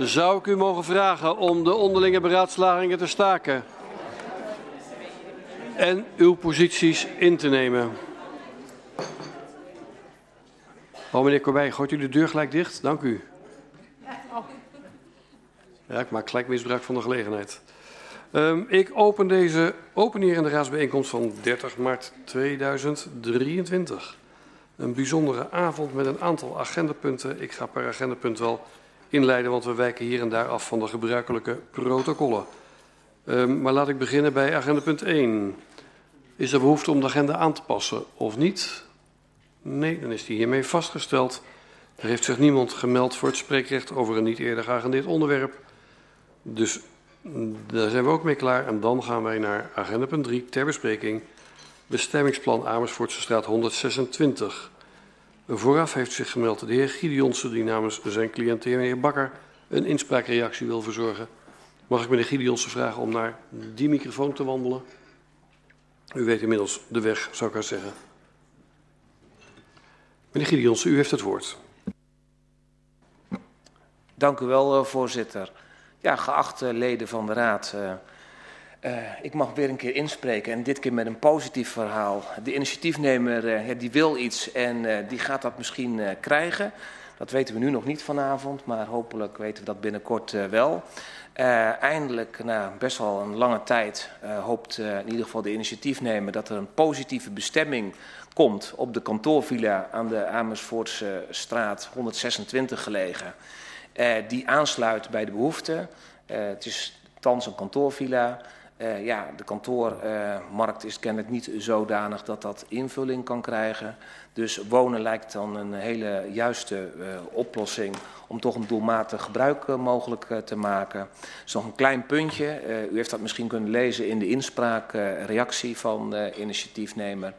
Zou ik u mogen vragen om de onderlinge beraadslagingen te staken? En uw posities in te nemen. Oh, meneer Corbij, gooit u de deur gelijk dicht? Dank u. Ja, ik maak gelijk misbruik van de gelegenheid. Um, ik open deze openierende raadsbijeenkomst van 30 maart 2023. Een bijzondere avond met een aantal agendapunten. Ik ga per agendapunt wel inleiden, want we wijken hier en daar af van de gebruikelijke protocollen. Um, maar laat ik beginnen bij agendapunt 1. Is er behoefte om de agenda aan te passen of niet? Nee, dan is die hiermee vastgesteld. Er heeft zich niemand gemeld voor het spreekrecht over een niet eerder geagendeerd onderwerp. Dus daar zijn we ook mee klaar. En dan gaan wij naar agenda punt 3 ter bespreking. Bestemmingsplan Amersfoortse straat 126. Vooraf heeft zich gemeld de heer Gideonsen, die namens zijn cliënt, de heer Bakker, een inspraakreactie wil verzorgen. Mag ik meneer Gideonsen vragen om naar die microfoon te wandelen? U weet inmiddels de weg, zou ik haar zeggen. Meneer Gideonsen, u heeft het woord. Dank u wel, eh, voorzitter. Ja, geachte leden van de Raad. Uh, ik mag weer een keer inspreken en dit keer met een positief verhaal. De initiatiefnemer uh, die wil iets en die gaat dat misschien krijgen. Dat weten we nu nog niet vanavond, maar hopelijk weten we dat binnenkort wel. eindelijk, na best wel een lange tijd, hoopt in ieder geval de initiatiefnemer dat er een positieve bestemming komt op de kantoorvilla aan de Amersfoortse straat 126 gelegen. Die aansluit bij de behoeften. Het is thans een kantoorvilla. Uh, ja, de kantoormarkt is kennelijk niet zodanig dat dat invulling kan krijgen. Dus wonen lijkt dan een hele juiste oplossing om toch een doelmatig gebruik mogelijk te maken. Is nog een klein puntje. u heeft dat misschien kunnen lezen in de inspraakreactie van de initiatiefnemer.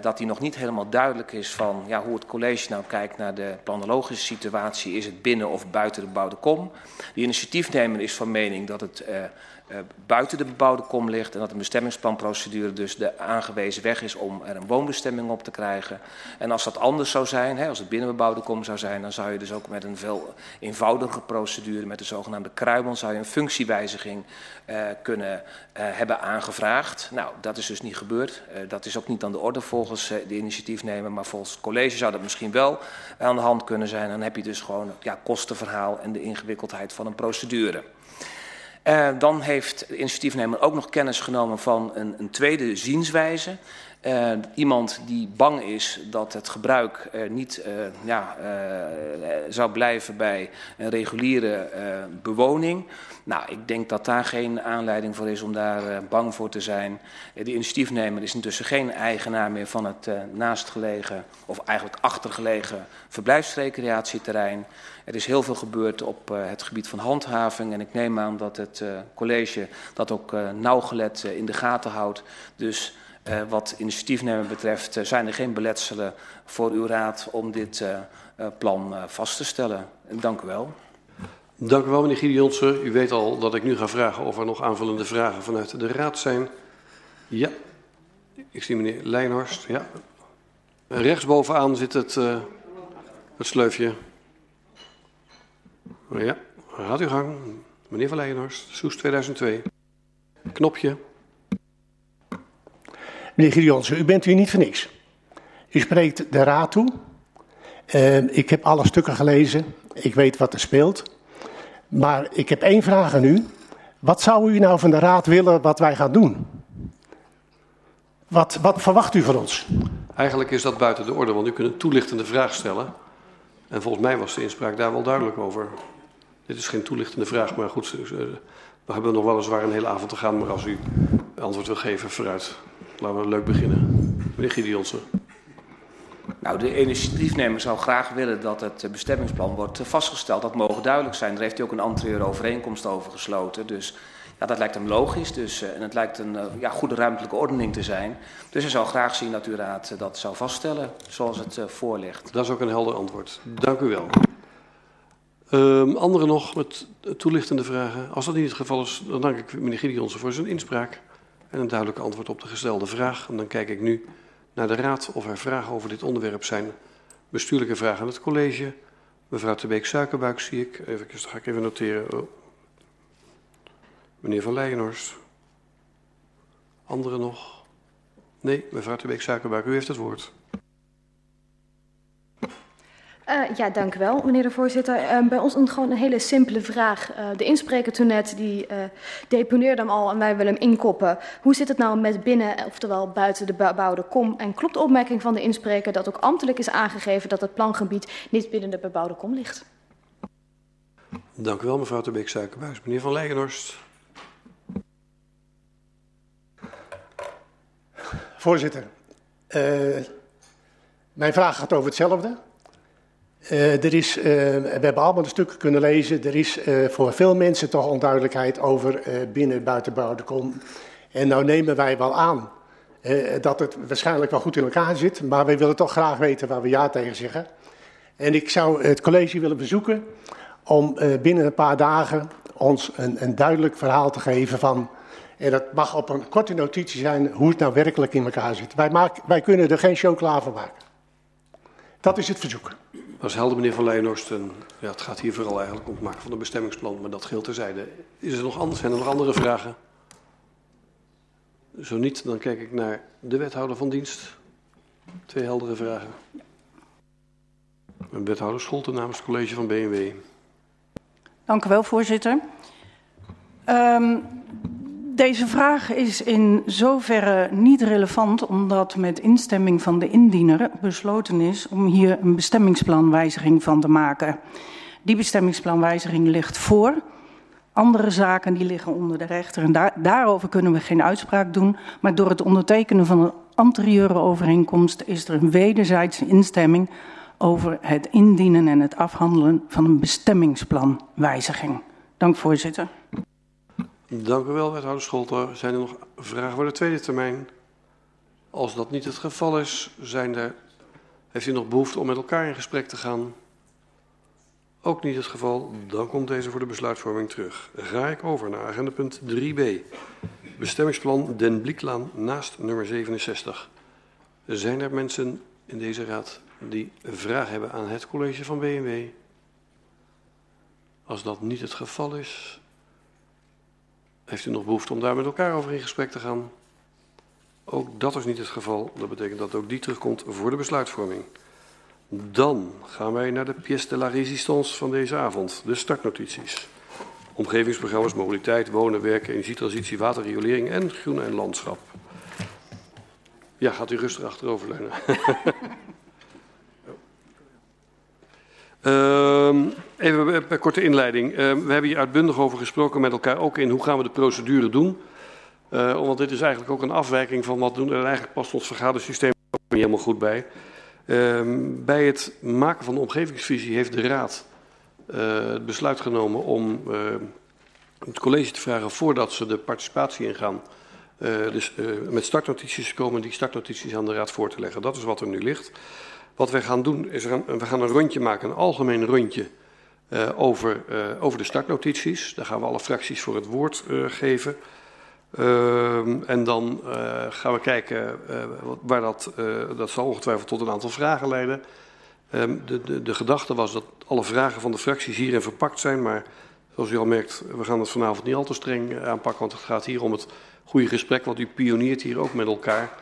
Dat die nog niet helemaal duidelijk is van ja, hoe het college nou kijkt naar de planologische situatie. Is het binnen of buiten de bebouwde kom? De initiatiefnemer is van mening dat het buiten de bebouwde kom ligt en dat een bestemmingsplanprocedure dus de aangewezen weg is om er een woonbestemming op te krijgen. En als dat anders zou zijn, hè, als het binnen bebouwde kom zou zijn, dan zou je dus ook met een veel eenvoudige procedure, met de zogenaamde kruimel, zou je een functiewijziging uh, kunnen uh, hebben aangevraagd. Nou, dat is dus niet gebeurd. Dat is ook niet aan de orde volgens de initiatiefnemer, maar volgens het college zou dat misschien wel aan de hand kunnen zijn. Dan heb je dus gewoon ja, kostenverhaal en de ingewikkeldheid van een procedure. Uh, dan heeft de initiatiefnemer ook nog kennis genomen van een, een tweede zienswijze. Uh, iemand die bang is dat het gebruik uh, niet uh, ja, zou blijven bij een reguliere bewoning. Nou, ik denk dat daar geen aanleiding voor is om daar bang voor te zijn. de initiatiefnemer is intussen geen eigenaar meer van het naastgelegen, of eigenlijk achtergelegen verblijfsrecreatieterrein. Er is heel veel gebeurd op het gebied van handhaving en ik neem aan dat het college dat ook nauwgelet in de gaten houdt. Dus uh, wat initiatiefnemer betreft uh, zijn er geen beletselen voor uw raad om dit uh, plan vast te stellen. En dank u wel. Dank u wel, meneer Gideonsen. U weet al dat ik nu ga vragen of er nog aanvullende vragen vanuit de raad zijn. Ja, ik zie meneer Leijnhorst. Ja. Rechtsbovenaan zit het, het sleufje. Ja, gaat u gang. Meneer van Leijnhorst, Soes 2002. Knopje. Meneer Gideonsen, u bent hier niet voor niks. U spreekt de raad toe. Uh, ik heb alle stukken gelezen. Ik weet wat er speelt. Maar ik heb één vraag aan u. Wat zou u nou van de raad willen wat wij gaan doen? Wat, wat verwacht u van ons? Eigenlijk is dat buiten de orde, want u kunt een toelichtende vraag stellen. En volgens mij was de inspraak daar wel duidelijk over. Dit is geen toelichtende vraag, maar goed, we hebben nog weliswaar een hele avond te gaan. Maar als u antwoord wil geven, vooruit. Laten we leuk beginnen. Meneer Gideonsen. Nou, de initiatiefnemer zou graag willen dat het bestemmingsplan wordt vastgesteld. Dat mogen duidelijk zijn. Daar heeft hij ook een anterieure overeenkomst over gesloten. Dus ja, dat lijkt hem logisch. Dus, uh, en het lijkt een uh, ja, goede ruimtelijke ordening te zijn. Dus hij zou graag zien dat uw raad dat zou vaststellen zoals het voor ligt. Dat is ook een helder antwoord. Dank u wel. Um, anderen nog met toelichtende vragen? Als dat niet het geval is, dan dank ik meneer Gideonsen voor zijn inspraak en een duidelijk antwoord op de gestelde vraag. En dan kijk ik nu naar de Raad of er vragen over dit onderwerp zijn. Bestuurlijke vragen aan het college, Mevrouw de Beek Suikerbuik zie ik. Even, dat ga ik even noteren. Oh. Meneer Van Leijenhorst. Anderen nog? Nee, mevrouw de Beek Suikerbuik, u heeft het woord. Uh, ja, dank u wel, meneer de voorzitter. Uh, bij ons een, gewoon een hele simpele vraag. Uh, de inspreker toen net, die deponeerde hem al en wij willen hem inkoppen. Hoe zit het nou met binnen, oftewel buiten de bebouwde kom? En klopt de opmerking van de inspreker dat ook ambtelijk is aangegeven dat het plangebied niet binnen de bebouwde kom ligt? Dank u wel, mevrouw de Beek Suikerbuis. Meneer Van Leijenhorst. Voorzitter, mijn vraag gaat over hetzelfde. Uh, er is, uh, we hebben allemaal de stukken kunnen lezen. Er is uh, voor veel mensen toch onduidelijkheid over binnen- en buitenbouwde kom. En nou nemen wij wel aan dat het waarschijnlijk wel goed in elkaar zit. Maar wij willen toch graag weten waar we ja tegen zeggen. En ik zou het college willen bezoeken om binnen een paar dagen ons een, een duidelijk verhaal te geven van... En dat mag op een korte notitie zijn hoe het nou werkelijk in elkaar zit. Wij, wij kunnen er geen chocola van maken. Dat is het verzoek. Is helder, meneer Van Leijenhorst. En ja, het gaat hier vooral eigenlijk om het maken van een bestemmingsplan, maar dat geldt terzijde. Is er nog anders? Zijn er nog andere vragen? Zo niet, dan kijk ik naar de wethouder van dienst. Twee heldere vragen. Een wethouder Scholten namens college van BMW. Dank u wel, voorzitter. Um, deze vraag is in zoverre niet relevant omdat met instemming van de indiener besloten is om hier een bestemmingsplanwijziging van te maken. Die bestemmingsplanwijziging ligt voor. Andere zaken die liggen onder de rechter en daar, daarover kunnen we geen uitspraak doen. Maar door het ondertekenen van een anterieure overeenkomst is er een wederzijdse instemming over het indienen en het afhandelen van een bestemmingsplanwijziging. Dank voorzitter. Dank u wel, wethouder Scholter. Zijn er nog vragen voor de tweede termijn? Als dat niet het geval is, zijn er, heeft u nog behoefte om met elkaar in gesprek te gaan? Ook niet het geval, dan komt deze voor de besluitvorming terug. Ga ik over naar agenda punt 3b. Bestemmingsplan Den Blieklaan naast nummer 67. Zijn er mensen in deze raad die een vraag hebben aan het college van BMW? Als dat niet het geval is, heeft u nog behoefte om daar met elkaar over in gesprek te gaan? Ook dat is niet het geval. Dat betekent dat ook die terugkomt voor de besluitvorming. Dan gaan wij naar de pièce de la résistance van deze avond, de startnotities. Omgevingsprogramma's, mobiliteit, wonen, werken, energietransitie, waterriolering en groen en landschap. Ja, gaat u rustig achteroverleunen. Uh, even een korte inleiding. Uh, we hebben hier uitbundig over gesproken met elkaar, ook in hoe gaan we de procedure doen. Uh, want dit is eigenlijk ook een afwijking van wat doen. En eigenlijk past ons vergadersysteem ook niet helemaal goed bij. Uh, bij het maken van de omgevingsvisie heeft de Raad uh, het besluit genomen om het college te vragen voordat ze de participatie ingaan. dus met startnotities komen, die startnotities aan de Raad voor te leggen. Dat is wat er nu ligt. Wat wij gaan doen is, we gaan een rondje maken, een algemeen rondje uh, over, uh, over de startnotities. Daar gaan we alle fracties voor het woord uh, geven. en dan gaan we kijken waar dat, dat zal ongetwijfeld tot een aantal vragen leiden. Um, de, de, de gedachte was dat alle vragen van de fracties hierin verpakt zijn, maar zoals u al merkt, we gaan het vanavond niet al te streng aanpakken, want het gaat hier om het goede gesprek wat u pioniert hier ook met elkaar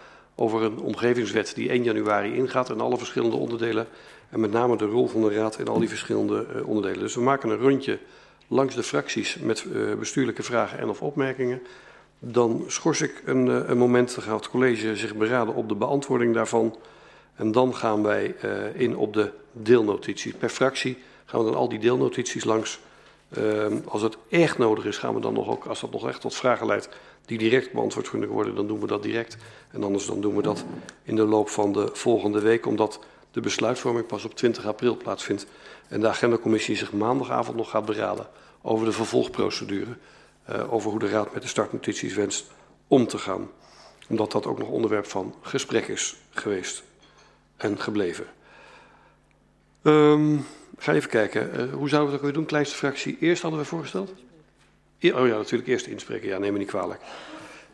over een omgevingswet die 1 januari ingaat en alle verschillende onderdelen. En met name de rol van de Raad in al die verschillende uh, onderdelen. Dus we maken een rondje langs de fracties met uh, bestuurlijke vragen en of opmerkingen. Dan schors ik een, uh, een moment, dan gaat het college zich beraden op de beantwoording daarvan. En dan gaan wij in op de deelnotities. Per fractie gaan we dan al die deelnotities langs. als het echt nodig is, gaan we dan nog ook, als dat nog echt tot vragen leidt, die direct beantwoord kunnen worden, dan doen we dat direct. En anders dan doen we dat in de loop van de volgende week, omdat de besluitvorming pas op 20 april plaatsvindt. En de agendacommissie zich maandagavond nog gaat beraden over de vervolgprocedure. Uh, over hoe de Raad met de startnotities wenst om te gaan. Omdat dat ook nog onderwerp van gesprek is geweest en gebleven. Um, ga even kijken. Uh, hoe zouden we dat weer doen? Kleinste fractie. Eerst hadden we voorgesteld? Oh ja, natuurlijk eerst inspreken. Ja, neem me niet kwalijk.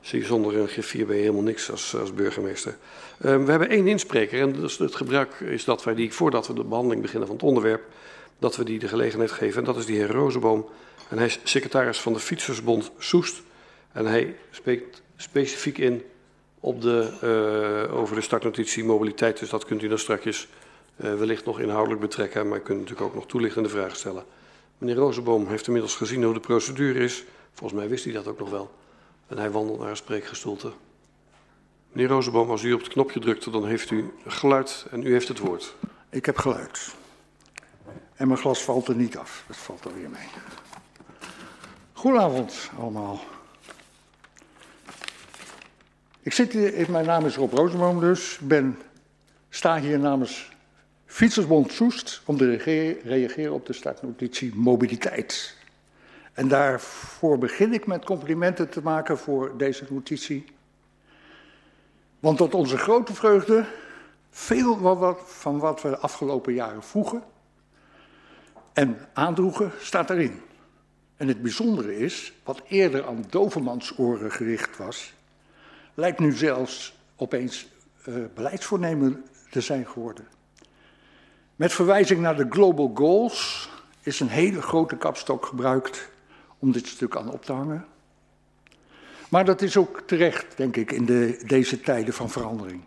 Zie, zonder een griffier ben je helemaal niks als, als burgemeester. Uh, we hebben één inspreker en dus het gebruik is dat wij die, voordat we de behandeling beginnen van het onderwerp, dat we die de gelegenheid geven. En dat is die heer Rozenboom. En hij is secretaris van de Fietsersbond Soest. En hij spreekt specifiek in op de, uh, over de startnotitie mobiliteit. Dus dat kunt u dan straks uh, wellicht nog inhoudelijk betrekken. Maar u kunt natuurlijk ook nog toelichtende vragen stellen. Meneer Rozenboom heeft inmiddels gezien hoe de procedure is. Volgens mij wist hij dat ook nog wel. En hij wandelt naar een spreekgestoelte. Meneer Rozenboom, als u op het knopje drukt, dan heeft u geluid en u heeft het woord. Ik heb geluid. En mijn glas valt er niet af. Dat valt er weer mee. Goedenavond allemaal. Ik zit hier, mijn naam is Rob Rozenboom dus. Ik ben, sta hier namens Fietsersbond Soest om te reageren op de startnotitie mobiliteit. En daarvoor begin ik met complimenten te maken voor deze notitie. Want tot onze grote vreugde, veel van wat we de afgelopen jaren vroegen en aandroegen, staat erin. En het bijzondere is, wat eerder aan dovermansoren gericht was, lijkt nu zelfs opeens uh, beleidsvoornemen te zijn geworden. Met verwijzing naar de Global Goals is een hele grote kapstok gebruikt om dit stuk aan op te hangen. Maar dat is ook terecht, denk ik, in de, deze tijden van verandering.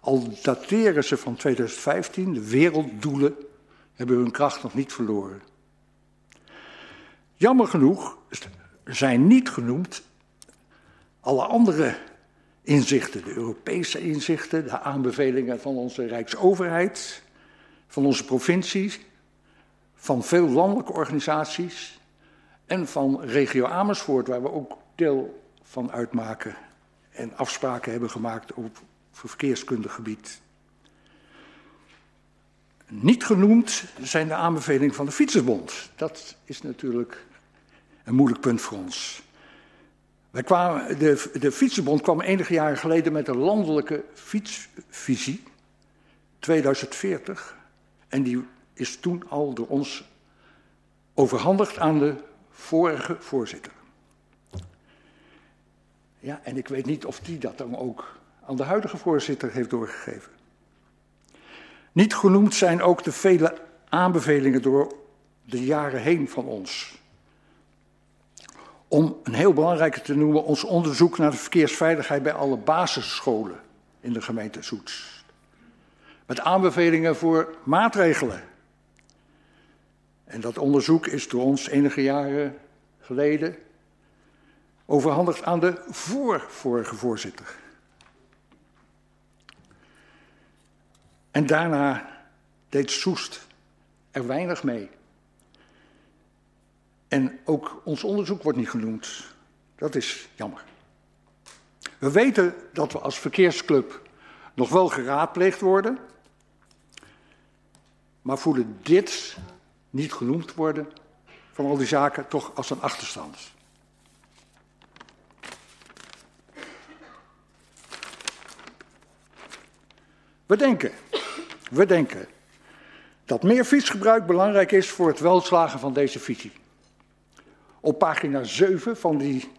Al dateren ze van 2015, de werelddoelen hebben hun kracht nog niet verloren. Jammer genoeg zijn niet genoemd alle andere inzichten, de Europese inzichten, de aanbevelingen van onze Rijksoverheid, van onze provincies, van veel landelijke organisaties en van regio Amersfoort, waar we ook deel van uitmaken en afspraken hebben gemaakt op verkeerskundig gebied. Niet genoemd zijn de aanbevelingen van de Fietsersbond. Dat is natuurlijk een moeilijk punt voor ons. Wij kwamen, de, de Fietsenbond kwam enige jaren geleden met een landelijke fietsvisie, 2040. En die is toen al door ons overhandigd aan de vorige voorzitter. Ja, en ik weet niet of die dat dan ook aan de huidige voorzitter heeft doorgegeven. Niet genoemd zijn ook de vele aanbevelingen door de jaren heen van ons. Om een heel belangrijke te noemen, ons onderzoek naar de verkeersveiligheid bij alle basisscholen in de gemeente Soets. Met aanbevelingen voor maatregelen. En dat onderzoek is door ons enige jaren geleden overhandigd aan de voorvorige voorzitter. En daarna deed Soest er weinig mee. En ook ons onderzoek wordt niet genoemd. Dat is jammer. We weten dat we als verkeersclub nog wel geraadpleegd worden, maar voelen dit niet genoemd worden van al die zaken toch als een achterstand. We denken, we denken dat meer fietsgebruik belangrijk is voor het welslagen van deze visie. Op pagina 7 van die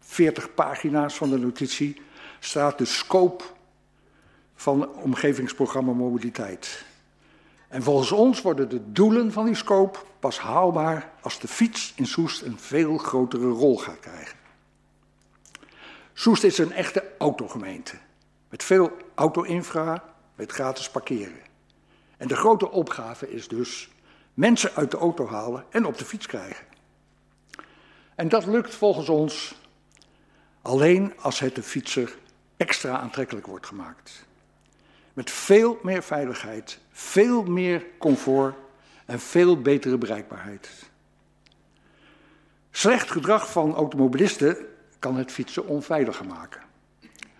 40 pagina's van de notitie staat de scope van omgevingsprogramma Mobiliteit. En volgens ons worden de doelen van die scope pas haalbaar als de fiets in Soest een veel grotere rol gaat krijgen. Soest is een echte autogemeente. Met veel auto-infra, met gratis parkeren. En de grote opgave is dus mensen uit de auto halen en op de fiets krijgen. En dat lukt volgens ons alleen als het de fietser extra aantrekkelijk wordt gemaakt. Met veel meer veiligheid, veel meer comfort en veel betere bereikbaarheid. Slecht gedrag van automobilisten kan het fietsen onveiliger maken.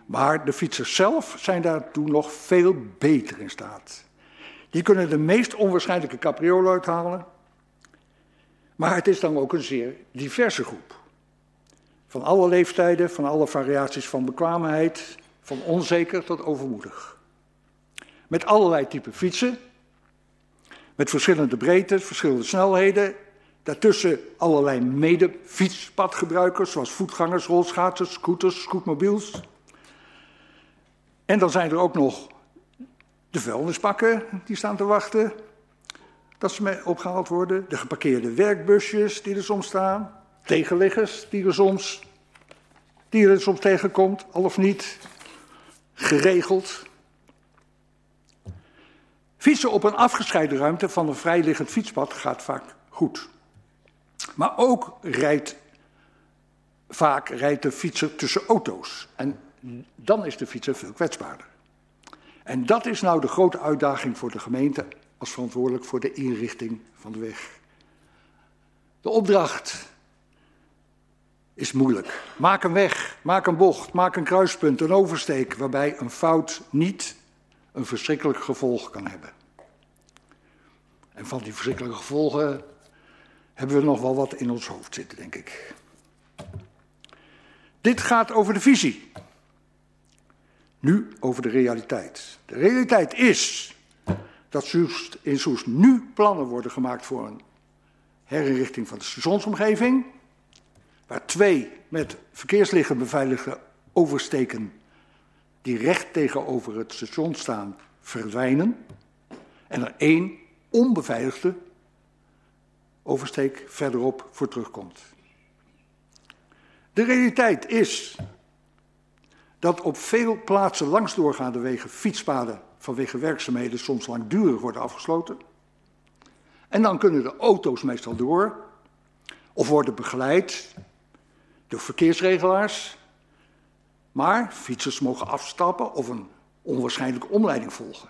Maar de fietsers zelf zijn daartoe nog veel beter in staat. Die kunnen de meest onwaarschijnlijke capriolen uithalen maar het is dan ook een zeer diverse groep. Van alle leeftijden, van alle variaties van bekwaamheid, van onzeker tot overmoedig. Met allerlei typen fietsen, met verschillende breedtes, verschillende snelheden. Daartussen allerlei mede-fietspadgebruikers, zoals voetgangers, rolschaatsers, scooters, scootmobiels. En dan zijn er ook nog de vuilnispakken die staan te wachten. dat ze mee opgehaald worden. De geparkeerde werkbusjes die er soms staan. Tegenliggers die er soms, die er soms tegenkomt, al of niet. Geregeld. Fietsen op een afgescheiden ruimte van een vrijliggend fietspad gaat vaak goed. Maar ook rijdt vaak rijdt de fietser tussen auto's. En dan is de fietser veel kwetsbaarder. En dat is nou de grote uitdaging voor de gemeente als verantwoordelijk voor de inrichting van de weg. De opdracht is moeilijk. Maak een weg, maak een bocht, maak een kruispunt, een oversteek waarbij een fout niet een verschrikkelijk gevolg kan hebben. En van die verschrikkelijke gevolgen hebben we nog wel wat in ons hoofd zitten, denk ik. Dit gaat over de visie. Nu over de realiteit. De realiteit is dat in Soest nu plannen worden gemaakt voor een herinrichting van de stationsomgeving. Waar twee met verkeerslichten beveiligde oversteken die recht tegenover het station staan verdwijnen. En er één onbeveiligde oversteek verderop voor terugkomt. De realiteit is dat op veel plaatsen langs doorgaande wegen fietspaden vanwege werkzaamheden soms langdurig worden afgesloten. En dan kunnen de auto's meestal door of worden begeleid door verkeersregelaars. Maar fietsers mogen afstappen of een onwaarschijnlijke omleiding volgen,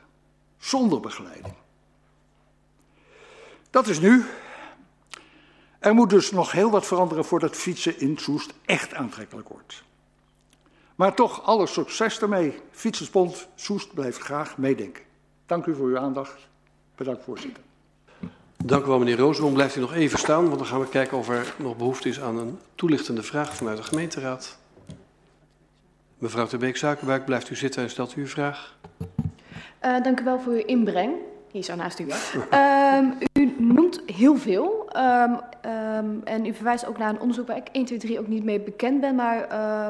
zonder begeleiding. Dat is nu. Er moet dus nog heel wat veranderen voordat fietsen in Soest echt aantrekkelijk wordt. Maar toch alle succes daarmee. Fietsersbond Soest blijft graag meedenken. Dank u voor uw aandacht. Bedankt voorzitter. Dank u wel meneer Roosboom. Blijft u nog even staan, want dan gaan we kijken of er nog behoefte is aan een toelichtende vraag vanuit de gemeenteraad. Mevrouw Terbeek-Suikerbuik, blijft u zitten en stelt u uw vraag. Uh, dank u wel voor uw inbreng. Hier zo naast u. Um, u noemt heel veel. Um, um, en u verwijst ook naar een onderzoek waar ik 1, 2, 3 ook niet mee bekend ben. Maar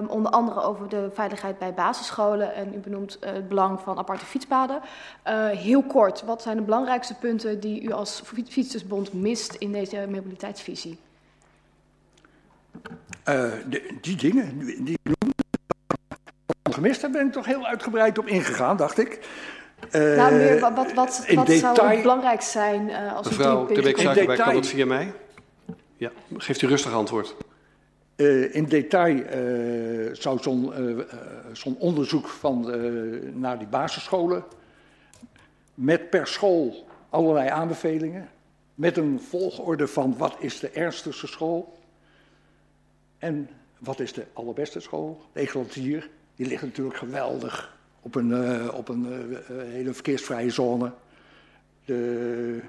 onder andere over de veiligheid bij basisscholen. En u benoemt uh, het belang van aparte fietspaden. Uh, heel kort, wat zijn de belangrijkste punten die u als Fietsersbond mist in deze mobiliteitsvisie? De, die dingen die ik gemist heb, ben ik toch heel uitgebreid op ingegaan, dacht ik. Uh, nou, meer, wat, wat, wat, wat detail... zou het belangrijk zijn uh, als Mevrouw de Beek kan dat via mij? Ja, geeft u rustig antwoord. Uh, in detail zou zo'n zo onderzoek van, naar die basisscholen... met per school allerlei aanbevelingen... met een volgorde van wat is de ernstigste school... en wat is de allerbeste school, de Eglantier... die ligt natuurlijk geweldig op een, uh, op een uh, hele verkeersvrije zone. De,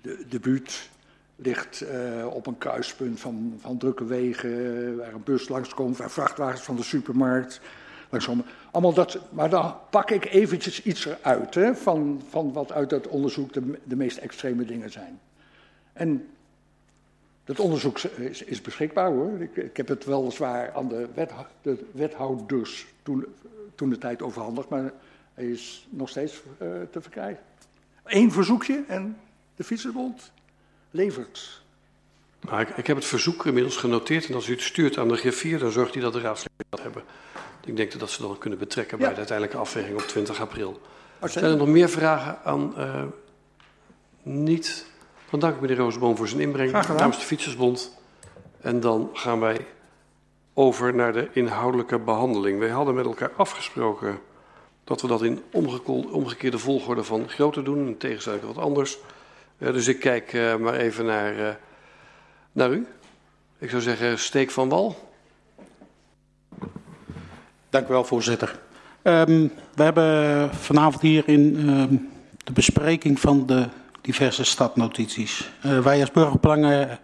de, de buurt ligt op een kruispunt van, van drukke wegen, waar een bus langskomt, waar vrachtwagens van de supermarkt langskomen. Allemaal dat, maar dan pak ik eventjes iets eruit hè, van, van wat uit dat onderzoek de, de meest extreme dingen zijn. En dat onderzoek is, is beschikbaar hoor. Ik, ik, heb het weliswaar aan de, wet, de wethouders toen toen de tijd overhandigd, maar hij is nog steeds uh, te verkrijgen. Eén verzoekje en de Fietsersbond levert. Nou, ik, ik, heb het verzoek inmiddels genoteerd en als u het stuurt aan de griffier, dan zorgt hij dat de raadsleden dat hebben. Ik denk dat ze dat kunnen betrekken bij de uiteindelijke afweging op 20 april. Zijn er nog meer vragen aan uh, niet? Dan dank ik meneer Roosboom voor zijn inbreng namens de Fietsersbond. En dan gaan wij over naar de inhoudelijke behandeling. Wij hadden met elkaar afgesproken dat we dat in omgekeerde volgorde van grootte doen. In tegenstelling wat anders. Uh, dus ik kijk uh, maar even naar, uh, naar u. Ik zou zeggen, steek van wal. Dank u wel, voorzitter. Um, we hebben vanavond hier in um, de bespreking van de diverse stadnotities. wij als burgerbelangen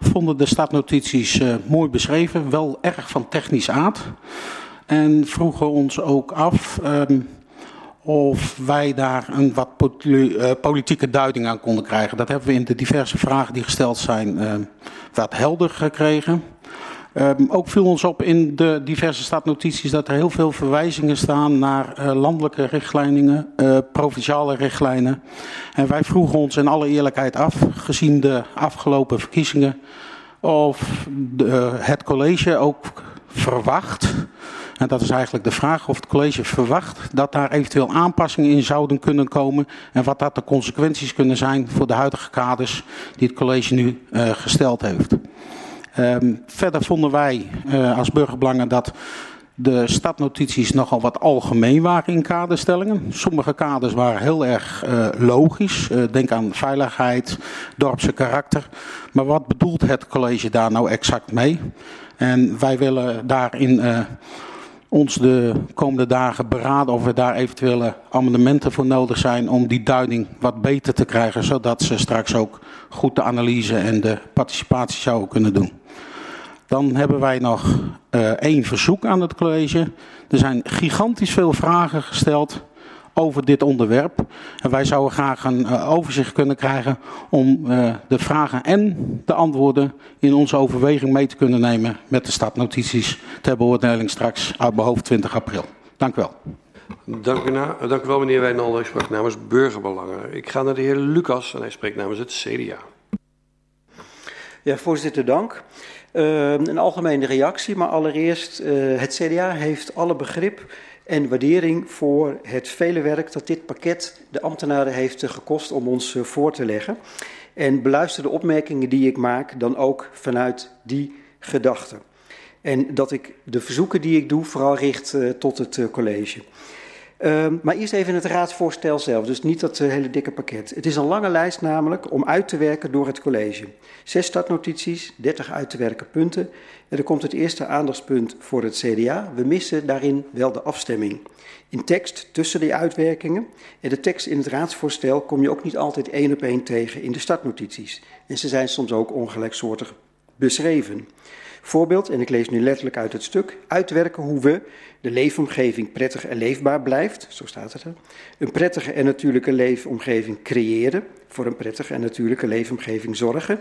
vonden de stadnotities uh, mooi beschreven, wel erg van technisch aard. En vroegen ons ook af um, of wij daar een wat uh, politieke duiding aan konden krijgen. Dat hebben we in de diverse vragen die gesteld zijn wat helder gekregen. Um, ook viel ons op in de diverse stadnotities dat er heel veel verwijzingen staan naar uh, landelijke richtlijnen, uh, provinciale richtlijnen. En wij vroegen ons in alle eerlijkheid af, gezien de afgelopen verkiezingen, of de, het college ook verwacht, en dat is eigenlijk de vraag of het college verwacht dat daar eventueel aanpassingen in zouden kunnen komen en wat dat de consequenties kunnen zijn voor de huidige kaders die het college nu gesteld heeft. Um, verder vonden wij uh, als burgerbelangen dat de stadnotities nogal wat algemeen waren in kaderstellingen. Sommige kaders waren heel erg uh, logisch. Uh, denk aan veiligheid, dorpse karakter. Maar wat bedoelt het college daar nou exact mee? En wij willen daarin ons de komende dagen beraden of er daar eventuele amendementen voor nodig zijn om die duiding wat beter te krijgen, zodat ze straks ook goed de analyse en de participatie zouden kunnen doen. Dan hebben wij nog uh, één verzoek aan het college. Er zijn gigantisch veel vragen gesteld over dit onderwerp. En wij zouden graag een uh, overzicht kunnen krijgen om uh, de vragen en de antwoorden in onze overweging mee te kunnen nemen met de stadnotities ter beoordeling straks uit mijn hoofd 20 april. Dank u wel. Dank u, na, dank u wel, meneer Wijnald. Ik sprak namens Burgerbelangen. Ik ga naar de heer Lucas en hij spreekt namens het CDA. Ja, voorzitter, dank. Uh, een algemene reactie, maar allereerst, uh, het CDA heeft alle begrip en waardering voor het vele werk dat dit pakket de ambtenaren heeft gekost om ons uh, voor te leggen. En beluister de opmerkingen die ik maak dan ook vanuit die gedachten. En dat ik de verzoeken die ik doe vooral richt uh, tot het college. Uh, maar eerst even het raadsvoorstel zelf, dus niet dat hele dikke pakket. Het is een lange lijst namelijk om uit te werken door het college. Zes startnotities, 30 uit te werken punten. En er komt het eerste aandachtspunt voor het CDA. We missen daarin wel de afstemming. In tekst tussen die uitwerkingen en de tekst in het raadsvoorstel kom je ook niet altijd één op één tegen in de startnotities. En ze zijn soms ook ongelijksoortig beschreven. Voorbeeld, en ik lees nu letterlijk uit het stuk, uitwerken hoe we de leefomgeving prettig en leefbaar blijft, zo staat het er, een prettige en natuurlijke leefomgeving creëren, voor een prettige en natuurlijke leefomgeving zorgen.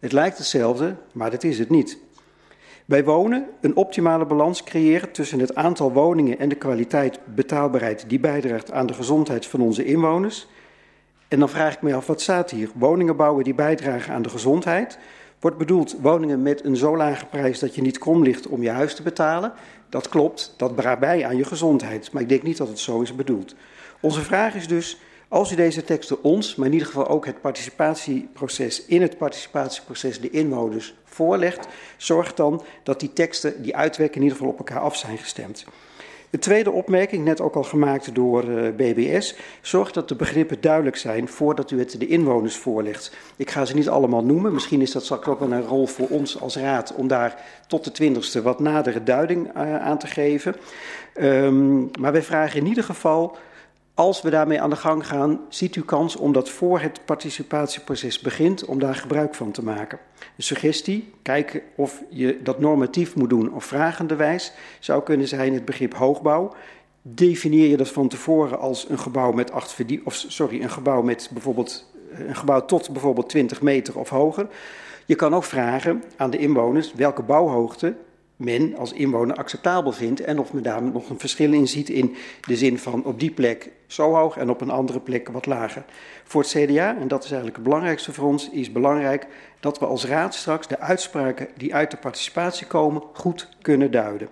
Het lijkt hetzelfde, maar dat is het niet. Bij wonen een optimale balans creëren tussen het aantal woningen en de kwaliteit betaalbaarheid die bijdraagt aan de gezondheid van onze inwoners. En dan vraag ik me af, wat staat hier? Woningen bouwen die bijdragen aan de gezondheid, Wordt bedoeld woningen met een zo lage prijs dat je niet krom ligt om je huis te betalen. Dat klopt, dat draagt bij aan je gezondheid. Maar ik denk niet dat het zo is bedoeld. Onze vraag is dus, als u deze teksten ons, maar in ieder geval ook het participatieproces, in het participatieproces de inwoners voorlegt, zorg dan dat die teksten, die uitwerken, in ieder geval op elkaar af zijn gestemd. De tweede opmerking, net ook al gemaakt door uh, BBS, zorgt dat de begrippen duidelijk zijn voordat u het de inwoners voorlegt. Ik ga ze niet allemaal noemen, misschien is dat straks ook wel een rol voor ons als raad om daar tot de twintigste wat nadere duiding uh, aan te geven. Um, maar wij vragen in ieder geval als we daarmee aan de gang gaan, ziet u kans om dat voor het participatieproces begint, om daar gebruik van te maken. Een suggestie, kijken of je dat normatief moet doen of vragenderwijs, zou kunnen zijn het begrip hoogbouw. Definieer je dat van tevoren als een gebouw met acht verdie, of sorry, een gebouw met bijvoorbeeld een gebouw tot bijvoorbeeld 20 meter of hoger. Je kan ook vragen aan de inwoners welke bouwhoogte men als inwoner acceptabel vindt en of men daar nog een verschil in ziet in de zin van op die plek zo hoog en op een andere plek wat lager. Voor het CDA, en dat is eigenlijk het belangrijkste voor ons, is belangrijk dat we als raad straks de uitspraken die uit de participatie komen goed kunnen duiden.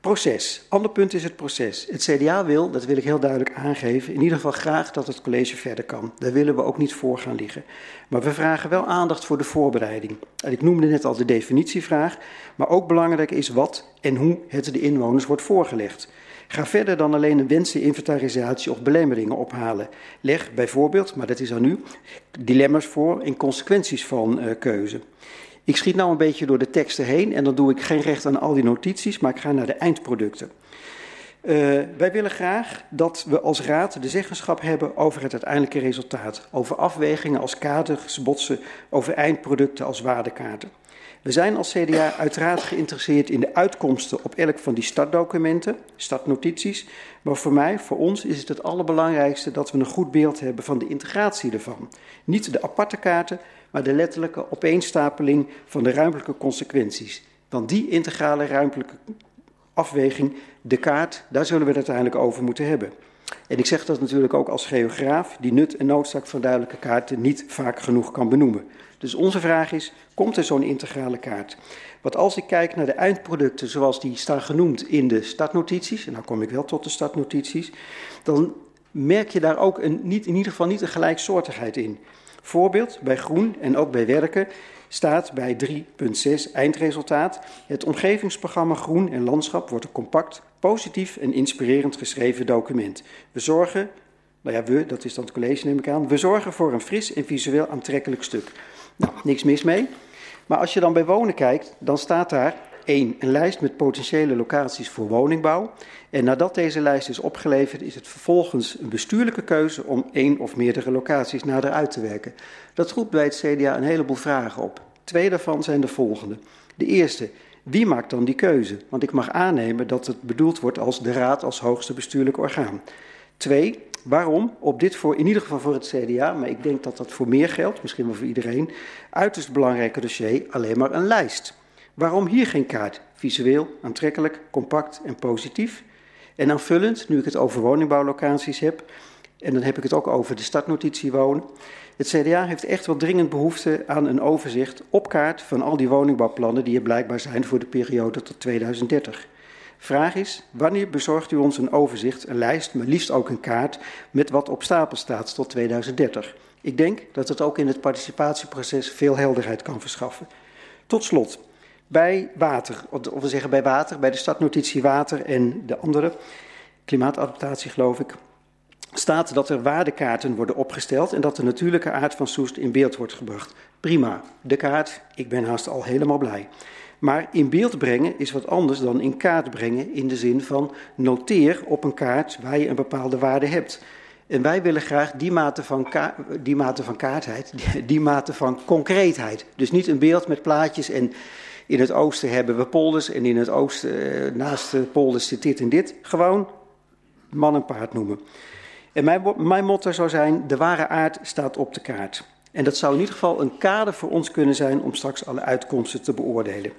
Proces. Ander punt is het proces. Het CDA wil, dat wil ik heel duidelijk aangeven, in ieder geval graag dat het college verder kan. Daar willen we ook niet voor gaan liggen. Maar we vragen wel aandacht voor de voorbereiding. En ik noemde net al de definitievraag, maar ook belangrijk is wat en hoe het de inwoners wordt voorgelegd. Ga verder dan alleen een wenseninventarisatie of belemmeringen ophalen. Leg bijvoorbeeld, maar dat is aan u, dilemma's voor en consequenties van uh, keuze. Ik schiet nou een beetje door de teksten heen en dan doe ik geen recht aan al die notities, maar ik ga naar de eindproducten. Uh, wij willen graag dat we als raad de zeggenschap hebben over het uiteindelijke resultaat. Over afwegingen als kaders, botsen, over eindproducten als waardekaarten. We zijn als CDA uiteraard geïnteresseerd in de uitkomsten op elk van die startdocumenten, startnotities. Maar voor mij, voor ons, is het het allerbelangrijkste dat we een goed beeld hebben van de integratie ervan. Niet de aparte kaarten, maar de letterlijke opeenstapeling van de ruimtelijke consequenties. Want die integrale ruimtelijke afweging, de kaart, daar zullen we het uiteindelijk over moeten hebben. En ik zeg dat natuurlijk ook als geograaf, die nut en noodzaak van duidelijke kaarten niet vaak genoeg kan benoemen. Dus onze vraag is, komt er zo'n integrale kaart? Want als ik kijk naar de eindproducten zoals die staan genoemd in de stadnotities, en dan kom ik wel tot de stadnotities, dan merk je daar ook een, niet, in ieder geval niet een gelijksoortigheid in. Voorbeeld, bij groen en ook bij werken staat bij 3.6 eindresultaat. Het omgevingsprogramma Groen en Landschap wordt een compact, positief en inspirerend geschreven document. We zorgen, nou ja, we, dat is dan het college neem ik aan, we zorgen voor een fris en visueel aantrekkelijk stuk. Nou, niks mis mee. Maar als je dan bij wonen kijkt, dan staat daar 1. Een lijst met potentiële locaties voor woningbouw. En nadat deze lijst is opgeleverd, is het vervolgens een bestuurlijke keuze om één of meerdere locaties nader uit te werken. Dat roept bij het CDA een heleboel vragen op. Twee daarvan zijn de volgende. De eerste, wie maakt dan die keuze? Want ik mag aannemen dat het bedoeld wordt als de raad als hoogste bestuurlijk orgaan. Twee, waarom op dit voor, in ieder geval voor het CDA, maar ik denk dat dat voor meer geldt, misschien wel voor iedereen, uiterst belangrijke dossier alleen maar een lijst? Waarom hier geen kaart? Visueel, aantrekkelijk, compact en positief. En aanvullend, nu ik het over woningbouwlocaties heb, en dan heb ik het ook over de stadnotitie wonen. Het CDA heeft echt wel dringend behoefte aan een overzicht op kaart van al die woningbouwplannen die er blijkbaar zijn voor de periode tot 2030. Vraag is, wanneer bezorgt u ons een overzicht, een lijst, maar liefst ook een kaart met wat op stapel staat tot 2030? Ik denk dat het ook in het participatieproces veel helderheid kan verschaffen. Tot slot, bij water, of we zeggen bij water, bij de stadnotitie water en de andere, klimaatadaptatie geloof ik, staat dat er waardekaarten worden opgesteld en dat de natuurlijke aard van Soest in beeld wordt gebracht. Prima, de kaart, ik ben haast al helemaal blij. Maar in beeld brengen is wat anders dan in kaart brengen in de zin van noteer op een kaart waar je een bepaalde waarde hebt. En wij willen graag die mate van, die mate van kaartheid, die mate van concreetheid. Dus niet een beeld met plaatjes en in het oosten hebben we polders en in het oosten, eh, naast de polders zit dit en dit. Gewoon man en paard noemen. En mijn, mijn motto zou zijn, de ware aard staat op de kaart. En dat zou in ieder geval een kader voor ons kunnen zijn om straks alle uitkomsten te beoordelen.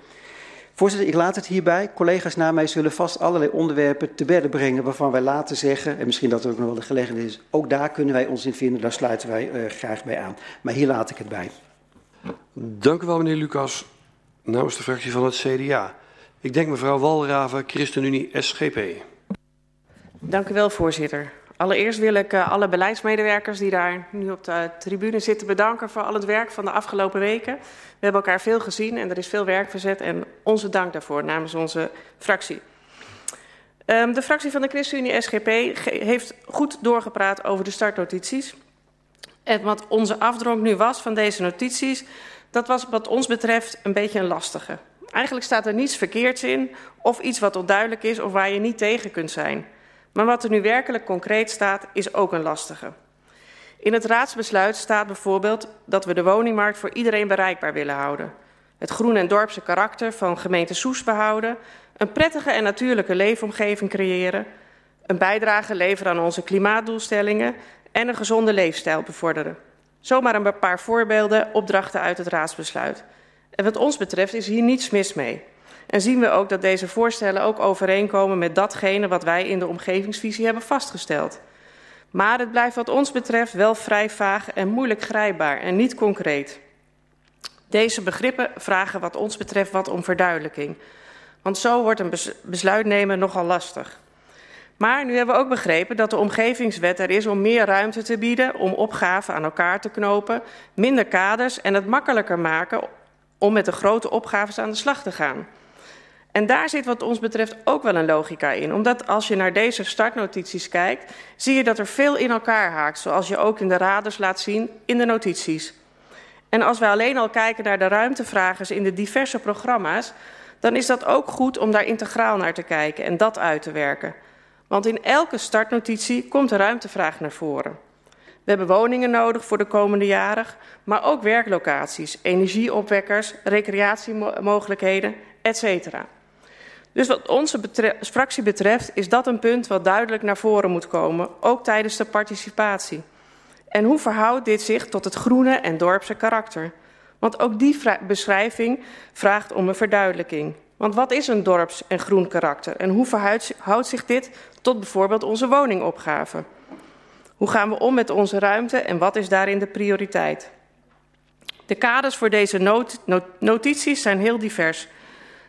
Voorzitter, ik laat het hierbij. Collega's na mij zullen vast allerlei onderwerpen te bedden brengen waarvan wij laten zeggen, en misschien dat er ook nog wel de gelegenheid is, ook daar kunnen wij ons in vinden, daar sluiten wij uh, graag bij aan. Maar hier laat ik het bij. Dank u wel, meneer Lucas namens de fractie van het CDA. Ik denk mevrouw Walraven, ChristenUnie SGP. Dank u wel, voorzitter. Allereerst wil ik uh, alle beleidsmedewerkers die daar nu op de tribune zitten bedanken voor al het werk van de afgelopen weken. We hebben elkaar veel gezien en er is veel werk verzet en onze dank daarvoor namens onze fractie. Um, de fractie van de ChristenUnie SGP heeft goed doorgepraat over de startnotities. En wat onze afdronk nu was van deze notities, dat was wat ons betreft een beetje een lastige. Eigenlijk staat er niets verkeerds in, of iets wat onduidelijk is of waar je niet tegen kunt zijn. Maar wat er nu werkelijk concreet staat, is ook een lastige. In het raadsbesluit staat bijvoorbeeld dat we de woningmarkt voor iedereen bereikbaar willen houden. Het groen en dorpse karakter van gemeente Soes behouden. Een prettige en natuurlijke leefomgeving creëren. Een bijdrage leveren aan onze klimaatdoelstellingen. En een gezonde leefstijl bevorderen. Zomaar een paar voorbeelden, opdrachten uit het raadsbesluit. En wat ons betreft is hier niets mis mee. En zien we ook dat deze voorstellen ook overeenkomen met datgene wat wij in de omgevingsvisie hebben vastgesteld. Maar het blijft wat ons betreft wel vrij vaag en moeilijk grijpbaar en niet concreet. Deze begrippen vragen wat ons betreft wat om verduidelijking. Want zo wordt een besluit nemen nogal lastig. Maar nu hebben we ook begrepen dat de omgevingswet er is om meer ruimte te bieden, om opgaven aan elkaar te knopen, minder kaders en het makkelijker maken om met de grote opgaves aan de slag te gaan. En daar zit wat ons betreft ook wel een logica in. Omdat als je naar deze startnotities kijkt, zie je dat er veel in elkaar haakt. Zoals je ook in de raders laat zien in de notities. En als we alleen al kijken naar de ruimtevragers in de diverse programma's, dan is dat ook goed om daar integraal naar te kijken en dat uit te werken. Want in elke startnotitie komt de ruimtevraag naar voren. We hebben woningen nodig voor de komende jaren, maar ook werklocaties, energieopwekkers, recreatiemogelijkheden, etc. Dus wat onze fractie betreft is dat een punt wat duidelijk naar voren moet komen, ook tijdens de participatie. En hoe verhoudt dit zich tot het groene en dorpse karakter? Want ook die beschrijving vraagt om een verduidelijking. Want wat is een dorps- en groen karakter en hoe verhoudt zich dit tot bijvoorbeeld onze woningopgave? Hoe gaan we om met onze ruimte en wat is daarin de prioriteit? De kaders voor deze not not notities zijn heel divers.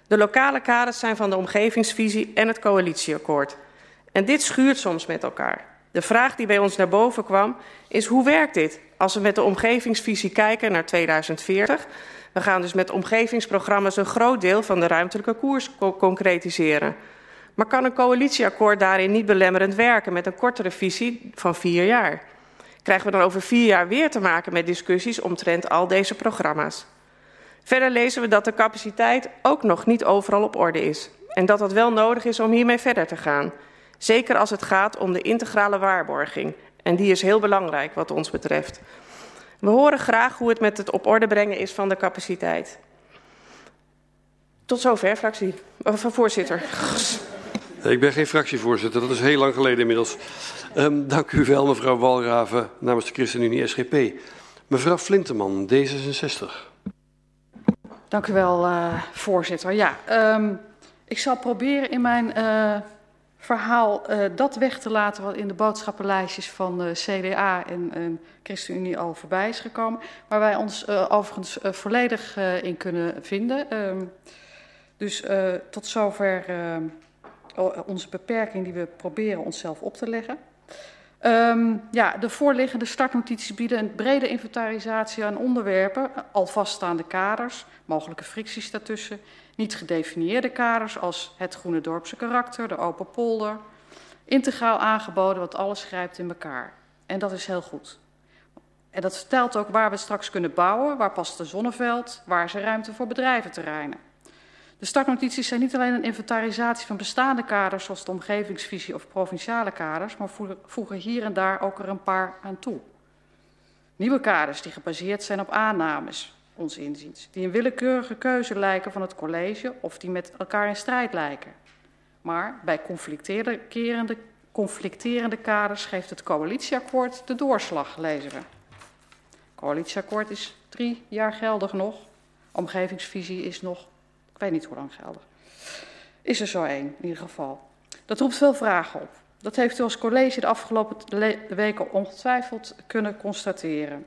De lokale kaders zijn van de omgevingsvisie en het coalitieakkoord. En dit schuurt soms met elkaar. De vraag die bij ons naar boven kwam is hoe werkt dit als we met de omgevingsvisie kijken naar 2040? We gaan dus met omgevingsprogramma's een groot deel van de ruimtelijke koers co concretiseren. Maar kan een coalitieakkoord daarin niet belemmerend werken met een kortere visie van vier jaar? Krijgen we dan over vier jaar weer te maken met discussies omtrent al deze programma's? Verder lezen we dat de capaciteit ook nog niet overal op orde is. En dat het wel nodig is om hiermee verder te gaan. Zeker als het gaat om de integrale waarborging. En die is heel belangrijk wat ons betreft. We horen graag hoe het met het op orde brengen is van de capaciteit. Tot zover, fractie. Of voorzitter. Ik ben geen fractievoorzitter, dat is heel lang geleden inmiddels. Um, dank u wel, mevrouw Walraven, namens de ChristenUnie SGP. Mevrouw Flinteman, D66. Dank u wel, uh, voorzitter. Ja, um, ik zal proberen in mijn uh, verhaal uh, dat weg te laten wat in de boodschappenlijstjes van de CDA en, en ChristenUnie al voorbij is gekomen. Waar wij ons overigens volledig in kunnen vinden. Um, dus tot zover onze beperking die we proberen onszelf op te leggen. Um, ja, de voorliggende startnotities bieden een brede inventarisatie aan onderwerpen, al vaststaande kaders, mogelijke fricties daartussen, niet gedefinieerde kaders als het groene dorpse karakter, de open polder, integraal aangeboden, want alles grijpt in elkaar. En dat is heel goed. En dat vertelt ook waar we straks kunnen bouwen, waar past de zonneveld, waar is ruimte voor bedrijventerreinen. De startnotities zijn niet alleen een inventarisatie van bestaande kaders, zoals de omgevingsvisie of provinciale kaders, maar voegen hier en daar ook er een paar aan toe. Nieuwe kaders die gebaseerd zijn op aannames, ons inziens, die een willekeurige keuze lijken van het college of die met elkaar in strijd lijken. Maar bij conflicterende, conflicterende kaders geeft het coalitieakkoord de doorslag, lezen we. Coalitieakkoord is drie jaar geldig nog. Omgevingsvisie is nog ik weet niet hoe lang geldig. Is er zo één, in ieder geval. Dat roept veel vragen op. Dat heeft u als college de afgelopen weken ongetwijfeld kunnen constateren.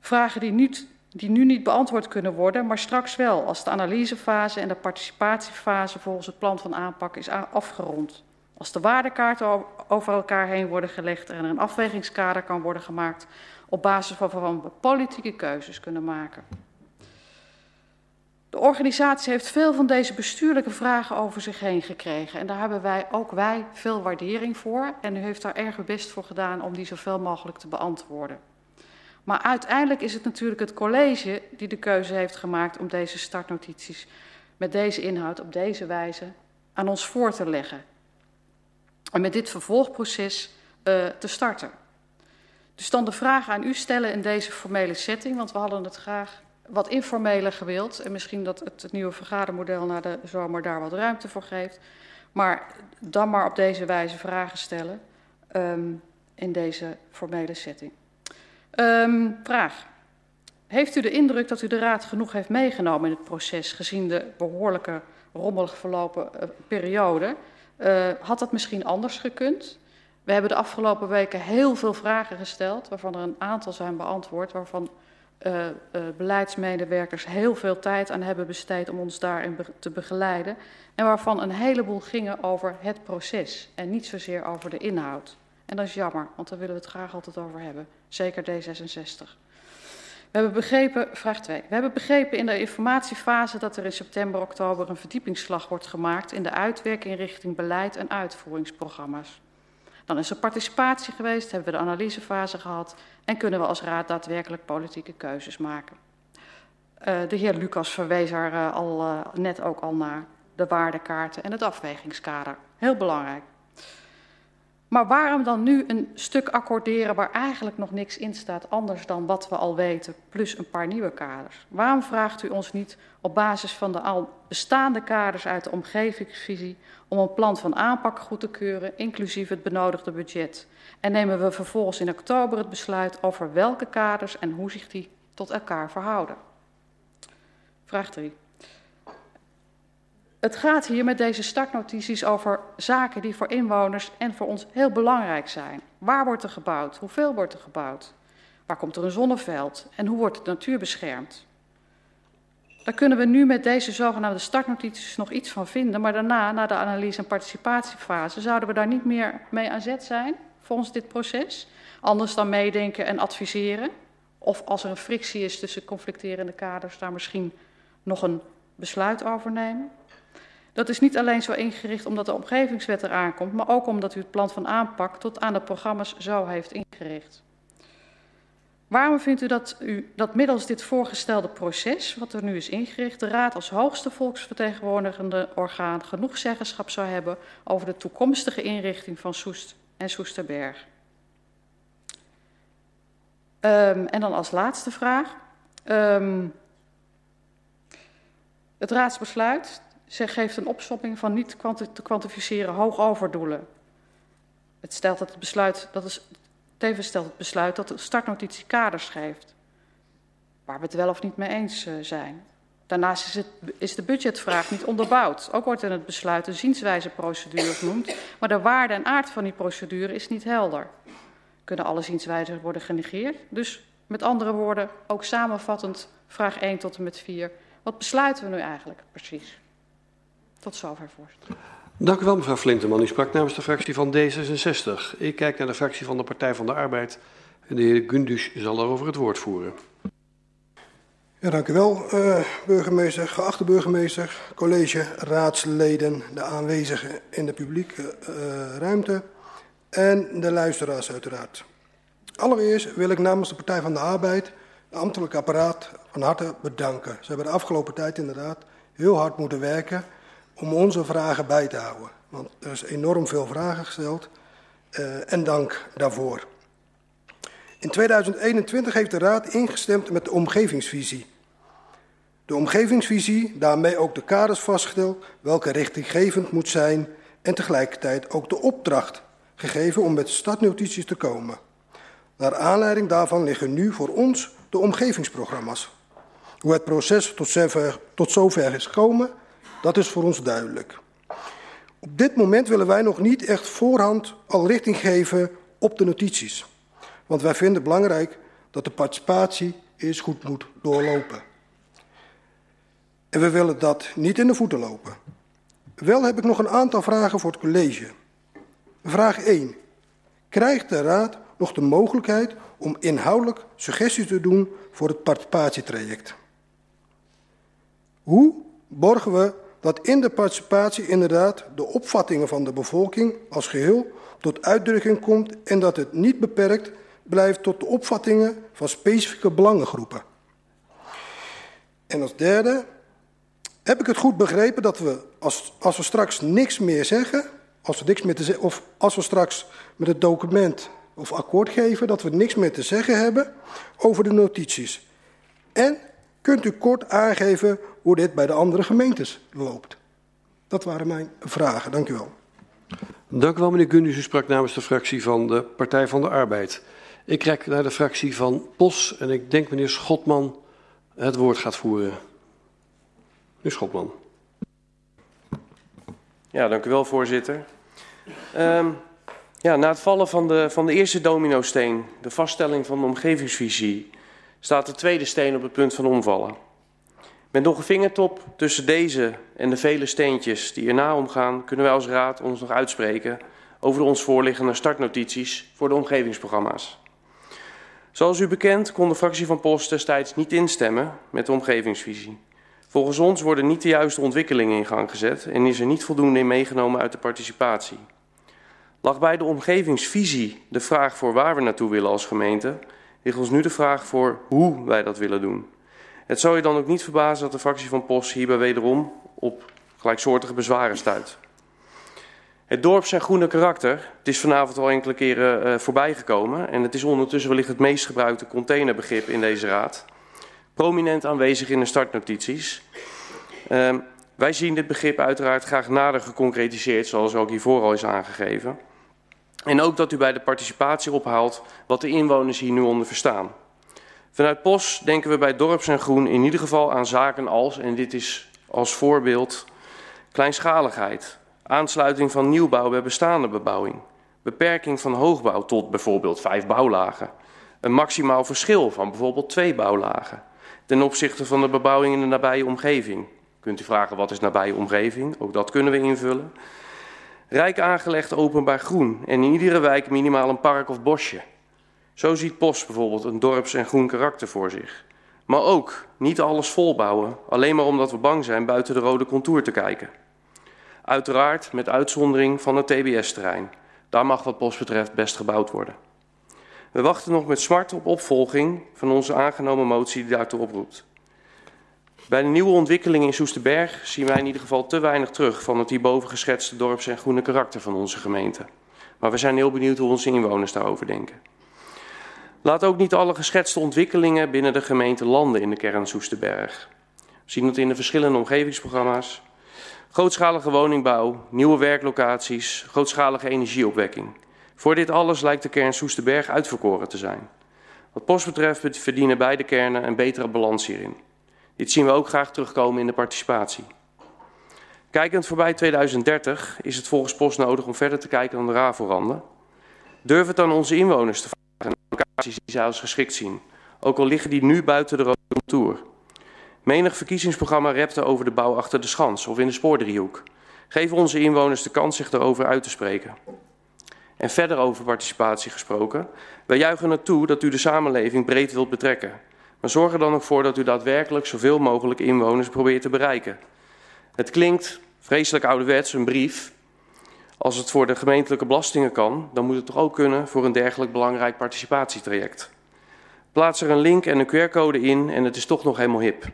Vragen die nu, die nu niet beantwoord kunnen worden, maar straks wel, als de analysefase en de participatiefase volgens het plan van aanpak is afgerond. Als de waardekaarten over elkaar heen worden gelegd en er een afwegingskader kan worden gemaakt op basis waarvan we politieke keuzes kunnen maken. De organisatie heeft veel van deze bestuurlijke vragen over zich heen gekregen. En daar hebben wij, ook wij, veel waardering voor. En u heeft daar erg uw best voor gedaan om die zoveel mogelijk te beantwoorden. Maar uiteindelijk is het natuurlijk het college die de keuze heeft gemaakt om deze startnotities met deze inhoud op deze wijze aan ons voor te leggen. En met dit vervolgproces uh, te starten. Dus dan de vraag aan u stellen in deze formele setting, want we hadden het graag wat informeler gewild. En misschien dat het, nieuwe vergadermodel na de zomer daar wat ruimte voor geeft. Maar dan maar op deze wijze vragen stellen um, in deze formele setting. Um, vraag. Heeft u de indruk dat u de Raad genoeg heeft meegenomen in het proces, gezien de behoorlijke rommelig verlopen uh, periode? Uh, had dat misschien anders gekund? We hebben de afgelopen weken heel veel vragen gesteld, waarvan er een aantal zijn beantwoord, waarvan uh, beleidsmedewerkers heel veel tijd aan hebben besteed om ons daarin be te begeleiden. En waarvan een heleboel gingen over het proces en niet zozeer over de inhoud. En dat is jammer, want daar willen we het graag altijd over hebben. Zeker D66. We hebben begrepen, vraag 2. We hebben begrepen in de informatiefase dat er in september, oktober een verdiepingsslag wordt gemaakt in de uitwerking richting beleid en uitvoeringsprogramma's. Dan is er participatie geweest, hebben we de analysefase gehad en kunnen we als raad daadwerkelijk politieke keuzes maken. Uh, de heer Lucas verwees er uh, al, uh, net ook al naar de waardekaarten en het afwegingskader. Heel belangrijk. Maar waarom dan nu een stuk accorderen waar eigenlijk nog niks in staat, anders dan wat we al weten, plus een paar nieuwe kaders? Waarom vraagt u ons niet op basis van de al bestaande kaders uit de omgevingsvisie om een plan van aanpak goed te keuren, inclusief het benodigde budget? En nemen we vervolgens in oktober het besluit over welke kaders en hoe zich die tot elkaar verhouden? Vraag 3. Het gaat hier met deze startnotities over zaken die voor inwoners en voor ons heel belangrijk zijn. Waar wordt er gebouwd? Hoeveel wordt er gebouwd? Waar komt er een zonneveld? En hoe wordt de natuur beschermd? Daar kunnen we nu met deze zogenaamde startnotities nog iets van vinden, maar daarna, na de analyse- en participatiefase, zouden we daar niet meer mee aan zet zijn volgens dit proces. Anders dan meedenken en adviseren. Of als er een frictie is tussen conflicterende kaders, daar misschien nog een besluit over nemen. Dat is niet alleen zo ingericht omdat de omgevingswet eraan komt, maar ook omdat u het plan van aanpak tot aan de programma's zo heeft ingericht. Waarom vindt u dat, u dat middels dit voorgestelde proces, wat er nu is ingericht, de Raad als hoogste volksvertegenwoordigende orgaan genoeg zeggenschap zou hebben over de toekomstige inrichting van Soest en Soesterberg? Um, en dan als laatste vraag. Um, het raadsbesluit zij geeft een opsomming van niet te kwantificeren hoogoverdoelen. Het stelt dat het besluit, dat is, tevens het besluit dat de startnotitie kaders geeft. Waar we het wel of niet mee eens uh, zijn. Daarnaast is, het, is, de budgetvraag niet onderbouwd. Ook wordt in het besluit een zienswijzeprocedure genoemd, maar de waarde en aard van die procedure is niet helder. Kunnen alle zienswijzen worden genegeerd? Dus met andere woorden, ook samenvattend vraag 1 tot en met 4. Wat besluiten we nu eigenlijk precies? Tot zover, voorzitter. Dank u wel, mevrouw Flinteman. U sprak namens de fractie van D66. Ik kijk naar de fractie van de Partij van de Arbeid. En de heer Gundus zal daarover het woord voeren. Ja, dank u wel, uh, burgemeester, geachte burgemeester, college, raadsleden, de aanwezigen in de publieke uh, ruimte en de luisteraars uiteraard. Allereerst wil ik namens de Partij van de Arbeid het ambtelijke apparaat van harte bedanken. Ze hebben de afgelopen tijd inderdaad heel hard moeten werken om onze vragen bij te houden. Want er is enorm veel vragen gesteld uh, en dank daarvoor. In 2021 heeft de Raad ingestemd met de omgevingsvisie. De omgevingsvisie, daarmee ook de kaders vastgesteld, welke richtinggevend moet zijn en tegelijkertijd ook de opdracht gegeven om met startnotities te komen. Naar aanleiding daarvan liggen nu voor ons de omgevingsprogramma's. Hoe het proces tot zover is gekomen, dat is voor ons duidelijk. Op dit moment willen wij nog niet echt voorhand al richting geven op de notities. Want wij vinden het belangrijk dat de participatie eerst goed moet doorlopen. En we willen dat niet in de voeten lopen. Wel heb ik nog een aantal vragen voor het college. Vraag 1. Krijgt de Raad nog de mogelijkheid om inhoudelijk suggesties te doen voor het participatietraject? Hoe borgen we dat in de participatie inderdaad de opvattingen van de bevolking als geheel tot uitdrukking komt en dat het niet beperkt blijft tot de opvattingen van specifieke belangengroepen. En als derde, heb ik het goed begrepen dat we, als, als we straks niks meer zeggen, als we niks meer te zeggen, of als we straks met het document of akkoord geven, dat we niks meer te zeggen hebben over de notities. En kunt u kort aangeven hoe dit bij de andere gemeentes loopt? Dat waren mijn vragen. Dank u wel. Dank u wel, meneer Gundus. U sprak namens de fractie van de Partij van de Arbeid. Ik kijk naar de fractie van POS en ik denk meneer Schotman het woord gaat voeren. Meneer Schotman. Ja, dank u wel, voorzitter. Um, ja, na het vallen van de, van de eerste dominosteen, de vaststelling van de omgevingsvisie, staat de tweede steen op het punt van omvallen. Met nog een vingertop tussen deze en de vele steentjes die erna omgaan, kunnen wij als raad ons nog uitspreken over de ons voorliggende startnotities voor de omgevingsprogramma's. Zoals u bekend kon de fractie van Post destijds niet instemmen met de omgevingsvisie. Volgens ons worden niet de juiste ontwikkelingen in gang gezet en is er niet voldoende in meegenomen uit de participatie. Lag bij de omgevingsvisie de vraag voor waar we naartoe willen als gemeente, ligt ons nu de vraag voor hoe wij dat willen doen. Het zou je dan ook niet verbazen dat de fractie van POS hierbij wederom op gelijksoortige bezwaren stuit. Het dorp zijn groene karakter, het is vanavond al enkele keren uh, voorbij gekomen en het is ondertussen wellicht het meest gebruikte containerbegrip in deze raad. Prominent aanwezig in de startnotities. Uh, wij zien dit begrip uiteraard graag nader geconcretiseerd, zoals ook hiervoor al is aangegeven. En ook dat u bij de participatie ophaalt wat de inwoners hier nu onder verstaan. Vanuit POS denken we bij Dorps en Groen in ieder geval aan zaken als, en dit is als voorbeeld, kleinschaligheid, aansluiting van nieuwbouw bij bestaande bebouwing, beperking van hoogbouw tot bijvoorbeeld vijf bouwlagen, een maximaal verschil van bijvoorbeeld twee bouwlagen ten opzichte van de bebouwing in de nabije omgeving. Kunt u vragen wat is nabije omgeving? Ook dat kunnen we invullen. Rijk aangelegd openbaar groen en in iedere wijk minimaal een park of bosje. Zo ziet POS bijvoorbeeld een dorps- en groen karakter voor zich. Maar ook niet alles volbouwen, alleen maar omdat we bang zijn buiten de rode contour te kijken. Uiteraard met uitzondering van het TBS-terrein. Daar mag wat POS betreft best gebouwd worden. We wachten nog met smart op opvolging van onze aangenomen motie die daartoe oproept. Bij de nieuwe ontwikkelingen in Soesterberg zien wij in ieder geval te weinig terug van het hierboven geschetste dorps- en groene karakter van onze gemeente. Maar we zijn heel benieuwd hoe onze inwoners daarover denken. Laat ook niet alle geschetste ontwikkelingen binnen de gemeente landen in de kern Soesterberg. We zien het in de verschillende omgevingsprogramma's. Grootschalige woningbouw, nieuwe werklocaties, grootschalige energieopwekking. Voor dit alles lijkt de kern Soesterberg uitverkoren te zijn. Wat post betreft verdienen beide kernen een betere balans hierin. Dit zien we ook graag terugkomen in de participatie. Kijkend voorbij 2030 is het volgens Post nodig om verder te kijken dan de RAVO-randen. Durf het aan onze inwoners te vragen locaties die zij als geschikt zien, ook al liggen die nu buiten de rode contour. Menig verkiezingsprogramma repte over de bouw achter de schans of in de spoordriehoek. Geef onze inwoners de kans zich erover uit te spreken. En verder over participatie gesproken. Wij juichen het toe dat u de samenleving breed wilt betrekken. Maar zorg er dan ook voor dat u daadwerkelijk zoveel mogelijk inwoners probeert te bereiken. Het klinkt vreselijk ouderwets, een brief. Als het voor de gemeentelijke belastingen kan, dan moet het toch ook kunnen voor een dergelijk belangrijk participatietraject. Plaats er een link en een QR-code in en het is toch nog helemaal hip.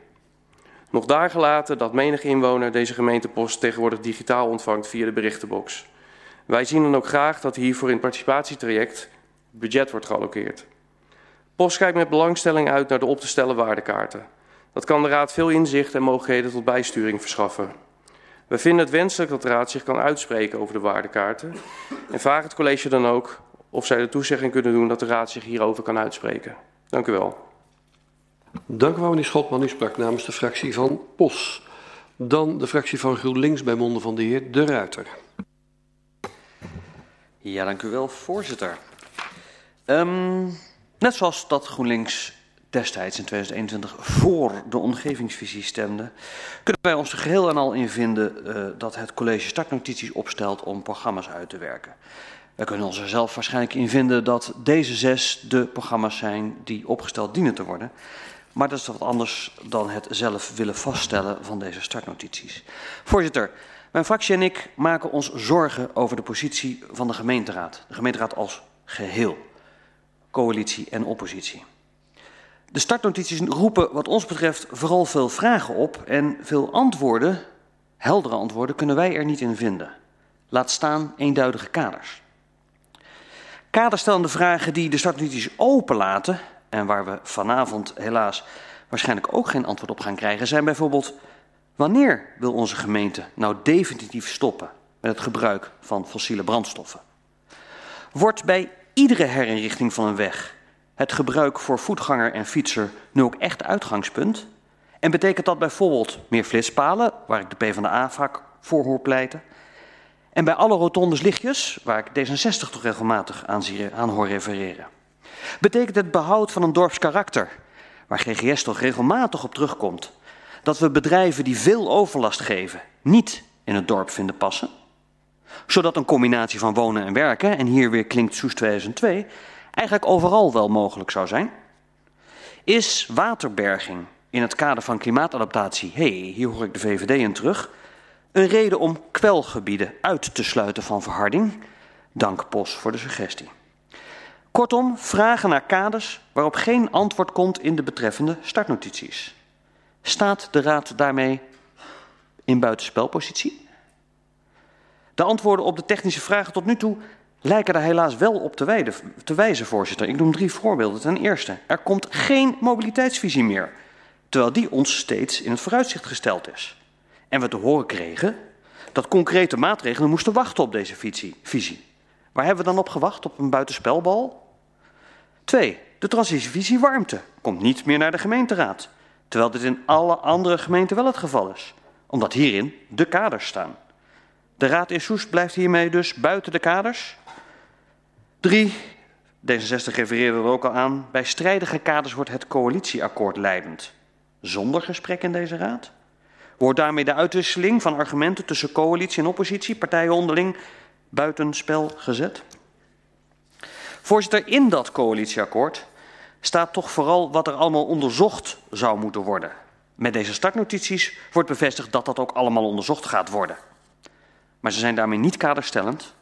Nog daar gelaten dat menig inwoner deze gemeentepost tegenwoordig digitaal ontvangt via de berichtenbox. Wij zien dan ook graag dat hiervoor in het participatietraject budget wordt geallokeerd. Post kijkt met belangstelling uit naar de op te stellen waardekaarten. Dat kan de Raad veel inzicht en mogelijkheden tot bijsturing verschaffen. We vinden het wenselijk dat de Raad zich kan uitspreken over de waardekaarten en vragen het college dan ook of zij de toezegging kunnen doen dat de Raad zich hierover kan uitspreken. Dank u wel. Dank u wel, meneer Schotman. U sprak namens de fractie van POS. Dan de fractie van GroenLinks bij monden van de heer De Ruiter. Ja, dank u wel, voorzitter. Um, net zoals dat GroenLinks destijds in 2021 voor de omgevingsvisie stemde, kunnen wij ons er geheel en al in vinden uh, dat het college startnotities opstelt om programma's uit te werken. Wij kunnen ons er zelf waarschijnlijk in vinden dat deze zes de programma's zijn die opgesteld dienen te worden. Maar dat is wat anders dan het zelf willen vaststellen van deze startnotities. Voorzitter, mijn fractie en ik maken ons zorgen over de positie van de gemeenteraad. De gemeenteraad als geheel. Coalitie en oppositie. De startnotities roepen wat ons betreft vooral veel vragen op en veel antwoorden, heldere antwoorden, kunnen wij er niet in vinden. Laat staan eenduidige kaders. Kaderstellende vragen die de startnotities openlaten en waar we vanavond helaas waarschijnlijk ook geen antwoord op gaan krijgen, zijn bijvoorbeeld wanneer wil onze gemeente nou definitief stoppen met het gebruik van fossiele brandstoffen? Wordt bij iedere herinrichting van een weg het gebruik voor voetganger en fietser nu ook echt uitgangspunt? En betekent dat bijvoorbeeld meer flitspalen, waar ik de PvdA vaak voor hoor pleiten? En bij alle rotondes lichtjes, waar ik D66 toch regelmatig aan, zie, aan hoor refereren? Betekent het behoud van een dorpskarakter, waar GGS toch regelmatig op terugkomt, dat we bedrijven die veel overlast geven niet in het dorp vinden passen? Zodat een combinatie van wonen en werken, en hier weer klinkt Soes 2002, eigenlijk overal wel mogelijk zou zijn? Is waterberging in het kader van klimaatadaptatie, hé, hey, hier hoor ik de VVD in terug, een reden om kwelgebieden uit te sluiten van verharding? Dank POS voor de suggestie. Kortom, vragen naar kaders waarop geen antwoord komt in de betreffende startnotities. Staat de Raad daarmee in buitenspelpositie? De antwoorden op de technische vragen tot nu toe lijken daar helaas wel op te, wijden, te wijzen, voorzitter. Ik noem drie voorbeelden. Ten eerste, er komt geen mobiliteitsvisie meer, terwijl die ons steeds in het vooruitzicht gesteld is. En we te horen kregen dat concrete maatregelen moesten wachten op deze visie. Waar hebben we dan op gewacht? Op een buitenspelbal? Twee, De transitievisie warmte komt niet meer naar de gemeenteraad, terwijl dit in alle andere gemeenten wel het geval is, omdat hierin de kaders staan. De raad in Soest blijft hiermee dus buiten de kaders. 3. D66 refereerde er ook al aan. Bij strijdige kaders wordt het coalitieakkoord leidend. Zonder gesprek in deze raad? Wordt daarmee de uitwisseling van argumenten tussen coalitie en oppositie, partijen onderling, buitenspel gezet? Voorzitter, in dat coalitieakkoord staat toch vooral wat er allemaal onderzocht zou moeten worden. Met deze startnotities wordt bevestigd dat dat ook allemaal onderzocht gaat worden. Maar ze zijn daarmee niet kaderstellend.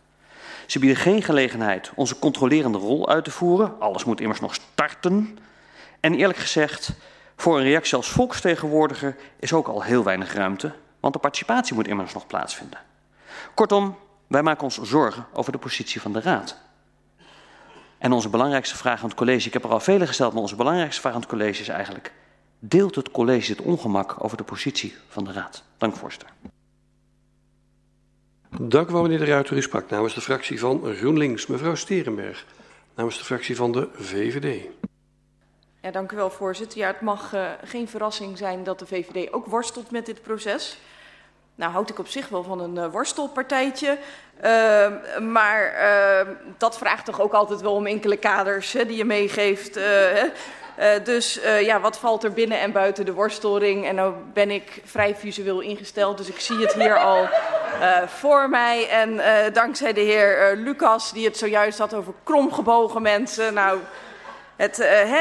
Ze bieden geen gelegenheid onze controlerende rol uit te voeren. Alles moet immers nog starten. En eerlijk gezegd, voor een reactie als volksvertegenwoordiger is ook al heel weinig ruimte, want de participatie moet immers nog plaatsvinden. Kortom, wij maken ons zorgen over de positie van de Raad. En onze belangrijkste vraag aan het college, ik heb er al vele gesteld, maar onze belangrijkste vraag aan het college is eigenlijk: deelt het college het ongemak over de positie van de Raad? Dank, voorzitter. Dank u wel, meneer de Ruiter. U sprak namens de fractie van GroenLinks. Mevrouw Sterenberg, namens de fractie van de VVD. Ja, dank u wel, voorzitter. Ja, het mag uh, geen verrassing zijn dat de VVD ook worstelt met dit proces. Nou houd ik op zich wel van een uh, worstelpartijtje. Uh, maar dat vraagt toch ook altijd wel om enkele kaders hè, die je meegeeft. Dus ja, wat valt er binnen en buiten de worstelring? En nou ben ik vrij visueel ingesteld, dus ik zie het hier al voor mij. En dankzij de heer Lucas, die het zojuist had over kromgebogen mensen. Nou, het,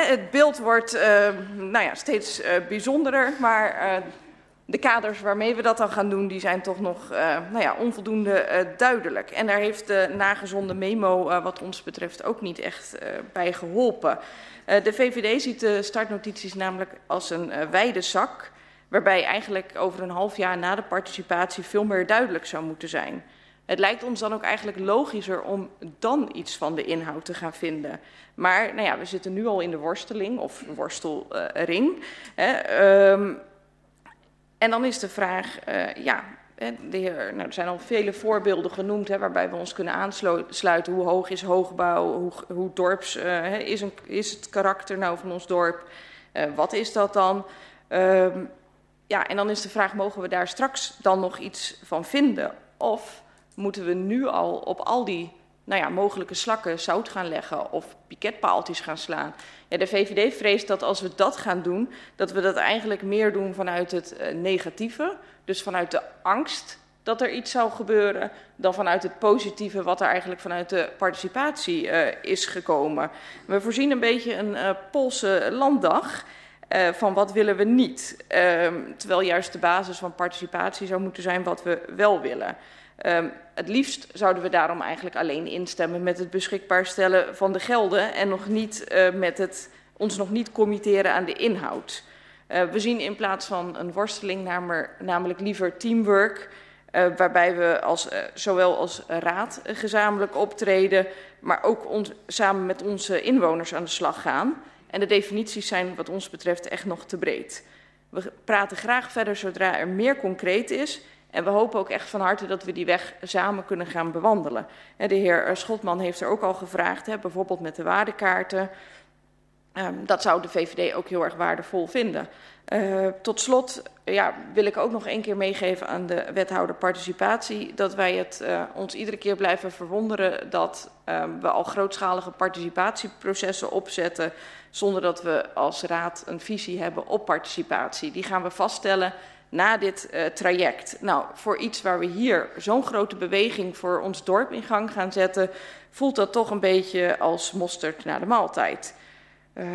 het beeld wordt nou ja, steeds bijzonderer, maar de kaders waarmee we dat dan gaan doen, die zijn toch nog nou ja, onvoldoende duidelijk. En daar heeft de nagezonde memo wat ons betreft ook niet echt bij geholpen. de VVD ziet de startnotities namelijk als een wijde zak, waarbij eigenlijk over een half jaar na de participatie veel meer duidelijk zou moeten zijn. Het lijkt ons dan ook eigenlijk logischer om dan iets van de inhoud te gaan vinden. Maar nou ja, we zitten nu al in de worsteling of worstelring. Uh, um, en dan is de vraag, uh, ja, de heer, nou, er zijn al vele voorbeelden genoemd hè, waarbij we ons kunnen aansluiten. Hoe hoog is hoogbouw? Hoe, hoe dorps uh, is, een, is het karakter nou van ons dorp? Uh, wat is dat dan? Um, ja, en dan is de vraag, mogen we daar straks dan nog iets van vinden? Of moeten we nu al op al die nou ja, mogelijke slakken zout gaan leggen of piketpaaltjes gaan slaan. Ja, de VVD vreest dat als we dat gaan doen, dat we dat eigenlijk meer doen vanuit het uh, negatieve. Dus vanuit de angst dat er iets zou gebeuren, dan vanuit het positieve wat er eigenlijk vanuit de participatie uh, is gekomen. We voorzien een beetje een uh, Poolse landdag. Van wat willen we niet. Uh, terwijl juist de basis van participatie zou moeten zijn wat we wel willen. Um, het liefst zouden we daarom eigenlijk alleen instemmen met het beschikbaar stellen van de gelden en nog niet, uh, met het, ons nog niet committeren aan de inhoud. Uh, we zien in plaats van een worsteling namer, namelijk liever teamwork, uh, waarbij we als, zowel als raad gezamenlijk optreden, maar ook ons, samen met onze inwoners aan de slag gaan. En de definities zijn wat ons betreft echt nog te breed. We praten graag verder zodra er meer concreet is en we hopen ook echt van harte dat we die weg samen kunnen gaan bewandelen. De heer Schotman heeft er ook al gevraagd, bijvoorbeeld met de waardekaarten. Dat zou de VVD ook heel erg waardevol vinden. Uh, tot slot ja, wil ik ook nog één keer meegeven aan de wethouder participatie... dat wij het ons iedere keer blijven verwonderen dat uh, we al grootschalige participatieprocessen opzetten... zonder dat we als raad een visie hebben op participatie. Die gaan we vaststellen na dit uh, traject. Nou, voor iets waar we hier zo'n grote beweging voor ons dorp in gang gaan zetten, voelt dat toch een beetje als mosterd na de maaltijd. Uh,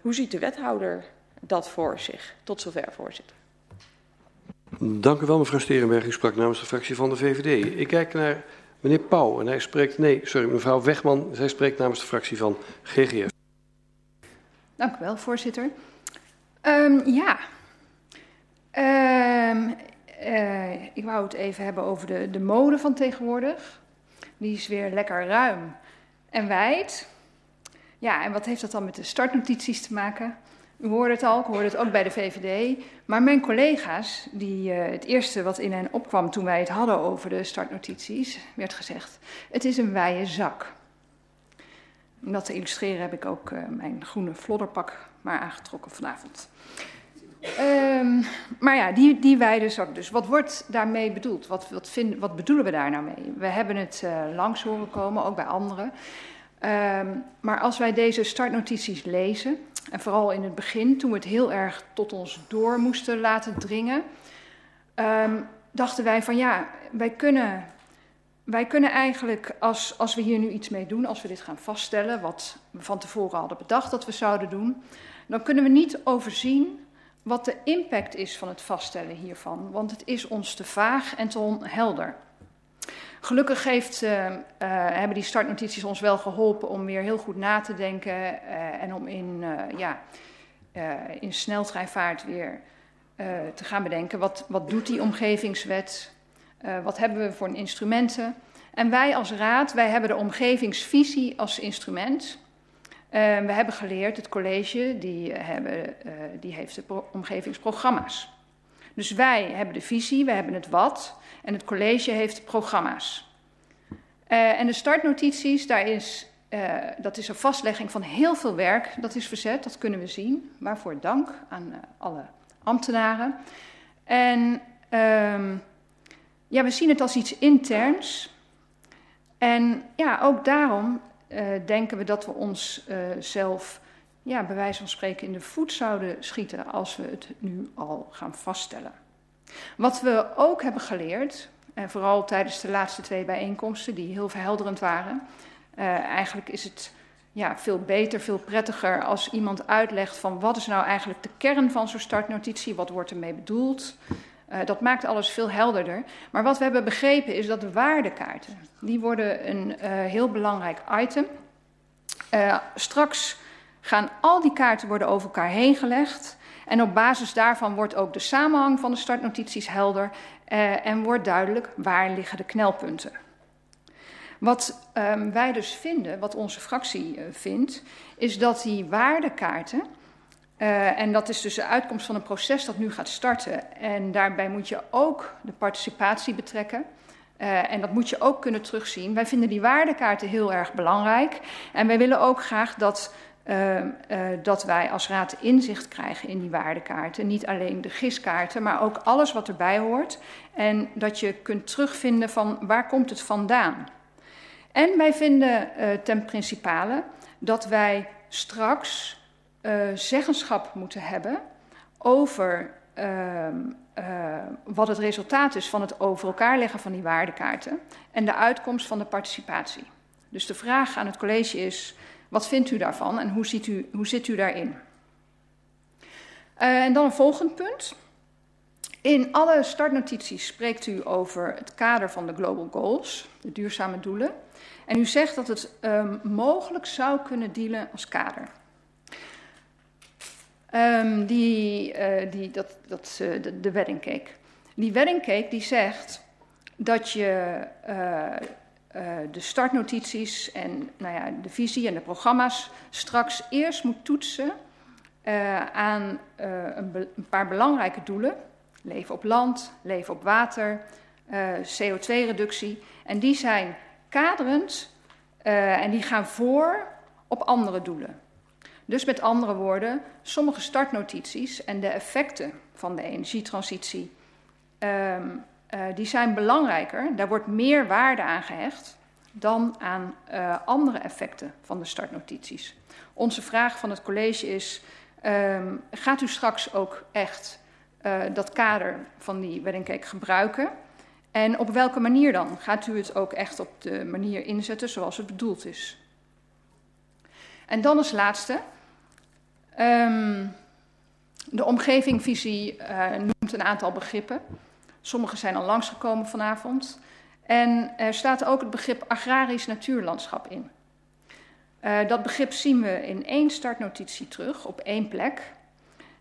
hoe ziet de wethouder dat voor zich? Tot zover, voorzitter. Dank u wel, mevrouw Sterenberg. U sprak namens de fractie van de VVD. Ik kijk naar meneer Pauw en hij spreekt, nee, sorry, mevrouw Wegman. Zij spreekt namens de fractie van GGF. Dank u wel, voorzitter. Um, ja, Uh, ik wou het even hebben over de, de mode van tegenwoordig. Die is weer lekker ruim en wijd. Ja, en wat heeft dat dan met de startnotities te maken? U hoorde het al, ik hoorde het ook bij de VVD. Maar mijn collega's, die, uh, het eerste wat in hen opkwam toen wij het hadden over de startnotities, werd gezegd: het is een wijde zak. om dat te illustreren heb ik ook uh, mijn groene flodderpak maar aangetrokken vanavond. Um, maar ja, die, die weidenzak dus. Wat wordt daarmee bedoeld? Wat, wat, vind, wat bedoelen we daar nou mee? We hebben het uh, langs horen komen, ook bij anderen. Um, maar als wij deze startnotities lezen, en vooral in het begin, toen we het heel erg tot ons door moesten laten dringen, um, dachten wij van ja, wij kunnen, wij kunnen eigenlijk, als, als we hier nu iets mee doen, als we dit gaan vaststellen, wat we van tevoren hadden bedacht dat we zouden doen, dan kunnen we niet overzien wat de impact is van het vaststellen hiervan, want het is ons te vaag en te onhelder. Gelukkig heeft, uh, uh, hebben die startnotities ons wel geholpen om weer heel goed na te denken uh, en om in, ja, in sneltreinvaart weer te gaan bedenken. Wat, wat doet die omgevingswet? wat hebben we voor instrumenten? En wij als raad, wij hebben de omgevingsvisie als instrument. We hebben geleerd, het college, die, hebben, die heeft de omgevingsprogramma's. Dus wij hebben de visie, wij hebben het wat. En het college heeft programma's. Uh, en de startnotities, daar is, dat is een vastlegging van heel veel werk. Dat is verzet, dat kunnen we zien. Waarvoor dank aan alle ambtenaren. En um, ja, we zien het als iets interns. En ja, ook daarom denken we dat we ons zelf, ja, bij wijze van spreken, in de voet zouden schieten als we het nu al gaan vaststellen. Wat we ook hebben geleerd, en vooral tijdens de laatste twee bijeenkomsten, die heel verhelderend waren, uh, eigenlijk is het ja, veel beter, veel prettiger als iemand uitlegt van wat is nou eigenlijk de kern van zo'n startnotitie, wat wordt ermee bedoeld. Uh, dat maakt alles veel helderder. Maar wat we hebben begrepen is dat de waardekaarten, die worden een uh, heel belangrijk item. straks gaan al die kaarten worden over elkaar heen gelegd. En op basis daarvan wordt ook de samenhang van de startnotities helder uh, en wordt duidelijk waar liggen de knelpunten. Wat um, wij dus vinden, wat onze fractie uh, vindt, is dat die waardekaarten, uh, en dat is dus de uitkomst van een proces dat nu gaat starten, en daarbij moet je ook de participatie betrekken. Uh, en dat moet je ook kunnen terugzien. Wij vinden die waardekaarten heel erg belangrijk. En wij willen ook graag dat uh, uh, dat wij als raad inzicht krijgen in die waardekaarten. Niet alleen de giskaarten, maar ook alles wat erbij hoort. En dat je kunt terugvinden van waar komt het vandaan. En wij vinden ten principale dat wij straks zeggenschap moeten hebben over ehm, wat het resultaat is van het over elkaar leggen van die waardekaarten en de uitkomst van de participatie. Dus de vraag aan het college is wat vindt u daarvan en hoe, ziet u, hoe zit u daarin? Uh, en dan een volgend punt. In alle startnotities spreekt u over het kader van de Global Goals, de duurzame doelen. En u zegt dat het um, mogelijk zou kunnen dienen als kader. Um, die, uh, die, dat, dat, de, de wedding. Die wedding cake die zegt dat je uh, de startnotities en nou ja, de visie en de programma's straks eerst moet toetsen aan een, een, paar belangrijke doelen. Leven op land, leven op water, CO2-reductie. En die zijn kaderend en die gaan voor op andere doelen. Dus met andere woorden, sommige startnotities en de effecten van de energietransitie um, uh, die zijn belangrijker, daar wordt meer waarde aan gehecht dan aan uh, andere effecten van de startnotities. Onze vraag van het college is: um, gaat u straks ook echt uh, dat kader van die wedding gebruiken? En op welke manier dan? Gaat u het ook echt op de manier inzetten zoals het bedoeld is? En dan als laatste. Um, de omgevingvisie uh, noemt een aantal begrippen. Sommige zijn al langsgekomen vanavond. En er staat ook het begrip agrarisch natuurlandschap in. Uh, dat begrip zien we in één startnotitie terug, op één plek.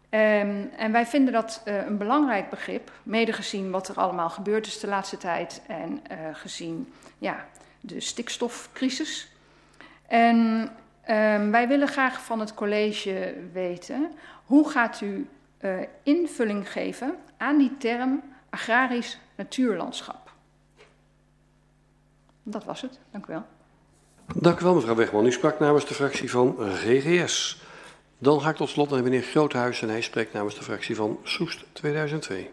Um, en wij vinden dat uh, een belangrijk begrip, mede gezien wat er allemaal gebeurd is de laatste tijd en uh, gezien ja, de stikstofcrisis. En um, wij willen graag van het college weten, hoe gaat u invulling geven aan die term agrarisch natuurlandschap. Dat was het, dank u wel. Dank u wel, mevrouw Wegman. U sprak namens de fractie van GGS. Dan ga ik tot slot naar meneer Groothuis en hij spreekt namens de fractie van Soest 2002.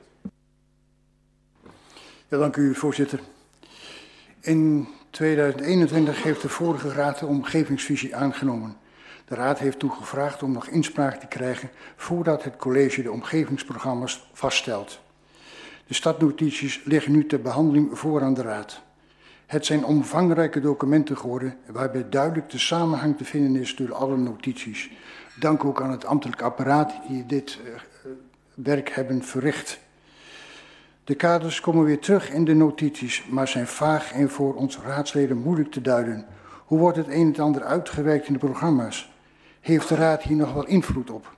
Ja, dank u, voorzitter. In 2021 heeft de vorige raad de omgevingsvisie aangenomen. De raad heeft toegevraagd om nog inspraak te krijgen voordat het college de omgevingsprogramma's vaststelt. De stadnotities liggen nu ter behandeling voor aan de raad. Het zijn omvangrijke documenten geworden waarbij duidelijk de samenhang te vinden is tussen alle notities. Dank ook aan het ambtelijk apparaat die dit uh, werk hebben verricht. De kaders komen weer terug in de notities, maar zijn vaag en voor ons raadsleden moeilijk te duiden. Hoe wordt het een en ander uitgewerkt in de programma's? Heeft de raad hier nog wel invloed op?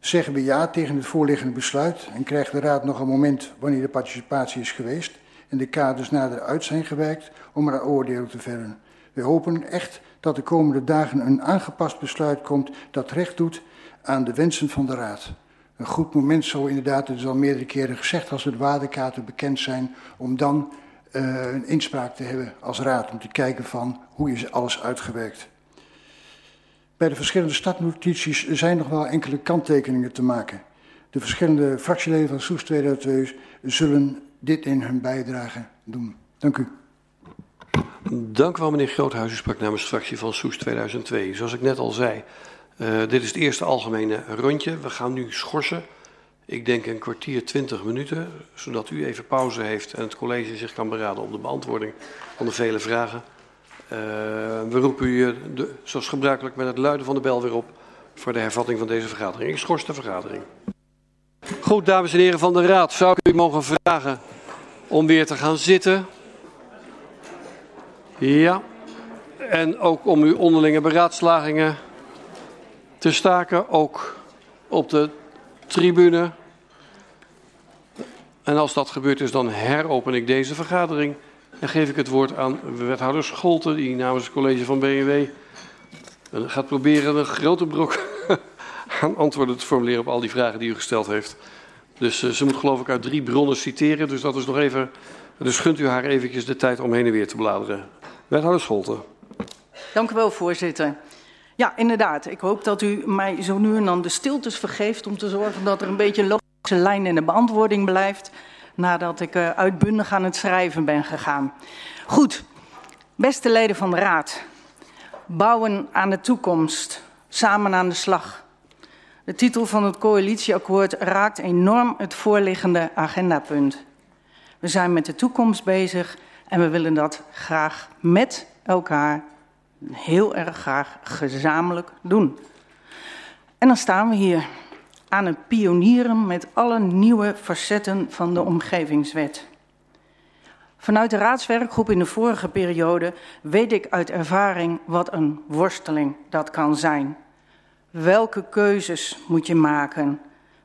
Zeggen we ja tegen het voorliggende besluit en krijgt de raad nog een moment wanneer de participatie is geweest en de kaders nader uit zijn gewerkt om er een oordeel te vellen? We hopen echt dat de komende dagen een aangepast besluit komt dat recht doet aan de wensen van de raad. Een goed moment zou inderdaad, het is al meerdere keren gezegd, als de waardekaarten bekend zijn, om dan uh, een inspraak te hebben als raad, om te kijken van hoe is alles uitgewerkt. Bij de verschillende stadnotities zijn nog wel enkele kanttekeningen te maken. De verschillende fractieleden van Soes 2002 zullen dit in hun bijdrage doen. Dank u. Dank u wel, meneer Groothuis. U sprak namens de fractie van Soes 2002. Zoals ik net al zei, uh, dit is het eerste algemene rondje. We gaan nu schorsen. Ik denk een kwartier, twintig minuten, zodat u even pauze heeft en het college zich kan beraden op de beantwoording van de vele vragen. Uh, we roepen u, de, zoals gebruikelijk, met het luiden van de bel weer op voor de hervatting van deze vergadering. Ik schors de vergadering. Goed, dames en heren van de Raad, zou ik u mogen vragen om weer te gaan zitten? Ja. En ook om uw onderlinge beraadslagingen te staken, ook op de tribune. En als dat gebeurd is, dan heropen ik deze vergadering en geef ik het woord aan wethouder Scholten, die namens het college van BMW gaat proberen een grote brok aan antwoorden te formuleren op al die vragen die u gesteld heeft. Dus uh, ze moet geloof ik uit drie bronnen citeren, dus dat is nog even... Dus gunt u haar eventjes de tijd om heen en weer te bladeren. Wethouder Scholten. Dank u wel, voorzitter. Ja, inderdaad. Ik hoop dat u mij zo nu en dan de stiltes vergeeft om te zorgen dat er een beetje logische lijn in de beantwoording blijft nadat ik uh, uitbundig aan het schrijven ben gegaan. Goed, beste leden van de Raad. Bouwen aan de toekomst, samen aan de slag. De titel van het coalitieakkoord raakt enorm het voorliggende agendapunt. We zijn met de toekomst bezig en we willen dat graag met elkaar heel erg graag gezamenlijk doen. En dan staan we hier aan het pionieren met alle nieuwe facetten van de omgevingswet. Vanuit de raadswerkgroep in de vorige periode weet ik uit ervaring wat een worsteling dat kan zijn. Welke keuzes moet je maken?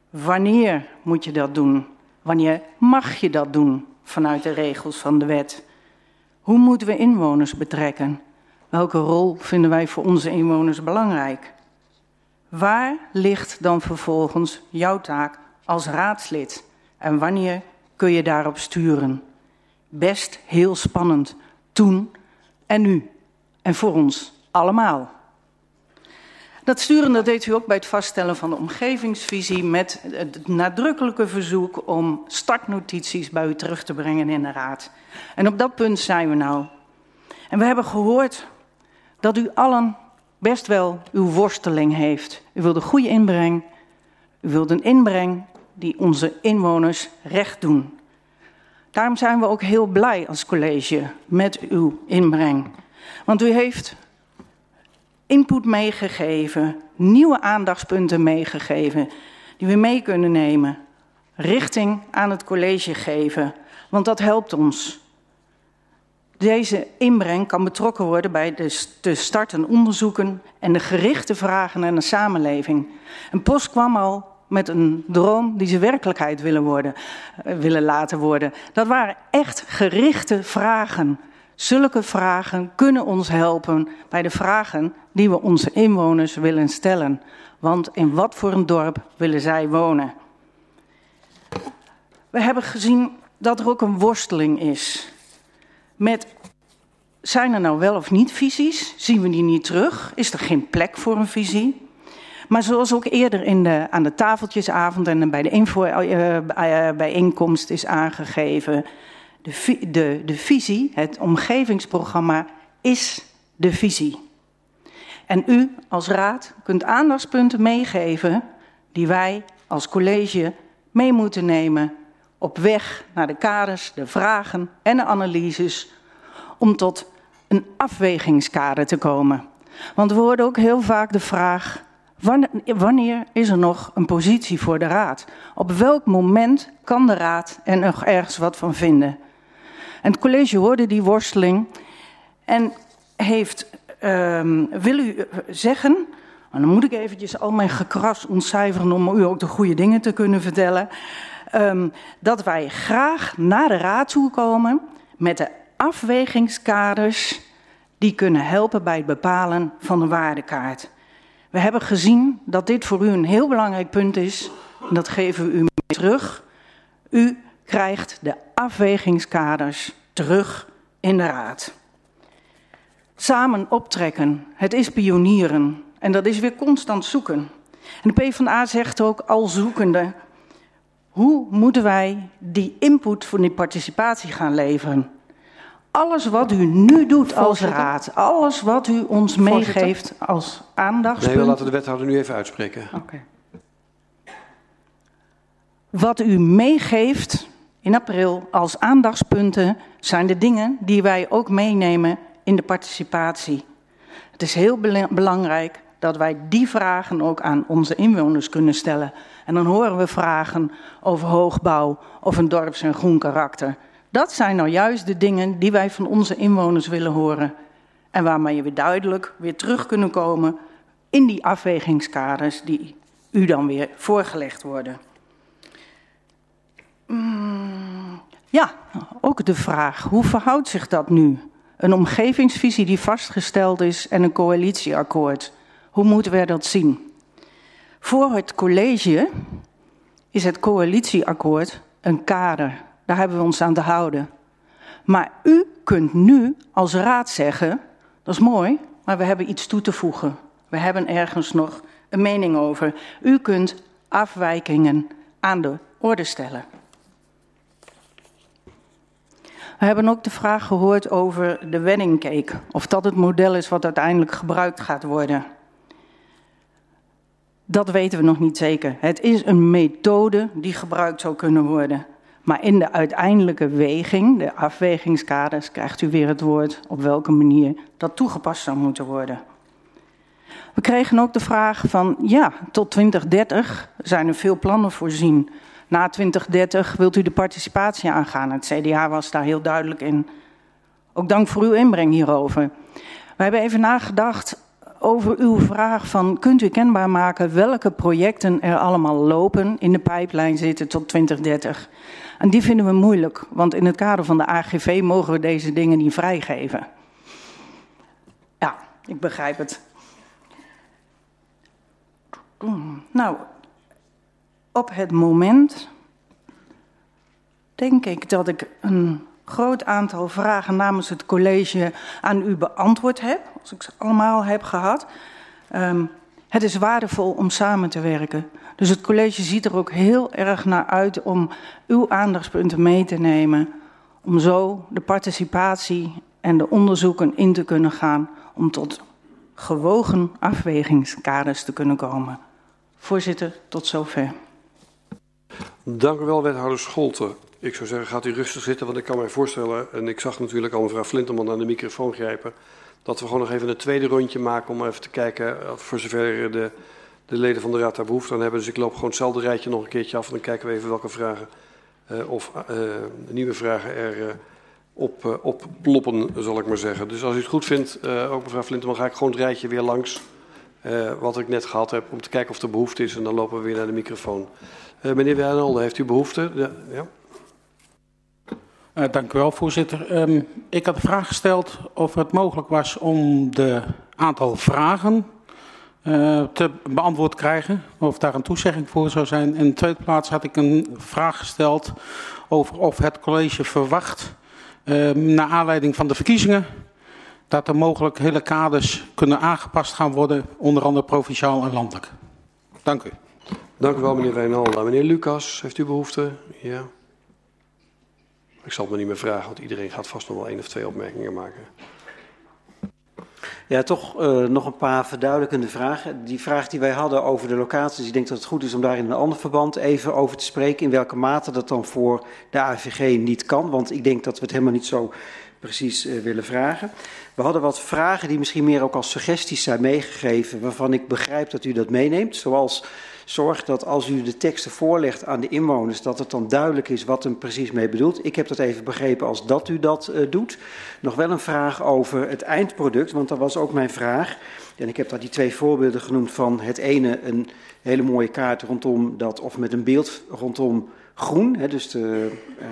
Wanneer moet je dat doen? Wanneer mag je dat doen vanuit de regels van de wet? Hoe moeten we inwoners betrekken? Welke rol vinden wij voor onze inwoners belangrijk? Waar ligt dan vervolgens jouw taak als raadslid? En wanneer kun je daarop sturen? Best heel spannend. Toen en nu. En voor ons allemaal. Dat sturen dat deed u ook bij het vaststellen van de omgevingsvisie met het nadrukkelijke verzoek om startnotities bij u terug te brengen in de raad. En op dat punt zijn we nou. En we hebben gehoord dat u allen best wel uw worsteling heeft. U wilt een goede inbreng. U wilt een inbreng die onze inwoners recht doen. Daarom zijn we ook heel blij als college met uw inbreng. Want u heeft input meegegeven, nieuwe aandachtspunten meegegeven, die we mee kunnen nemen, richting aan het college geven. Want dat helpt ons. Deze inbreng kan betrokken worden bij de te starten onderzoeken en de gerichte vragen aan de samenleving. En Post kwam al met een droom die ze werkelijkheid willen, worden, eh, willen laten worden. Dat waren echt gerichte vragen. Zulke vragen kunnen ons helpen bij de vragen die we onze inwoners willen stellen. Want in wat voor een dorp willen zij wonen? We hebben gezien dat er ook een worsteling is met zijn er nou wel of niet visies? Zien we die niet terug? Is er geen plek voor een visie? Maar zoals ook eerder in de, aan de tafeltjesavond en bij de info-bijeenkomst is aangegeven, de, de, de visie, het omgevingsprogramma, is de visie. En u als raad kunt aandachtspunten meegeven die wij als college mee moeten nemen op weg naar de kaders, de vragen en de analyses om tot een afwegingskader te komen. Want we horen ook heel vaak de vraag: wanneer is er nog een positie voor de raad? Op welk moment kan de raad er nog ergens wat van vinden? En het college hoorde die worsteling en heeft, um, wil u zeggen, en dan moet ik eventjes al mijn gekras ontcijferen om u ook de goede dingen te kunnen vertellen, um, dat wij graag naar de raad toe komen met de afwegingskaders die kunnen helpen bij het bepalen van de waardekaart. We hebben gezien dat dit voor u een heel belangrijk punt is. Dat geven we u mee terug. U krijgt de afwegingskaders terug in de raad. Samen optrekken, het is pionieren. En dat is weer constant zoeken. En de PvdA zegt ook al zoekende, hoe moeten wij die input voor die participatie gaan leveren? Alles wat u nu doet als raad, alles wat u ons meegeeft als aandachtspunt. Nee, we laten de wethouder nu even uitspreken. Oké. Okay. Wat u meegeeft in april als aandachtspunten zijn de dingen die wij ook meenemen in de participatie. Het is heel belangrijk dat wij die vragen ook aan onze inwoners kunnen stellen. En dan horen we vragen over hoogbouw of een dorps- en groen karakter. Dat zijn nou juist de dingen die wij van onze inwoners willen horen. En waarmee we duidelijk weer terug kunnen komen in die afwegingskaders die u dan weer voorgelegd worden. Mm, ja, ook de vraag, hoe verhoudt zich dat nu? Een omgevingsvisie die vastgesteld is en een coalitieakkoord. Hoe moeten we dat zien? Voor het college is het coalitieakkoord een kader daar hebben we ons aan te houden. Maar u kunt nu als raad zeggen, dat is mooi, maar we hebben iets toe te voegen. We hebben ergens nog een mening over. U kunt afwijkingen aan de orde stellen. We hebben ook de vraag gehoord over de wedding cake. Of dat het model is wat uiteindelijk gebruikt gaat worden. Dat weten we nog niet zeker. Het is een methode die gebruikt zou kunnen worden. Maar in de uiteindelijke weging, de afwegingskaders, krijgt u weer het woord op welke manier dat toegepast zou moeten worden. We kregen ook de vraag van, ja, tot 2030 zijn er veel plannen voorzien. Na 2030 wilt u de participatie aangaan. Het CDA was daar heel duidelijk in. Ook dank voor uw inbreng hierover. We hebben even nagedacht over uw vraag van, kunt u kenbaar maken welke projecten er allemaal lopen, in de pijplijn zitten tot 2030? En die vinden we moeilijk, want in het kader van de AGV mogen we deze dingen niet vrijgeven. Ja, ik begrijp het. Nou, op het moment denk ik dat ik een groot aantal vragen namens het college aan u beantwoord heb, als ik ze allemaal heb gehad. Um, het is waardevol om samen te werken. Dus het college ziet er ook heel erg naar uit om uw aandachtspunten mee te nemen. Om zo de participatie en de onderzoeken in te kunnen gaan. Om tot gewogen afwegingskaders te kunnen komen. Voorzitter, tot zover. Dank u wel, wethouder Scholten. Ik zou zeggen, gaat u rustig zitten, want ik kan mij voorstellen... en ik zag natuurlijk al mevrouw Flinterman aan de microfoon grijpen... dat we gewoon nog even een tweede rondje maken om even te kijken... voor zover de de leden van de Raad daar behoefte aan hebben. Dus ik loop gewoon hetzelfde rijtje nog een keertje af en dan kijken we even welke vragen uh, of uh, nieuwe vragen er uh, op, op ploppen, zal ik maar zeggen. Dus als u het goed vindt, ook mevrouw Flinterman, ga ik gewoon het rijtje weer langs. wat ik net gehad heb, om te kijken of er behoefte is. En dan lopen we weer naar de microfoon. meneer Wijnolde, heeft u behoefte? Ja. ja. Uh, dank u wel, voorzitter. Um, ik had de vraag gesteld of het mogelijk was om de aantal vragen uh, te beantwoord krijgen. Of daar een toezegging voor zou zijn. In de tweede plaats had ik een vraag gesteld over of het college verwacht, uh, naar aanleiding van de verkiezingen, dat er mogelijk hele kaders kunnen aangepast gaan worden, onder andere provinciaal en landelijk. Dank u. Dank u wel, meneer Wijnalda. Meneer Lucas, heeft u behoefte? Ja. Ik zal het me niet meer vragen, want iedereen gaat vast nog wel één of twee opmerkingen maken. Ja, toch uh, nog een paar verduidelijkende vragen. Die vraag die wij hadden over de locaties, ik denk dat het goed is om daar in een ander verband even over te spreken. In welke mate dat dan voor de AVG niet kan, want ik denk dat we het helemaal niet zo precies uh, willen vragen. We hadden wat vragen die misschien meer ook als suggesties zijn meegegeven, waarvan ik begrijp dat u dat meeneemt. Zoals zorg dat als u de teksten voorlegt aan de inwoners, dat het dan duidelijk is wat hem precies mee bedoelt. Ik heb dat even begrepen als dat u dat uh, doet. Nog wel een vraag over het eindproduct, want dat was ook mijn vraag. En ik heb daar die twee voorbeelden genoemd van het ene een hele mooie kaart rondom dat, of met een beeld rondom groen, hè, dus de uh,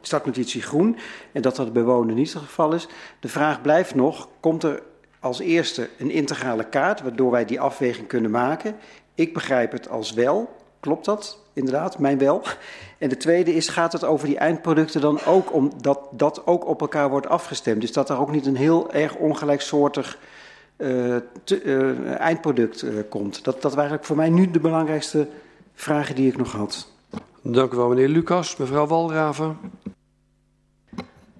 startnotitie groen, en dat dat bij wonen niet het geval is. De vraag blijft nog, komt er als eerste een integrale kaart, waardoor wij die afweging kunnen maken? Ik begrijp het als wel. Klopt dat? Inderdaad, mijn wel. En de tweede is, gaat het over die eindproducten dan ook om dat ook op elkaar wordt afgestemd? Dus dat er ook niet een heel erg ongelijksoortig te, uh, eindproduct uh, komt. Dat, dat waren eigenlijk voor mij nu de belangrijkste vragen die ik nog had. Dank u wel, meneer Lucas. Mevrouw Walraven.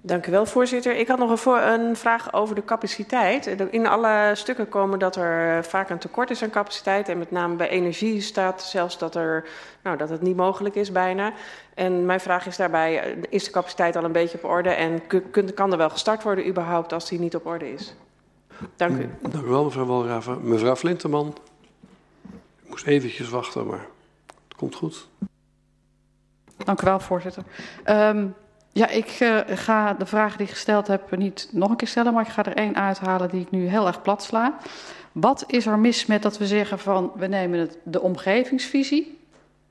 Dank u wel, voorzitter. Ik had nog een, voor, een, vraag over de capaciteit. In alle stukken komen dat er vaak een tekort is aan capaciteit. En met name bij energie staat zelfs dat, er, nou, dat het niet mogelijk is bijna. En mijn vraag is daarbij, is de capaciteit al een beetje op orde? En kan er wel gestart worden überhaupt als die niet op orde is? Dank u. Dank u wel, mevrouw Walraven. Mevrouw Flinteman. Ik moest eventjes wachten, maar het komt goed. Dank u wel, voorzitter. Um, ja, ik uh, ga de vragen die ik gesteld heb niet nog een keer stellen, maar ik ga er één uithalen die ik nu heel erg plat sla. Wat is er mis met dat we zeggen van we nemen het, de omgevingsvisie,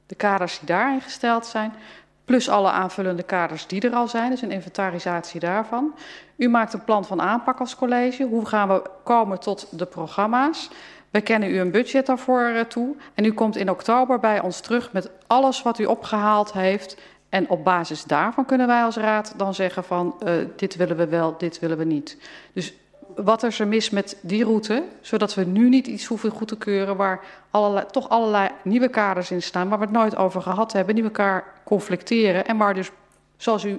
de kaders die daarin gesteld zijn, plus alle aanvullende kaders die er al zijn, dus een inventarisatie daarvan. U maakt een plan van aanpak als college. Hoe gaan we komen tot de programma's? We kennen u een budget daarvoor uh, toe. En u komt in oktober bij ons terug met alles wat u opgehaald heeft en op basis daarvan kunnen wij als raad dan zeggen van uh, dit willen we wel, dit willen we niet. Dus wat is er mis met die route, zodat we nu niet iets hoeven goed te keuren waar allerlei, toch allerlei nieuwe kaders in staan, waar we het nooit over gehad hebben, die elkaar conflicteren en waar dus, zoals u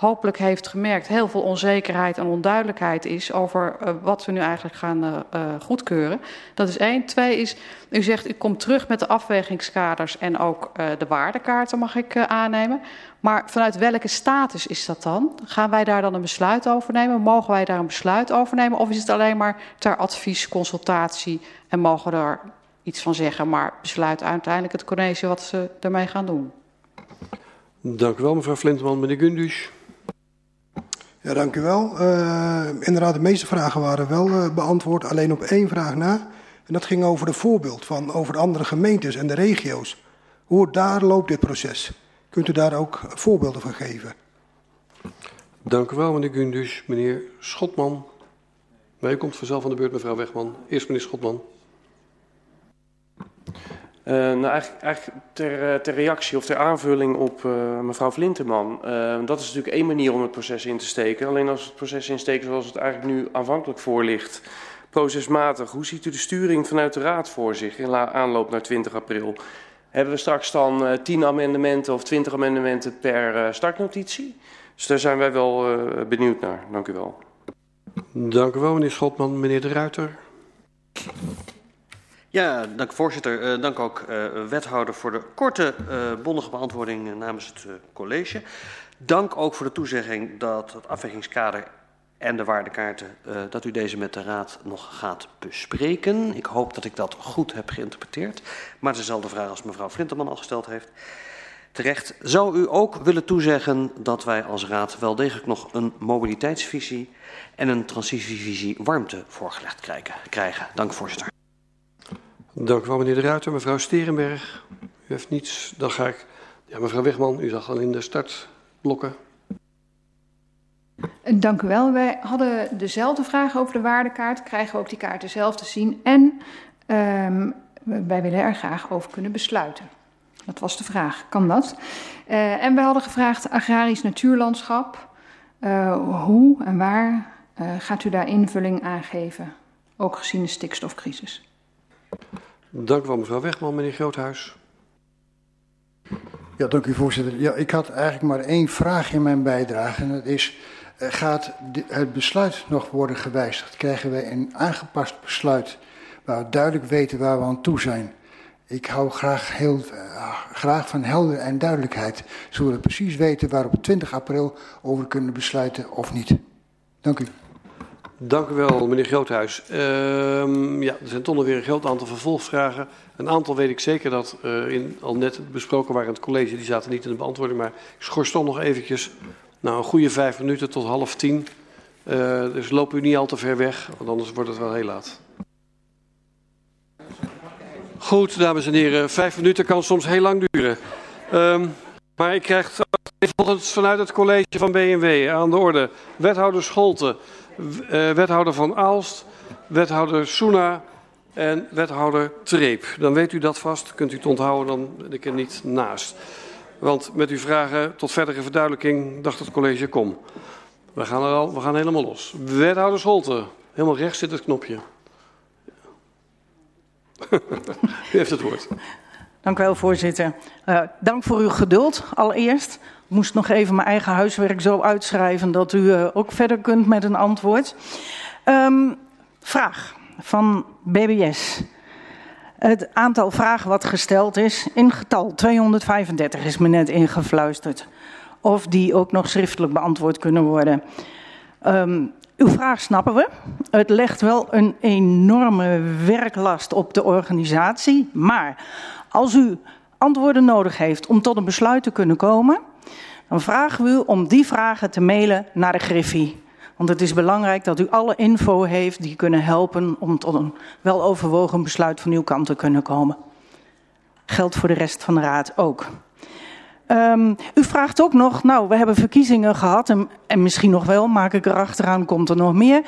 hopelijk heeft gemerkt, heel veel onzekerheid en onduidelijkheid is over uh, wat we nu eigenlijk gaan uh, uh, goedkeuren. Dat is één. Twee is, u zegt u komt terug met de afwegingskaders en ook de waardekaarten mag ik aannemen. Maar vanuit welke status is dat dan? Gaan wij daar dan een besluit over nemen? Mogen wij daar een besluit over nemen? Of is het alleen maar ter advies, consultatie en mogen er iets van zeggen, maar besluit uiteindelijk het college wat ze ermee gaan doen? Dank u wel, mevrouw Flinteman. Meneer Gundus. Ja, dank u wel. Uh, inderdaad, de meeste vragen waren wel uh, beantwoord. Alleen op één vraag na. En dat ging over de voorbeeld van over de andere gemeentes en de regio's. Hoe daar loopt dit proces? Kunt u daar ook voorbeelden van geven? Dank u wel, meneer Gundus. Meneer Schotman. Maar u komt vanzelf aan de beurt, mevrouw Wegman. Eerst meneer Schotman. Uh, nou, eigenlijk, eigenlijk ter, ter, reactie of ter aanvulling op uh, mevrouw Vlinterman. Dat is natuurlijk één manier om het proces in te steken. Alleen als het proces insteken zoals het eigenlijk nu aanvankelijk voor ligt, procesmatig. Hoe ziet u de sturing vanuit de Raad voor zich in aanloop naar 20 april? Hebben we straks dan 10 amendementen of 20 amendementen per startnotitie? Dus daar zijn wij wel benieuwd naar. Dank u wel. Dank u wel, meneer Schotman. Meneer De Ruiter. Ja, dank voorzitter. Uh, dank ook uh, wethouder voor de korte, uh, bondige beantwoording namens het college. Dank ook voor de toezegging dat het afwegingskader en de waardekaarten, dat u deze met de raad nog gaat bespreken. Ik hoop dat ik dat goed heb geïnterpreteerd. Maar het is dezelfde vraag als mevrouw Flinterman al gesteld heeft. Terecht. Zou u ook willen toezeggen dat wij als raad wel degelijk nog een mobiliteitsvisie en een transitievisie warmte voorgelegd krijgen? krijgen. Dank voorzitter. Dank u wel, meneer De Ruiter. Mevrouw Sterenberg, u heeft niets. Dan ga ik... Ja, mevrouw Wegman, u zag al in de startblokken. Dank u wel. Wij hadden dezelfde vraag over de waardekaart. Krijgen we ook die kaarten zelf te zien? En um, wij willen er graag over kunnen besluiten. Dat was de vraag. Kan dat? Uh, en wij hadden gevraagd agrarisch natuurlandschap. Uh, hoe en waar gaat u daar invulling aan geven, ook gezien de stikstofcrisis? Dank u wel, mevrouw Wegman. Meneer Groothuis. Ja, dank u voorzitter. Ja, ik had eigenlijk maar één vraag in mijn bijdrage. En dat is, uh, gaat het besluit nog worden gewijzigd? Krijgen wij een aangepast besluit waar we duidelijk weten waar we aan toe zijn? Ik hou graag, heel, uh, graag van helder en duidelijkheid, zodat we precies weten waar we op 20 april over kunnen besluiten of niet. Dank u. Dank u wel, meneer Groothuis. Uh, ja, er zijn toch nog weer een groot aantal vervolgvragen. Een aantal weet ik zeker dat uh, in, al net besproken waren in het college. Die zaten niet in de beantwoording. Maar ik schors toch nog eventjes nou, een goede vijf minuten tot half tien. Uh, dus loop u niet al te ver weg, want anders wordt het wel heel laat. Goed, dames en heren. Vijf minuten kan soms heel lang duren. Um, maar ik krijg volgens vanuit het college van BNW aan de orde wethouder Scholte, uh, wethouder Van Aalst, wethouder Soena en wethouder Treep. Dan weet u dat vast, kunt u het onthouden, dan ben ik er niet naast. Want met uw vragen tot verdere verduidelijking dacht het college kom. We gaan, er al, we gaan helemaal los. Wethouder Scholte, helemaal rechts zit het knopje. U heeft het woord. Dank u wel, voorzitter. Uh, dank voor uw geduld allereerst. Moest nog even mijn eigen huiswerk zo uitschrijven dat u uh, ook verder kunt met een antwoord. Um, vraag van BBS. Het aantal vragen wat gesteld is, in getal 235 is me net ingefluisterd. Of die ook nog schriftelijk beantwoord kunnen worden. Um, uw vraag snappen we. Het legt wel een enorme werklast op de organisatie. Maar als u antwoorden nodig heeft om tot een besluit te kunnen komen, dan vragen we u om die vragen te mailen naar de Griffie. Want het is belangrijk dat u alle info heeft die kunnen helpen om tot een weloverwogen besluit van uw kant te kunnen komen. Geldt voor de rest van de raad ook. Um, u vraagt ook nog, nou, we hebben verkiezingen gehad en, en misschien nog wel, maak ik erachteraan, komt er nog meer.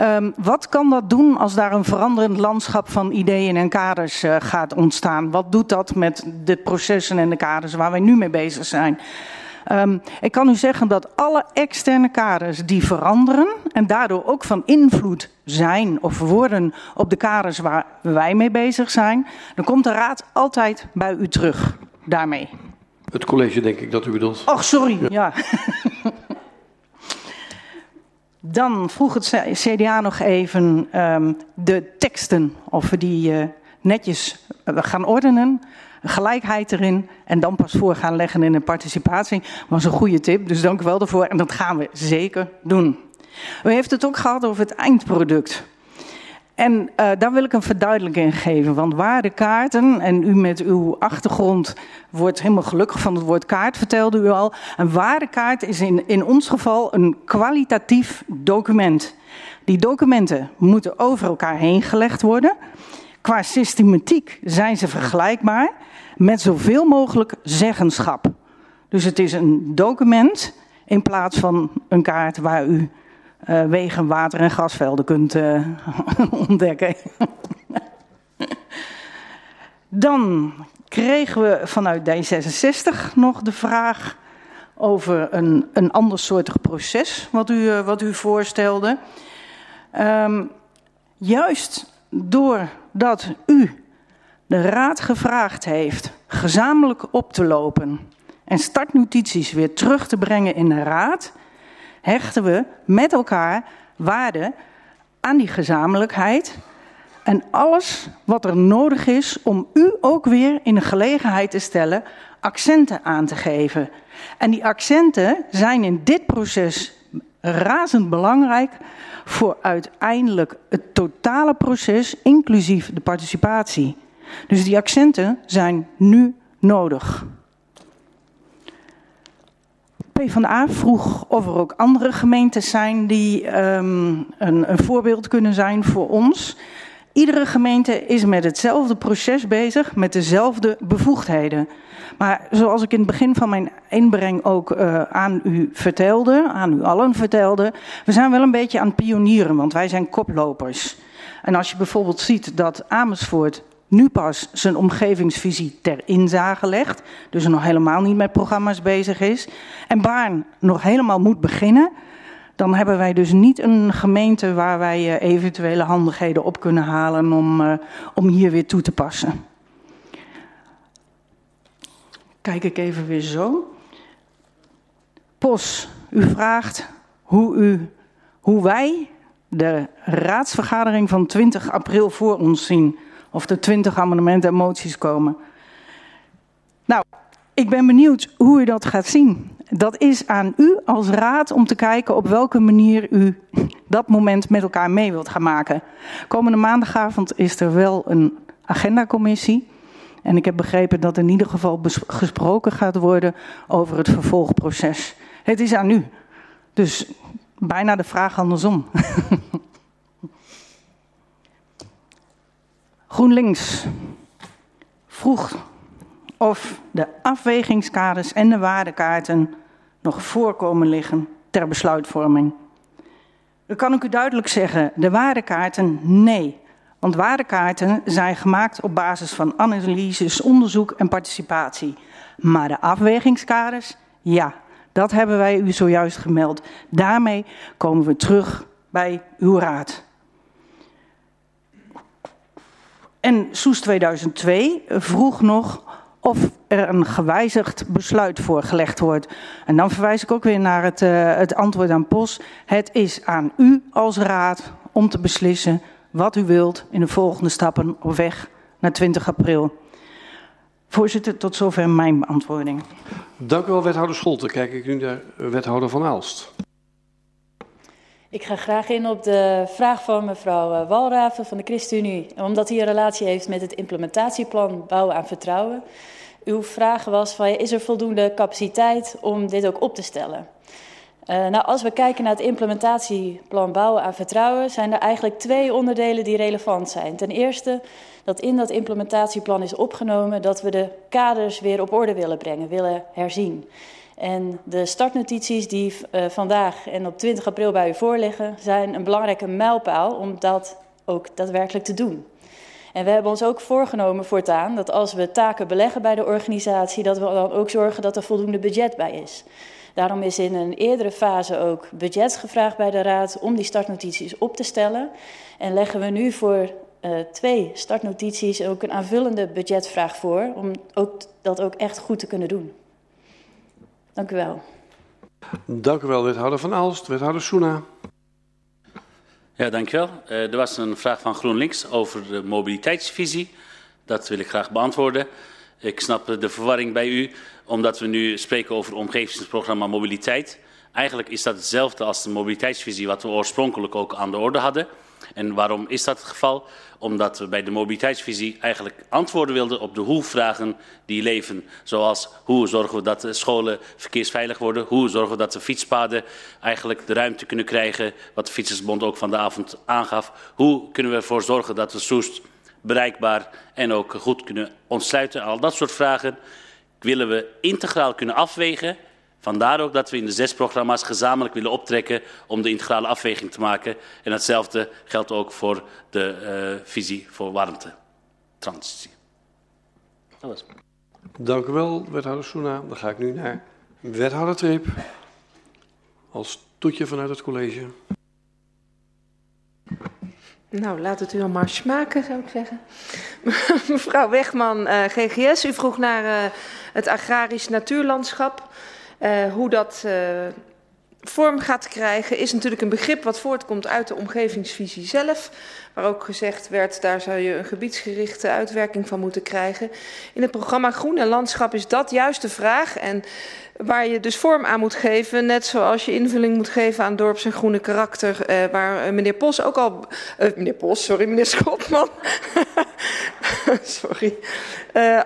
Um, wat kan dat doen als daar een veranderend landschap van ideeën en kaders uh, gaat ontstaan? Wat doet dat met de processen en de kaders waar wij nu mee bezig zijn? Um, ik kan u zeggen dat alle externe kaders die veranderen en daardoor ook van invloed zijn of worden op de kaders waar wij mee bezig zijn, dan komt de raad altijd bij u terug daarmee. Het college, denk ik dat u bedoelt. Och, sorry. Ja. ja. Dan vroeg het CDA nog even um, de teksten, of we die uh, netjes uh, gaan ordenen, gelijkheid erin en dan pas voor gaan leggen in de participatie. was een goede tip, dus dank u wel daarvoor en dat gaan we zeker doen. U heeft het ook gehad over het eindproduct. En uh, daar wil ik een verduidelijking geven. Want waardekaarten, en u met uw achtergrond wordt helemaal gelukkig van het woord kaart, vertelde u al. Een waardekaart is in, in ons geval een kwalitatief document. Die documenten moeten over elkaar heen gelegd worden. Qua systematiek zijn ze vergelijkbaar met zoveel mogelijk zeggenschap. Dus het is een document in plaats van een kaart waar u uh, wegen, water en gasvelden kunt uh, ontdekken. Dan kregen we vanuit D66 nog de vraag over een, een andersoortig proces wat u, uh, wat u voorstelde. Um, juist doordat u de raad gevraagd heeft gezamenlijk op te lopen en startnotities weer terug te brengen in de raad, hechten we met elkaar waarde aan die gezamenlijkheid en alles wat er nodig is om u ook weer in de gelegenheid te stellen accenten aan te geven. En die accenten zijn in dit proces razend belangrijk voor uiteindelijk het totale proces, inclusief de participatie. Dus die accenten zijn nu nodig. PvdA vroeg of er ook andere gemeentes zijn die um, een, een voorbeeld kunnen zijn voor ons. Iedere gemeente is met hetzelfde proces bezig, met dezelfde bevoegdheden. Maar zoals ik in het begin van mijn inbreng ook uh, aan u vertelde, aan u allen vertelde, we zijn wel een beetje aan het pionieren, want wij zijn koplopers. En als je bijvoorbeeld ziet dat Amersfoort nu pas zijn omgevingsvisie ter inzage legt, dus nog helemaal niet met programma's bezig is, en Baarn nog helemaal moet beginnen, dan hebben wij dus niet een gemeente waar wij uh, eventuele handigheden op kunnen halen om, uh, om hier weer toe te passen. Kijk ik even weer zo. Pos, u vraagt hoe, u, hoe wij de raadsvergadering van 20 april voor ons zien. Of er 20 amendementen en moties komen. Nou, ik ben benieuwd hoe u dat gaat zien. Dat is aan u als raad om te kijken op welke manier u dat moment met elkaar mee wilt gaan maken. Komende maandagavond is er wel een agendacommissie. En ik heb begrepen dat in ieder geval gesproken gaat worden over het vervolgproces. Het is aan u. Dus bijna de vraag andersom. GroenLinks vroeg of de afwegingskaders en de waardekaarten nog voorkomen liggen ter besluitvorming. Dan kan ik u duidelijk zeggen, de waardekaarten nee. Want waardekaarten zijn gemaakt op basis van analyses, onderzoek en participatie. Maar de afwegingskaders, ja, dat hebben wij u zojuist gemeld. Daarmee komen we terug bij uw raad. En Soes 2002 vroeg nog of er een gewijzigd besluit voorgelegd wordt. En dan verwijs ik ook weer naar het, uh, het antwoord aan POS. Het is aan u als raad om te beslissen wat u wilt in de volgende stappen op weg naar 20 april. Voorzitter, tot zover mijn beantwoording. Dank u wel, wethouder Scholten. Kijk ik nu naar wethouder Van Aalst. Ik ga graag in op de vraag van mevrouw eh, Walraven van de ChristenUnie. Omdat hij een relatie heeft met het implementatieplan Bouwen aan Vertrouwen. Uw vraag was van, is er voldoende capaciteit om dit ook op te stellen? Uh, nou, als we kijken naar het implementatieplan Bouwen aan Vertrouwen... zijn er eigenlijk twee onderdelen die relevant zijn. Ten eerste dat in dat implementatieplan is opgenomen... dat we de kaders weer op orde willen brengen, willen herzien. En de startnotities die uh, vandaag en op 20 april bij u voorliggen, zijn een belangrijke mijlpaal om dat ook daadwerkelijk te doen. En we hebben ons ook voorgenomen voortaan dat als we taken beleggen bij de organisatie, dat we dan ook zorgen dat er voldoende budget bij is. Daarom is in een eerdere fase ook budget gevraagd bij de Raad om die startnotities op te stellen. En leggen we nu voor uh, twee startnotities ook een aanvullende budgetvraag voor, om ook, dat ook echt goed te kunnen doen. Dank u wel. Dank u wel, wethouder Van Aalst. Wethouder Soena. Ja, dank u wel. Uh, er was een vraag van GroenLinks over de mobiliteitsvisie. Dat wil ik graag beantwoorden. Ik snap de verwarring bij u, omdat we nu spreken over het omgevingsprogramma mobiliteit. Eigenlijk is dat hetzelfde als de mobiliteitsvisie wat we oorspronkelijk ook aan de orde hadden. En waarom is dat het geval? Omdat we bij de mobiliteitsvisie eigenlijk antwoorden wilden op de hoe-vragen die leven. Zoals hoe zorgen we dat de scholen verkeersveilig worden? Hoe zorgen we dat de fietspaden eigenlijk de ruimte kunnen krijgen? Wat de Fietsersbond ook van de avond aangaf. Hoe kunnen we ervoor zorgen dat we Soest bereikbaar en ook goed kunnen ontsluiten? Al dat soort vragen willen we integraal kunnen afwegen Vandaar ook dat we in de zes programma's gezamenlijk willen optrekken om de integrale afweging te maken. En hetzelfde geldt ook voor de uh, visie voor warmtetransitie. Dank u wel, wethouder Soena. Dan ga ik nu naar wethouder Trip. Als toetje vanuit het college. Nou, laat het u dan maar smaken, zou ik zeggen. Mevrouw Wegman, uh, GGS, u vroeg naar uh, het agrarisch natuurlandschap. Uh, hoe dat uh, vorm gaat krijgen is natuurlijk een begrip wat voortkomt uit de omgevingsvisie zelf. Waar ook gezegd werd, daar zou je een gebiedsgerichte uitwerking van moeten krijgen. In het programma Groen en Landschap is dat juist de vraag. En waar je dus vorm aan moet geven, net zoals je invulling moet geven aan dorps- en groene karakter. Uh, waar meneer Pos ook al... meneer Pos, sorry, meneer Schotman. sorry.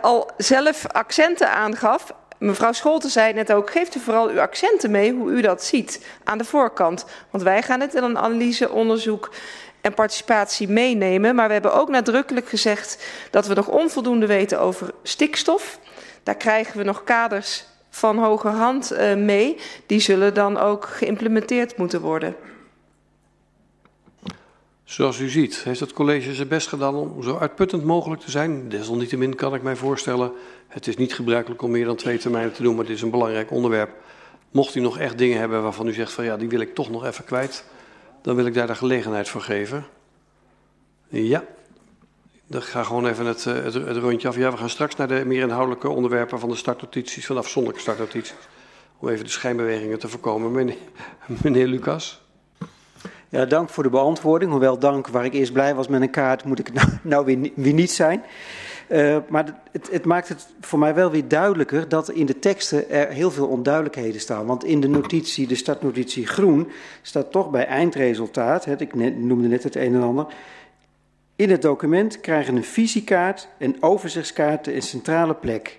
al zelf accenten aangaf. Mevrouw Scholten zei net ook, geeft u vooral uw accenten mee hoe u dat ziet aan de voorkant. Want wij gaan het in een analyse, onderzoek en participatie meenemen. Maar we hebben ook nadrukkelijk gezegd dat we nog onvoldoende weten over stikstof. Daar krijgen we nog kaders van hogerhand uh, mee. Die zullen dan ook geïmplementeerd moeten worden. Zoals u ziet, heeft het college zijn best gedaan om zo uitputtend mogelijk te zijn. Desalniettemin kan ik mij voorstellen, het is niet gebruikelijk om meer dan twee termijnen te doen, maar het is een belangrijk onderwerp Mocht u nog echt dingen hebben waarvan u zegt van ja, die wil ik toch nog even kwijt, dan wil ik daar de gelegenheid voor geven. Ja, dan ga gewoon even het, eh, het, het, rondje af. Ja, we gaan straks naar de meer inhoudelijke onderwerpen van de startnotities, van de afzonderlijke startnotities. Om even de schijnbewegingen te voorkomen. Meneer Lucas. Ja, dank voor de beantwoording. Hoewel dank waar ik eerst blij was met een kaart, moet ik nou, nou weer, niet zijn. Uh, maar het, het, maakt het voor mij wel weer duidelijker dat in de teksten er heel veel onduidelijkheden staan. Want in de notitie, de startnotitie groen, staat toch bij eindresultaat, ik noemde net het een en ander. In het document krijgen een visiekaart en overzichtskaarten een centrale plek.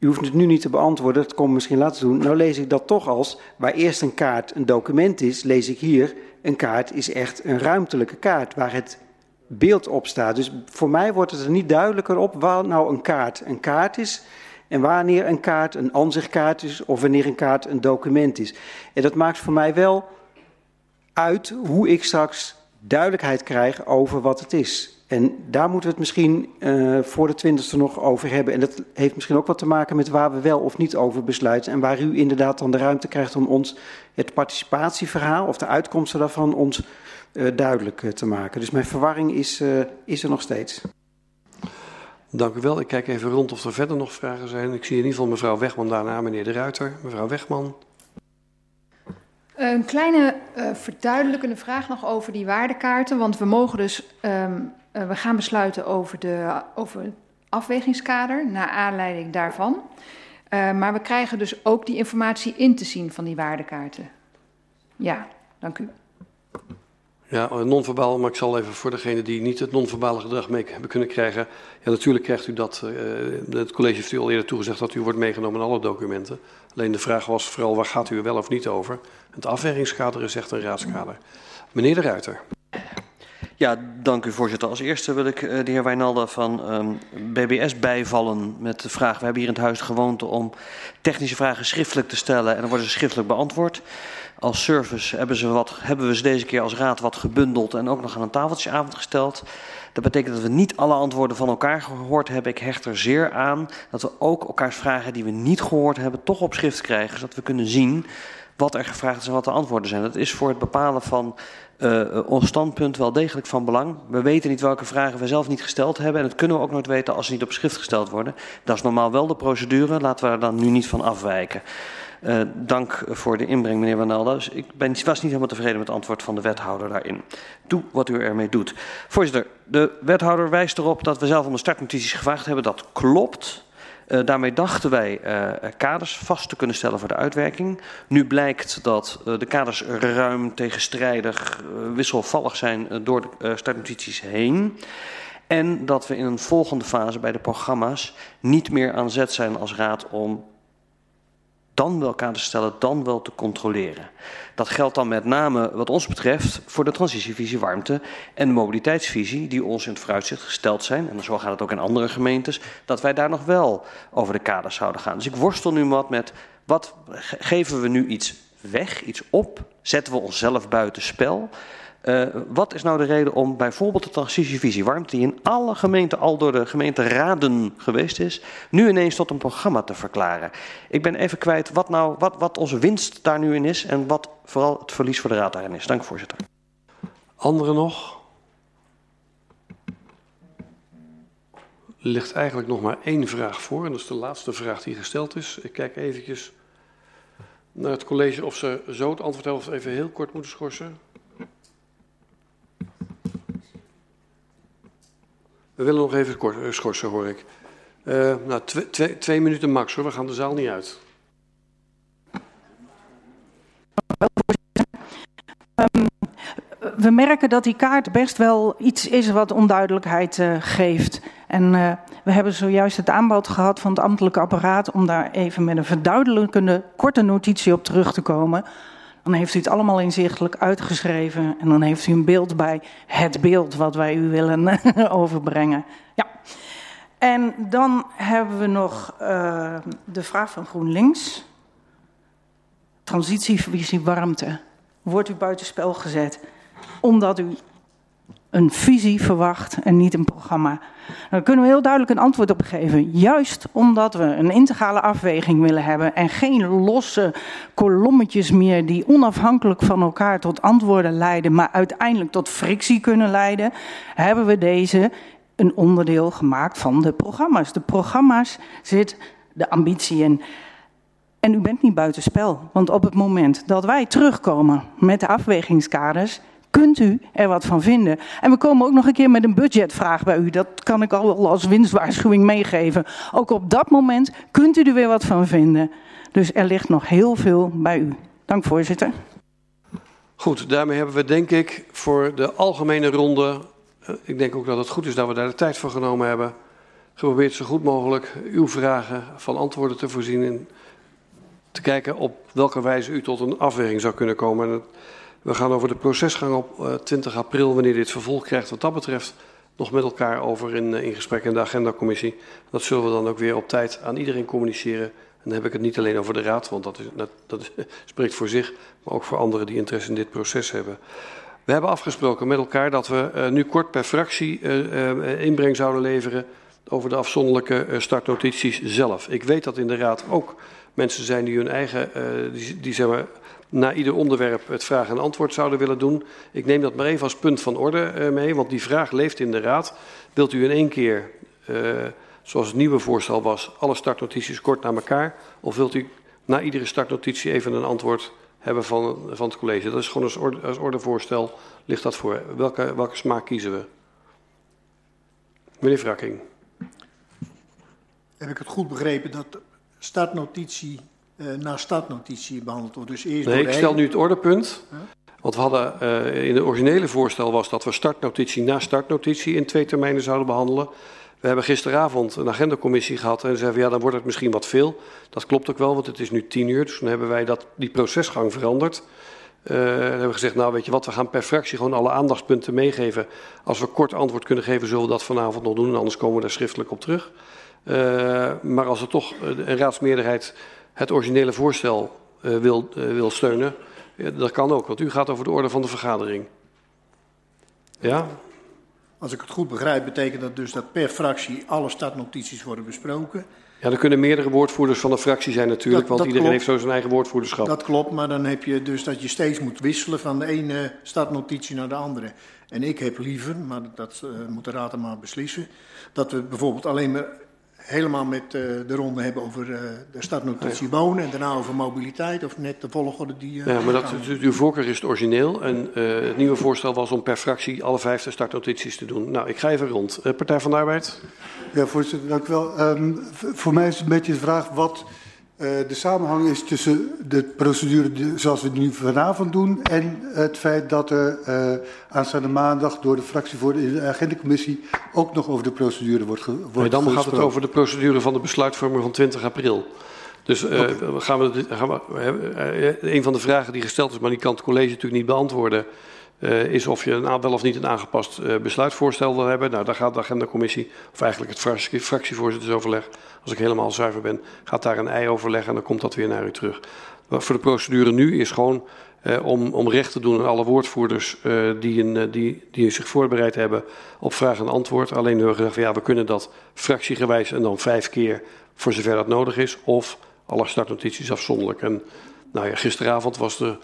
U hoeft het nu niet te beantwoorden, dat kom ik misschien later doen. Nou lees ik dat toch als, waar eerst een kaart een document is, lees ik hier, een kaart is echt een ruimtelijke kaart, waar het beeld op staat. Dus voor mij wordt het er niet duidelijker op waar nou een kaart een kaart is en wanneer een kaart een aanzichtkaart is of wanneer een kaart een document is. En dat maakt voor mij wel uit hoe ik straks duidelijkheid krijg over wat het is. En daar moeten we het misschien uh, voor de twintigste nog over hebben. En dat heeft misschien ook wat te maken met waar we wel of niet over besluiten. En waar u inderdaad dan de ruimte krijgt om ons het participatieverhaal of de uitkomsten daarvan ons uh, duidelijk uh, te maken. Dus mijn verwarring is, is er nog steeds. Dank u wel. Ik kijk even rond of er verder nog vragen zijn. Ik zie in ieder geval mevrouw Wegman daarna, meneer De Ruiter. Mevrouw Wegman. Een kleine uh, verduidelijkende vraag nog over die waardekaarten. Want we mogen dus, um, uh, we gaan besluiten over, de, over het afwegingskader, naar aanleiding daarvan. Uh, maar we krijgen dus ook die informatie in te zien van die waardekaarten. Ja, dank u. Ja, non-verbaal, maar ik zal even voor degene die niet het non-verbale gedrag mee hebben kunnen krijgen. Ja, natuurlijk krijgt u dat. Het college heeft u al eerder toegezegd dat u wordt meegenomen in alle documenten. Alleen de vraag was vooral waar gaat u er wel of niet over. Het afwegingskader is echt een raadskader. Meneer de Ruiter. Ja, dank u voorzitter. Als eerste wil ik uh, de heer Wijnalda van um, BBS bijvallen met de vraag. We hebben hier in het huis de gewoonte om technische vragen schriftelijk te stellen en dan worden ze schriftelijk beantwoord. Als service hebben, ze wat, hebben we ze deze keer als raad wat gebundeld en ook nog aan een tafeltjesavond gesteld. Dat betekent dat we niet alle antwoorden van elkaar gehoord hebben. Ik hecht er zeer aan dat we ook elkaars vragen die we niet gehoord hebben toch op schrift krijgen. Zodat we kunnen zien wat er gevraagd is en wat de antwoorden zijn. Dat is voor het bepalen van uh, ons standpunt wel degelijk van belang. We weten niet welke vragen we zelf niet gesteld hebben. En dat kunnen we ook nooit weten als ze niet op schrift gesteld worden. Dat is normaal wel de procedure. Laten we er dan nu niet van afwijken. Uh, dank voor de inbreng, meneer Wanalda. Dus ik ben, was niet helemaal tevreden met het antwoord van de wethouder daarin. Doe wat u ermee doet. Voorzitter, de wethouder wijst erop dat we zelf om de startnotities gevraagd hebben. Dat klopt. Uh, daarmee dachten wij uh, kaders vast te kunnen stellen voor de uitwerking. Nu blijkt dat uh, de kaders ruim tegenstrijdig, wisselvallig zijn door de startnotities heen. En dat we in een volgende fase bij de programma's niet meer aan zet zijn als raad om dan wel kaders stellen, dan wel te controleren. Dat geldt dan met name wat ons betreft voor de transitievisie warmte en de mobiliteitsvisie die ons in het vooruitzicht gesteld zijn. En zo gaat het ook in andere gemeentes, dat wij daar nog wel over de kaders zouden gaan. Dus ik worstel nu wat met, wat geven we nu iets weg, iets op? Zetten we onszelf buiten spel? Uh, wat is nou de reden om bijvoorbeeld de transitievisie warmte, die in alle gemeenten al door de gemeenteraden geweest is, nu ineens tot een programma te verklaren? Ik ben even kwijt wat, nou, wat, wat onze winst daar nu in is en wat vooral het verlies voor de raad daarin is. Dank voorzitter. Anderen nog? Ligt eigenlijk nog maar één vraag voor en dat is de laatste vraag die gesteld is. Ik kijk eventjes naar het college of ze zo het antwoord hebben of even heel kort moeten schorsen. We willen nog even kort, uh, schorsen, hoor ik. Uh, nou, twee, twee, twee minuten max hoor, we gaan de zaal niet uit. Um, we merken dat die kaart best wel iets is wat onduidelijkheid uh, geeft. En we hebben zojuist het aanbod gehad van het ambtelijke apparaat om daar even met een verduidelijkende korte notitie op terug te komen. Dan heeft u het allemaal inzichtelijk uitgeschreven en dan heeft u een beeld bij het beeld wat wij u willen overbrengen. Ja. En dan hebben we nog uh, de vraag van GroenLinks. Transitievisie warmte. Wordt u buitenspel gezet omdat u een visie verwacht en niet een programma. Daar kunnen we heel duidelijk een antwoord op geven. Juist omdat we een integrale afweging willen hebben en geen losse kolommetjes meer die onafhankelijk van elkaar tot antwoorden leiden, maar uiteindelijk tot frictie kunnen leiden, hebben we deze een onderdeel gemaakt van de programma's. De programma's zit de ambitie in. En u bent niet buitenspel, want op het moment dat wij terugkomen met de afwegingskaders, kunt u er wat van vinden. En we komen ook nog een keer met een budgetvraag bij u. Dat kan ik al als winstwaarschuwing meegeven. Ook op dat moment kunt u er weer wat van vinden. Dus er ligt nog heel veel bij u. Dank voorzitter. Goed, daarmee hebben we denk ik voor de algemene ronde, eh, ik denk ook dat het goed is dat we daar de tijd voor genomen hebben, geprobeerd zo goed mogelijk uw vragen van antwoorden te voorzien en te kijken op welke wijze u tot een afweging zou kunnen komen. We gaan over de procesgang op 20 eh, april, wanneer dit vervolg krijgt wat dat betreft, nog met elkaar over in, eh, in gesprek in de agendacommissie. Dat zullen we dan ook weer op tijd aan iedereen communiceren. En dan heb ik het niet alleen over de raad, want dat, is, dat, dat spreekt voor zich, maar ook voor anderen die interesse in dit proces hebben. We hebben afgesproken met elkaar dat we uh, nu kort per fractie inbreng zouden leveren over de afzonderlijke startnotities zelf. Ik weet dat in de raad ook mensen zijn die hun eigen, die, die zeg maar, na ieder onderwerp het vraag en antwoord zouden willen doen. Ik neem dat maar even als punt van orde uh, mee, want die vraag leeft in de Raad. Wilt u in één keer, uh, zoals het nieuwe voorstel was, alle startnotities kort naar elkaar? Of wilt u na iedere startnotitie even een antwoord hebben van, van het college? Dat is gewoon als ordevoorstel, ligt dat voor. Welke, welke smaak kiezen we? Meneer Vrakking. Heb ik het goed begrepen dat startnotitie uh, na startnotitie behandeld wordt. Dus eerst nee, ik stel nu het ordepunt. Want we hadden uh, in het originele voorstel was dat we startnotitie na startnotitie in twee termijnen zouden behandelen. We hebben gisteravond een agendacommissie gehad en zeiden ja, dan wordt het misschien wat veel. Dat klopt ook wel, want het is nu tien uur. Dus toen hebben wij dat, die procesgang veranderd. Uh, dan hebben we gezegd, nou weet je wat, we gaan per fractie gewoon alle aandachtspunten meegeven. Als we kort antwoord kunnen geven, zullen we dat vanavond nog doen. Anders komen we daar schriftelijk op terug. Uh, maar als er toch een raadsmeerderheid het originele voorstel uh, wil, uh, wil steunen. Ja, dat kan ook, want u gaat over de orde van de vergadering. Ja? Als ik het goed begrijp, betekent dat dus dat per fractie alle startnotities worden besproken. Ja, er kunnen meerdere woordvoerders van de fractie zijn natuurlijk, dat, want dat iedereen klopt. heeft zo zijn eigen woordvoerderschap. Dat klopt, maar dan heb je dus dat je steeds moet wisselen van de ene startnotitie naar de andere. En ik heb liever, maar dat uh, moet de raad maar beslissen, dat we bijvoorbeeld alleen maar helemaal met uh, de ronde hebben over uh, de startnotitie ja. wonen en daarna over mobiliteit of net de volgorde die... Uh, ja, maar dat, uw voorkeur is het origineel en het nieuwe voorstel was om per fractie alle vijf de startnotities te doen. Nou, ik ga even rond. Partij van de Arbeid? Ja, voorzitter, dank u wel. Um, voor mij is het een beetje de vraag wat uh, de samenhang is tussen de procedure zoals we die nu vanavond doen en het feit dat er uh, aanstaande maandag door de fractie voor de agendacommissie ook nog over de procedure wordt, ge, wordt nee, Dan gaat het over de procedure van de besluitvorming van 20 april. Dus uh, okay. gaan we, gaan we, een van de vragen die gesteld is, maar die kan het college natuurlijk niet beantwoorden, uh, is of je een, wel of niet een aangepast uh, besluitvoorstel wil hebben. Nou, daar gaat de agendacommissie, of eigenlijk het fractie, fractievoorzittersoverleg, als ik helemaal zuiver ben, gaat daar een ei overleggen en dan komt dat weer naar u terug. Maar voor de procedure nu is gewoon uh, om, om recht te doen aan alle woordvoerders die, een, die, die zich voorbereid hebben op vraag en antwoord. Alleen nu gezegd van ja, we kunnen dat fractiegewijs en dan vijf keer voor zover dat nodig is. Of alle startnotities afzonderlijk. En nou ja, gisteravond was de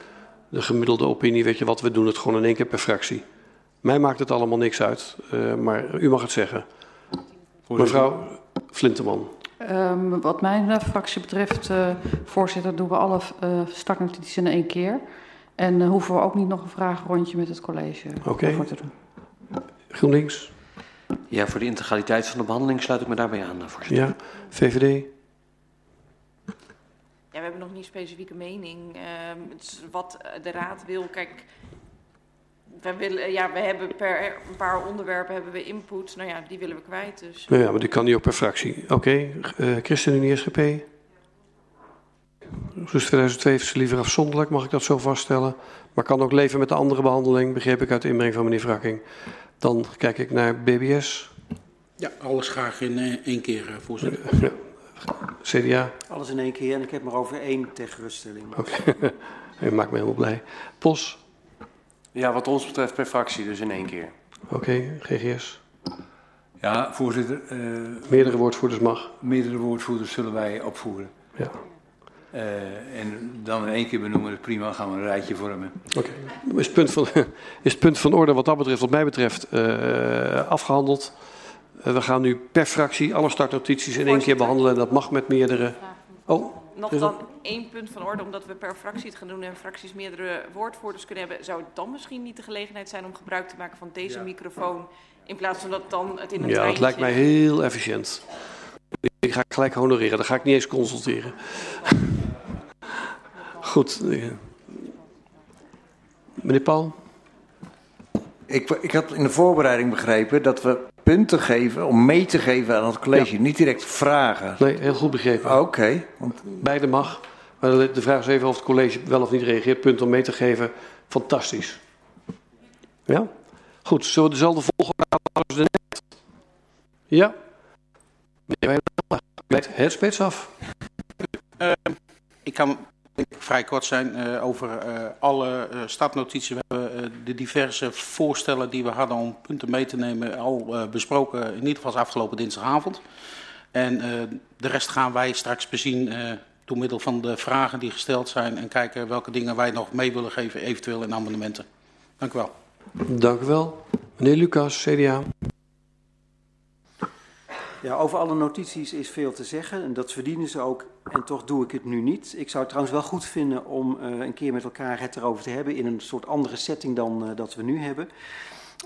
de gemiddelde opinie, weet je wat, we doen het gewoon in één keer per fractie. Mij maakt het allemaal niks uit, uh, maar u mag het zeggen. Mevrouw Flinteman. Um, wat mijn uh, fractie betreft, uh, voorzitter, doen we alle startnotities in één keer. En hoeven we ook niet nog een vragenrondje met het college okay. voor te doen. GroenLinks? Ja, voor de integraliteit van de behandeling sluit ik me daarbij aan, voorzitter. Ja, VVD? Ja, we hebben nog niet specifieke mening. Uh, wat de raad wil, kijk, we, willen, ja, we hebben per een paar onderwerpen hebben we input. Nou ja, die willen we kwijt. Dus. Nou ja, maar die kan niet ook per fractie. Oké, okay. uh, ChristenUnie SGP? Dus 2002 heeft ze liever afzonderlijk, mag ik dat zo vaststellen. Maar kan ook leven met de andere behandeling, begreep ik uit de inbreng van meneer Vrakking. Dan kijk ik naar BBS. Ja, alles graag in één keer, voorzitter. Ja. CDA? Alles in één keer en ik heb maar over één ter geruststelling. Oké, okay. je maakt me helemaal blij. POS? Ja, wat ons betreft per fractie, dus in één keer. Oké, GGS. Ja, voorzitter. Uh, meerdere woordvoerders mag. Meerdere woordvoerders zullen wij opvoeren. Ja. Uh, en dan in één keer benoemen, het prima, gaan we een rijtje vormen. Oké. Okay. Is, het punt van, is het punt van orde wat dat betreft, wat mij betreft, uh, afgehandeld? We gaan nu per fractie alle startnotities in één keer behandelen. Dat mag met meerdere. Oh. Nog dan één punt van orde, omdat we per fractie het gaan doen en fracties meerdere woordvoerders kunnen hebben. Zou het dan misschien niet de gelegenheid zijn om gebruik te maken van deze ja. microfoon in plaats van dat dan het in een Ja, het lijkt mij heel efficiënt. Ik ga gelijk honoreren, dan ga ik niet eens consulteren. Goed. Meneer Paul? Ik, ik had in de voorbereiding begrepen dat we punten geven om mee te geven aan het college, ja. niet direct vragen. Nee, heel goed begrepen. Oké. Okay. Want... Beide mag. Maar de vraag is even of het college wel of niet reageert. Punt om mee te geven. Fantastisch. Ja? Goed, zullen we dezelfde volgorde houden als net? Ja? Meneer Wijnand, het spits af. Uh, ik kan vrij kort zijn uh, over uh, alle uh, stadnotities. We hebben de diverse voorstellen die we hadden om punten mee te nemen al besproken, in ieder geval afgelopen dinsdagavond. En de rest gaan wij straks bezien door middel van de vragen die gesteld zijn en kijken welke dingen wij nog mee willen geven, eventueel in amendementen. Dank u wel. Dank u wel. Meneer Lucas, CDA. Ja, over alle notities is veel te zeggen en dat verdienen ze ook en toch doe ik het nu niet. Ik zou het trouwens wel goed vinden om uh, een keer met elkaar het erover te hebben in een soort andere setting dan uh, dat we nu hebben.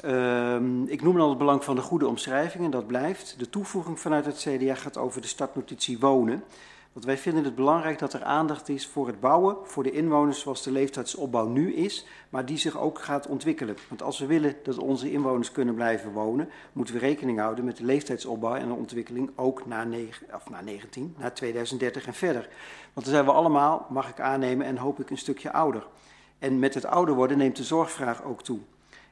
Uh, ik noem al het belang van de goede omschrijving en dat blijft. De toevoeging vanuit het CDA gaat over de startnotitie wonen. Want wij vinden het belangrijk dat er aandacht is voor het bouwen, voor de inwoners zoals de leeftijdsopbouw nu is, maar die zich ook gaat ontwikkelen. Want als we willen dat onze inwoners kunnen blijven wonen, moeten we rekening houden met de leeftijdsopbouw en de ontwikkeling ook na, 9, of na 19, na 2030 en verder. Want dan zijn we allemaal, mag ik aannemen en hoop ik, een stukje ouder. En met het ouder worden neemt de zorgvraag ook toe.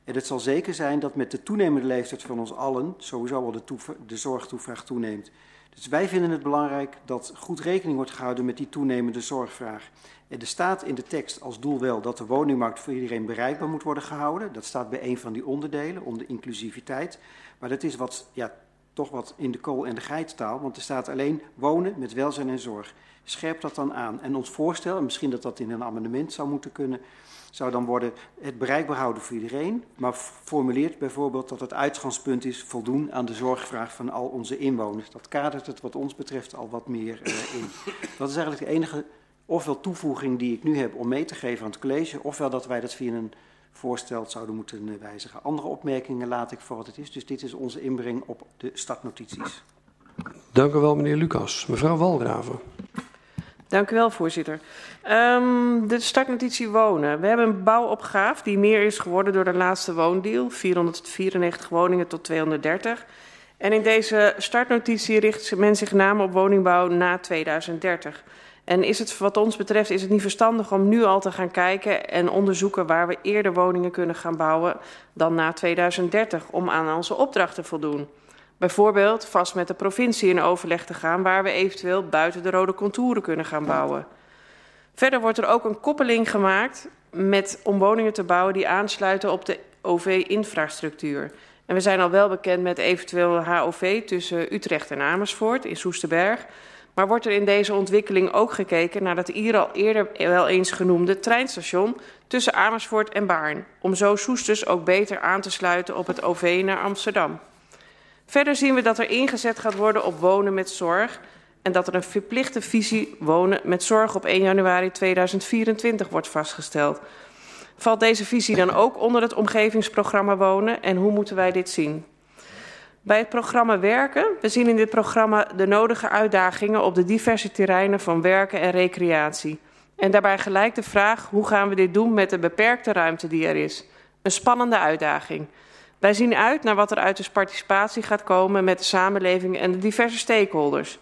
En het zal zeker zijn dat met de toenemende leeftijd van ons allen sowieso wel de, de zorgtoevraag toeneemt. Dus wij vinden het belangrijk dat goed rekening wordt gehouden met die toenemende zorgvraag. Er staat in de tekst als doel wel dat de woningmarkt voor iedereen bereikbaar moet worden gehouden. Dat staat bij een van die onderdelen, om de inclusiviteit. Maar dat is wat, ja, toch wat in de kool- en de geitstaal, want er staat alleen wonen met welzijn en zorg. Scherp dat dan aan. En ons voorstel, en misschien dat dat in een amendement zou moeten kunnen, zou dan worden het bereikbaar houden voor iedereen, maar formuleert bijvoorbeeld dat het uitgangspunt is voldoen aan de zorgvraag van al onze inwoners. Dat kadert het wat ons betreft al wat meer uh, in. Dat is eigenlijk de enige ofwel toevoeging die ik nu heb om mee te geven aan het college, ofwel dat wij dat via een voorstel zouden moeten wijzigen. Andere opmerkingen laat ik voor wat het is, dus dit is onze inbreng op de startnotities. Dank u wel, meneer Lucas. Mevrouw Walraven. Dank u wel, voorzitter. Um, de startnotitie wonen. We hebben een bouwopgave die meer is geworden door de laatste woondeal. 494 woningen tot 230. En in deze startnotitie richt men zich namelijk op woningbouw na 2030. En is het, wat ons betreft is het niet verstandig om nu al te gaan kijken en onderzoeken waar we eerder woningen kunnen gaan bouwen dan na 2030 om aan onze opdracht te voldoen. Bijvoorbeeld vast met de provincie in overleg te gaan waar we eventueel buiten de rode contouren kunnen gaan bouwen. Verder wordt er ook een koppeling gemaakt met om woningen te bouwen die aansluiten op de OV-infrastructuur. En we zijn al wel bekend met eventueel HOV tussen Utrecht en Amersfoort in Soesterberg. Maar wordt er in deze ontwikkeling ook gekeken naar dat hier al eerder wel eens genoemde treinstation tussen Amersfoort en Baarn, om zo Soesters ook beter aan te sluiten op het OV naar Amsterdam. Verder zien we dat er ingezet gaat worden op wonen met zorg en dat er een verplichte visie wonen met zorg op 1 januari 2024 wordt vastgesteld. Valt deze visie dan ook onder het omgevingsprogramma wonen en hoe moeten wij dit zien? Bij het programma Werken, we zien in dit programma de nodige uitdagingen op de diverse terreinen van werken en recreatie. En daarbij gelijk de vraag, hoe gaan we dit doen met de beperkte ruimte die er is? Een spannende uitdaging. Wij zien uit naar wat er uit de participatie gaat komen met de samenleving en de diverse stakeholders.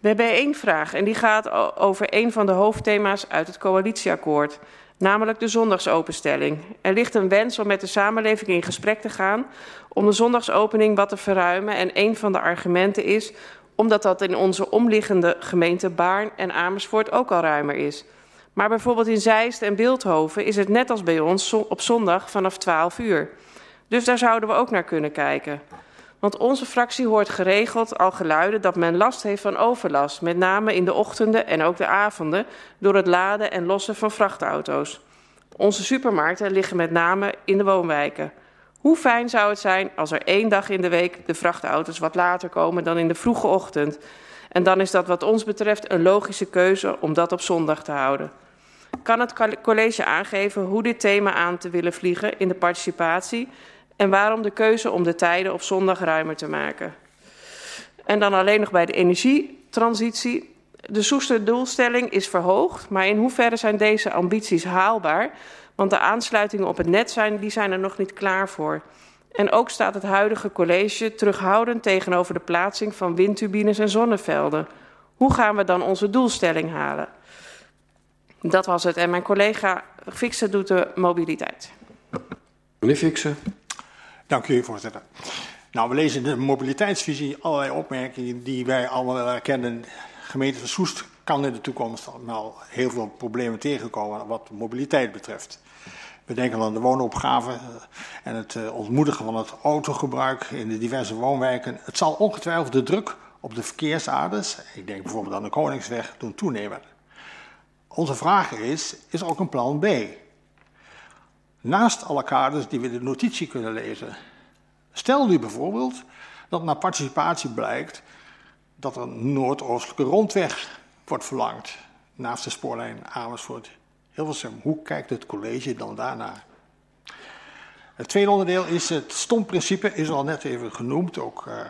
We hebben één vraag en die gaat over een van de hoofdthema's uit het coalitieakkoord, namelijk de zondagsopenstelling. Er ligt een wens om met de samenleving in gesprek te gaan om de zondagsopening wat te verruimen en een van de argumenten is omdat dat in onze omliggende gemeenten Baarn en Amersfoort ook al ruimer is. Maar bijvoorbeeld in Zeist en Beeldhoven is het net als bij ons op zondag vanaf 12 uur. Dus daar zouden we ook naar kunnen kijken. Want onze fractie hoort geregeld al geluiden dat men last heeft van overlast, met name in de ochtenden en ook de avonden, door het laden en lossen van vrachtauto's. Onze supermarkten liggen met name in de woonwijken. Hoe fijn zou het zijn als er één dag in de week de vrachtauto's wat later komen dan in de vroege ochtend? En dan is dat wat ons betreft een logische keuze om dat op zondag te houden. Kan het college aangeven hoe dit thema aan te willen vliegen in de participatie en waarom de keuze om de tijden op zondag ruimer te maken? En dan alleen nog bij de energietransitie. De Soester doelstelling is verhoogd, maar in hoeverre zijn deze ambities haalbaar? Want de aansluitingen op het net zijn, die zijn er nog niet klaar voor. En ook staat het huidige college terughoudend tegenover de plaatsing van windturbines en zonnevelden. Hoe gaan we dan onze doelstelling halen? Dat was het. En mijn collega Fixen doet de mobiliteit. Meneer Fixen. Dank u, voorzitter. Nou, we lezen in de mobiliteitsvisie allerlei opmerkingen die wij allemaal herkennen. Gemeente van Soest kan in de toekomst nou heel veel problemen tegenkomen wat mobiliteit betreft. We denken aan de woonopgave eh, en het eh, ontmoedigen van het autogebruik in de diverse woonwijken. Het zal ongetwijfeld de druk op de verkeersaders, ik denk bijvoorbeeld aan de Koningsweg, doen toenemen. Onze vraag is, is er ook een plan B? Naast alle kaders die we in de notitie kunnen lezen. Stel nu bijvoorbeeld dat na participatie blijkt dat er een noordoostelijke rondweg wordt verlangd naast de spoorlijn Amersfoort Hilversum. Hoe kijkt het college dan daarnaar? Het tweede onderdeel is het stomprincipe, is al net even genoemd, ook uh,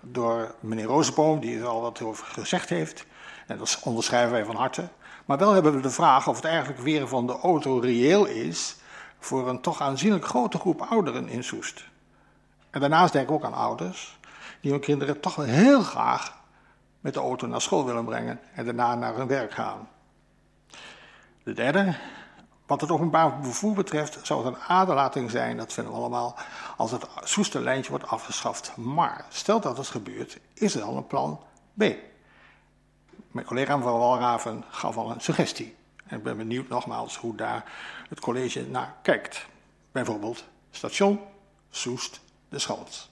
door meneer Rozenboom, die er al wat over gezegd heeft. En dat onderschrijven wij van harte. Maar wel hebben we de vraag of het eigenlijk weer van de auto reëel is voor een toch aanzienlijk grote groep ouderen in Soest. En daarnaast denk ik ook aan ouders die hun kinderen toch wel heel graag met de auto naar school willen brengen en daarna naar hun werk gaan. De derde, wat het openbaar vervoer betreft, zou het een aderlating zijn, dat vinden we allemaal, als het Soesterlijntje wordt afgeschaft. Maar stel dat het gebeurt, is er dan een plan B? Mijn collega van Walraven gaf al een suggestie. En ik ben benieuwd nogmaals hoe daar het college naar kijkt. Bijvoorbeeld station Soest de Schans.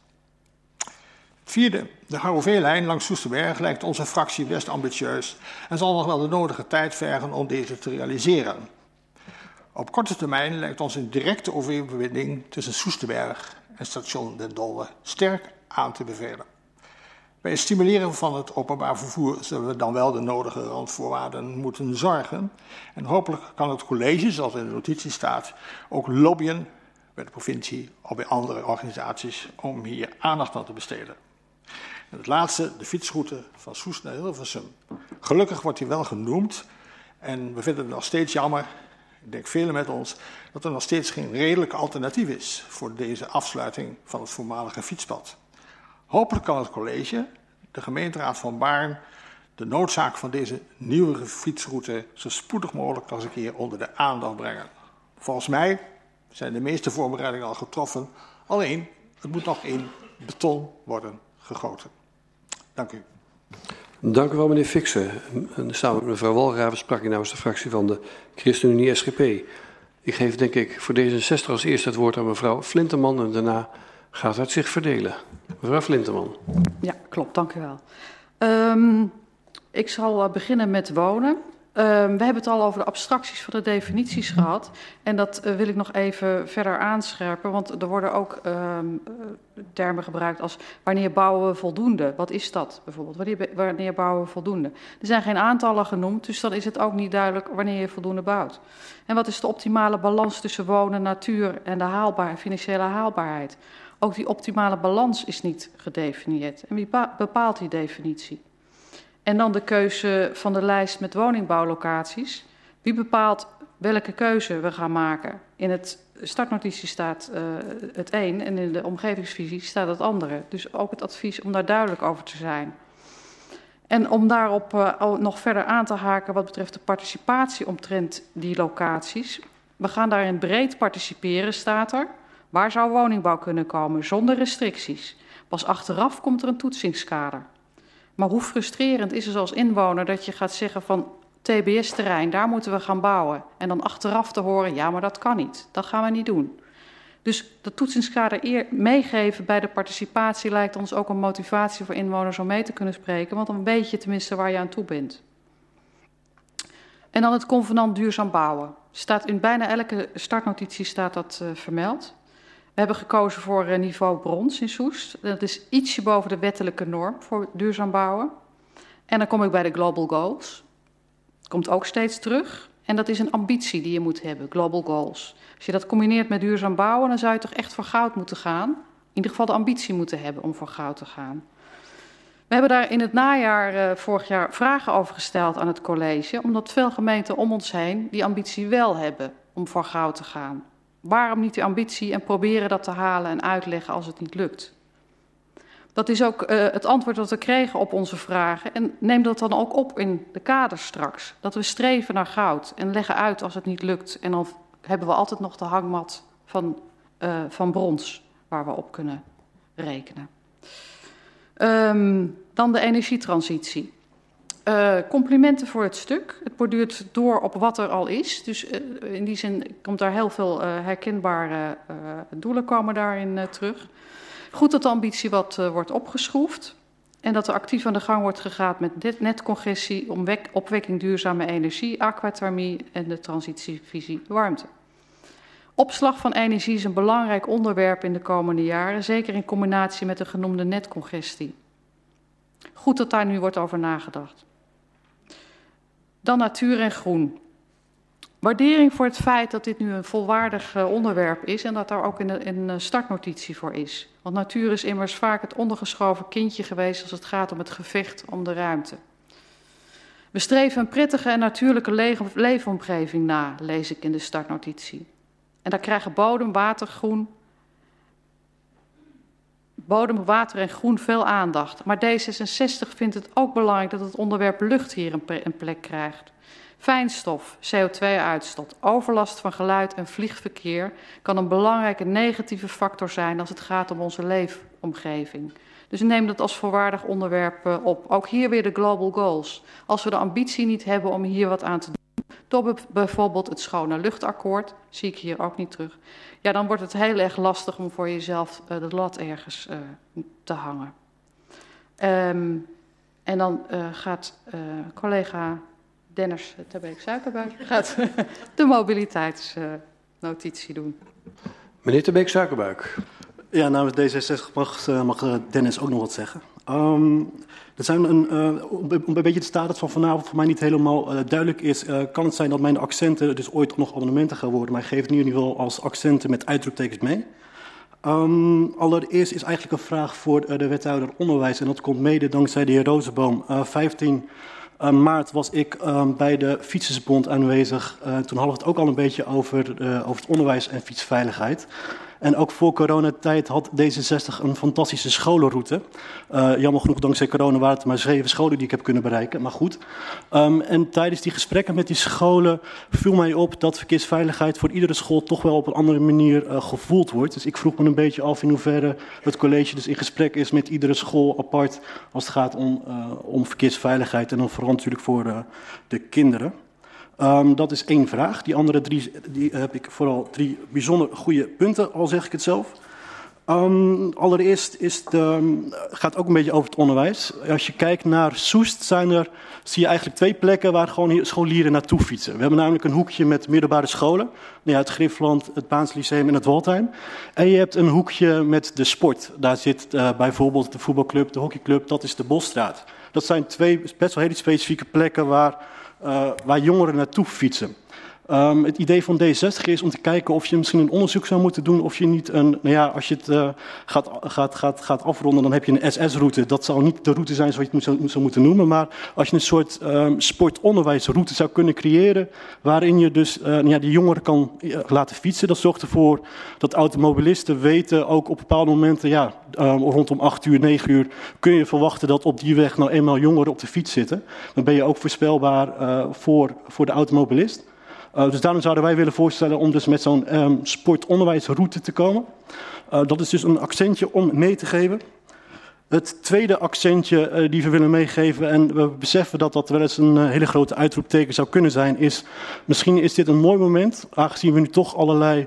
Vierde, de HOV-lijn langs Soesterberg lijkt onze fractie best ambitieus en zal nog wel de nodige tijd vergen om deze te realiseren. Op korte termijn lijkt ons een directe overwinning tussen Soesterberg en station Den Dolder sterk aan te bevelen. Bij het stimuleren van het openbaar vervoer zullen we dan wel de nodige randvoorwaarden moeten zorgen. En hopelijk kan het college, zoals in de notitie staat, ook lobbyen bij de provincie of bij andere organisaties om hier aandacht aan te besteden. En het laatste, de fietsroute van Soest naar Hilversum. Gelukkig wordt die wel genoemd en we vinden het nog steeds jammer, ik denk velen met ons, dat er nog steeds geen redelijk alternatief is voor deze afsluiting van het voormalige fietspad. Hopelijk kan het college, de gemeenteraad van Baarn, de noodzaak van deze nieuwe fietsroute zo spoedig mogelijk eens een keer onder de aandacht brengen. Volgens mij zijn de meeste voorbereidingen al getroffen, alleen het moet nog in beton worden gegoten. Dank u. Dank u wel, meneer Fixen. Samen met mevrouw Walraven sprak ik namens de fractie van de ChristenUnie SGP. Ik geef denk ik voor D66 als eerste het woord aan mevrouw Flinteman en daarna gaat het zich verdelen. Mevrouw Flinteman. Ja, klopt. Dank u wel. Um, ik zal uh, beginnen met wonen. Um, we hebben het al over de abstracties van de definities gehad. En dat uh, wil ik nog even verder aanscherpen. Want er worden ook um, termen gebruikt als wanneer bouwen we voldoende? Wat is dat bijvoorbeeld? Wanneer, wanneer bouwen we voldoende? Er zijn geen aantallen genoemd, dus dan is het ook niet duidelijk wanneer je voldoende bouwt. En wat is de optimale balans tussen wonen, natuur en de haalbaar, financiële haalbaarheid? Ook die optimale balans is niet gedefinieerd. En wie bepaalt die definitie? En dan de keuze van de lijst met woningbouwlocaties. Wie bepaalt welke keuze we gaan maken? In het startnotitie staat uh, het een en in de omgevingsvisie staat het andere. Dus ook het advies om daar duidelijk over te zijn. En om daarop uh, nog verder aan te haken wat betreft de participatie omtrent die locaties. We gaan daarin breed participeren, staat er. Waar zou woningbouw kunnen komen zonder restricties? Pas achteraf komt er een toetsingskader. Maar hoe frustrerend is het als inwoner dat je gaat zeggen van TBS-terrein, daar moeten we gaan bouwen. En dan achteraf te horen, ja, maar dat kan niet. Dat gaan we niet doen. Dus dat toetsingskader meegeven bij de participatie lijkt ons ook een motivatie voor inwoners om mee te kunnen spreken, want dan weet je tenminste waar je aan toe bent. En dan het convenant duurzaam bouwen. Staat in bijna elke startnotitie staat dat uh, vermeld. We hebben gekozen voor uh, niveau brons in Soest. Dat is ietsje boven de wettelijke norm voor duurzaam bouwen. En dan kom ik bij de Global Goals. Komt ook steeds terug. En dat is een ambitie die je moet hebben, Global Goals. Als je dat combineert met duurzaam bouwen, dan zou je toch echt voor goud moeten gaan. In ieder geval de ambitie moeten hebben om voor goud te gaan. We hebben daar in het najaar uh, vorig jaar vragen over gesteld aan het college, omdat veel gemeenten om ons heen die ambitie wel hebben om voor goud te gaan. Waarom niet die ambitie en proberen dat te halen en uitleggen als het niet lukt? Dat is ook uh, het antwoord dat we kregen op onze vragen. En neem dat dan ook op in de kaders straks. Dat we streven naar goud en leggen uit als het niet lukt. En dan hebben we altijd nog de hangmat van, uh, van brons waar we op kunnen rekenen. Um, dan de energietransitie. Uh, complimenten voor het stuk. Het borduurt door op wat er al is. Dus uh, in die zin komt daar heel veel uh, herkenbare doelen komen daarin terug. Goed dat de ambitie wat wordt opgeschroefd. En dat er actief aan de gang wordt gegaan met netcongestie, opwekking duurzame energie, aquathermie en de transitievisie warmte. Opslag van energie is een belangrijk onderwerp in de komende jaren, zeker in combinatie met de genoemde netcongestie. Goed dat daar nu wordt over nagedacht. Dan natuur en groen. Waardering voor het feit dat dit nu een volwaardig uh, onderwerp is en dat daar ook een, een startnotitie voor is. Want natuur is immers vaak het ondergeschoven kindje geweest als het gaat om het gevecht om de ruimte. We streven een prettige en natuurlijke le leefomgeving na, lees ik in de startnotitie. En daar krijgen bodem, water, groen, bodem, water en groen veel aandacht. Maar D66 vindt het ook belangrijk dat het onderwerp lucht hier een plek krijgt. Fijnstof, CO2-uitstoot, overlast van geluid en vliegverkeer kan een belangrijke negatieve factor zijn als het gaat om onze leefomgeving. Dus neem dat als voorwaardig onderwerp op. Ook hier weer de global goals. Als we de ambitie niet hebben om hier wat aan te doen, door bijvoorbeeld het schone luchtakkoord, zie ik hier ook niet terug. Ja, dan wordt het heel erg lastig om voor jezelf uh, de lat ergens uh, te hangen. Um, en dan uh, gaat collega Dennis Terbeek Suikerbuik gaat de mobiliteitsnotitie doen. Meneer Terbeek Suikerbuik. Ja, namens D66 mag, mag Dennis ook nog wat zeggen. Um, er zijn een, uh, om een beetje de status van vanavond voor mij niet helemaal uh, duidelijk is, uh, kan het zijn dat mijn accenten dus ooit nog abonnementen gaan worden, maar ik geef het nu in ieder geval als accenten met uitroeptekens mee. Um, allereerst is eigenlijk een vraag voor de wethouder onderwijs en dat komt mede dankzij de heer Rozenboom. 15 maart was ik bij de Fietsersbond aanwezig. toen hadden we het ook al een beetje over, over het onderwijs en fietsveiligheid. En ook voor coronatijd had D66 een fantastische scholenroute. Uh, jammer genoeg, dankzij corona waren het maar zeven scholen die ik heb kunnen bereiken. Maar goed. Um, en tijdens die gesprekken met die scholen viel mij op dat verkeersveiligheid voor iedere school toch wel op een andere manier uh, gevoeld wordt. Dus ik vroeg me een beetje af in hoeverre het college dus in gesprek is met iedere school apart als het gaat om, uh, om verkeersveiligheid en dan vooral natuurlijk voor de kinderen. Um, dat is één vraag. Die andere drie die heb ik vooral drie bijzonder goede punten, al zeg ik het zelf. Um, allereerst is de, gaat het ook een beetje over het onderwijs. Als je kijkt naar Soest, zijn er, zie je eigenlijk twee plekken waar gewoon scholieren naartoe fietsen. We hebben namelijk een hoekje met middelbare scholen. Ja, het Griffland, het Baans Lyceum en het Waldheim. En je hebt een hoekje met de sport. Daar zit uh, bijvoorbeeld de voetbalclub, de hockeyclub, dat is de Bosstraat. Dat zijn twee best wel hele specifieke plekken waar uh, waar jongeren naartoe fietsen. Um, het idee van D60 is om te kijken of je misschien een onderzoek zou moeten doen. Of je niet een, nou ja, als je het uh, gaat, gaat, gaat, gaat afronden, dan heb je een SS-route. Dat zou niet de route zijn zoals je het zou, zou moeten noemen. Maar als je een soort um, sportonderwijsroute zou kunnen creëren. Waarin je dus uh, nou ja, die jongeren kan uh, laten fietsen. Dat zorgt ervoor dat automobilisten weten, ook op bepaalde momenten, ja, um, rondom 8 uur, 9 uur, kun je verwachten dat op die weg nou eenmaal jongeren op de fiets zitten. Dan ben je ook voorspelbaar voor, voor de automobilist. Uh, dus daarom zouden wij willen voorstellen om dus met zo'n um, sportonderwijsroute te komen. Uh, dat is dus een accentje om mee te geven. Het tweede accentje uh, die we willen meegeven, en we beseffen dat dat wel eens een hele grote uitroepteken zou kunnen zijn, is misschien is dit een mooi moment, aangezien we nu toch allerlei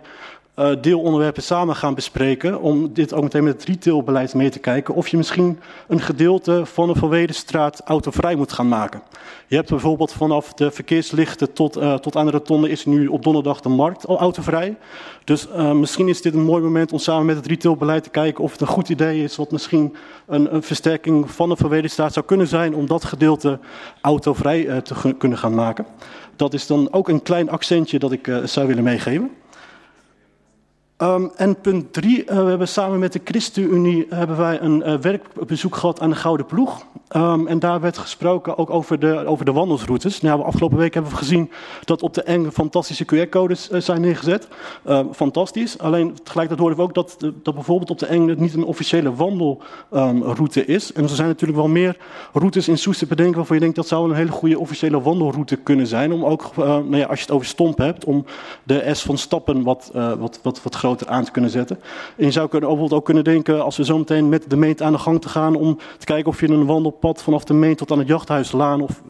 deelonderwerpen samen gaan bespreken. Om dit ook meteen met het retailbeleid mee te kijken. Of je misschien een gedeelte van de Verwedenstraat autovrij moet gaan maken. Je hebt bijvoorbeeld vanaf de verkeerslichten tot, uh, tot aan de rotonde is nu op donderdag de markt al autovrij. Dus uh, misschien is dit een mooi moment om samen met het retailbeleid te kijken of het een goed idee is. Wat misschien een, een versterking van de Verwedenstraat zou kunnen zijn om dat gedeelte autovrij te kunnen gaan maken. Dat is dan ook een klein accentje dat ik zou willen meegeven. Um, en punt drie, uh, we hebben samen met de ChristenUnie hebben wij een uh, werkbezoek gehad aan de Gouden Ploeg. Um, en daar werd gesproken ook over de, over de wandelsroutes. Nou, afgelopen week hebben we gezien dat op de enge fantastische QR-codes zijn neergezet. Uh, fantastisch. Alleen tegelijkertijd hoorden we ook dat, dat bijvoorbeeld op de enge niet een officiële wandelroute is. En er zijn natuurlijk wel meer routes in Soest te bedenken waarvan je denkt dat zou een hele goede officiële wandelroute kunnen zijn. Om ook, nou ja, als je het over stomp hebt, om de S van stappen wat, wat, wat, wat groter aan te kunnen zetten. En je zou kunnen, bijvoorbeeld ook kunnen denken, als we zo meteen met de meent aan de gang te gaan, om te kijken of je een wandel pad vanaf de Meen tot aan het Jachthuislaan. Of,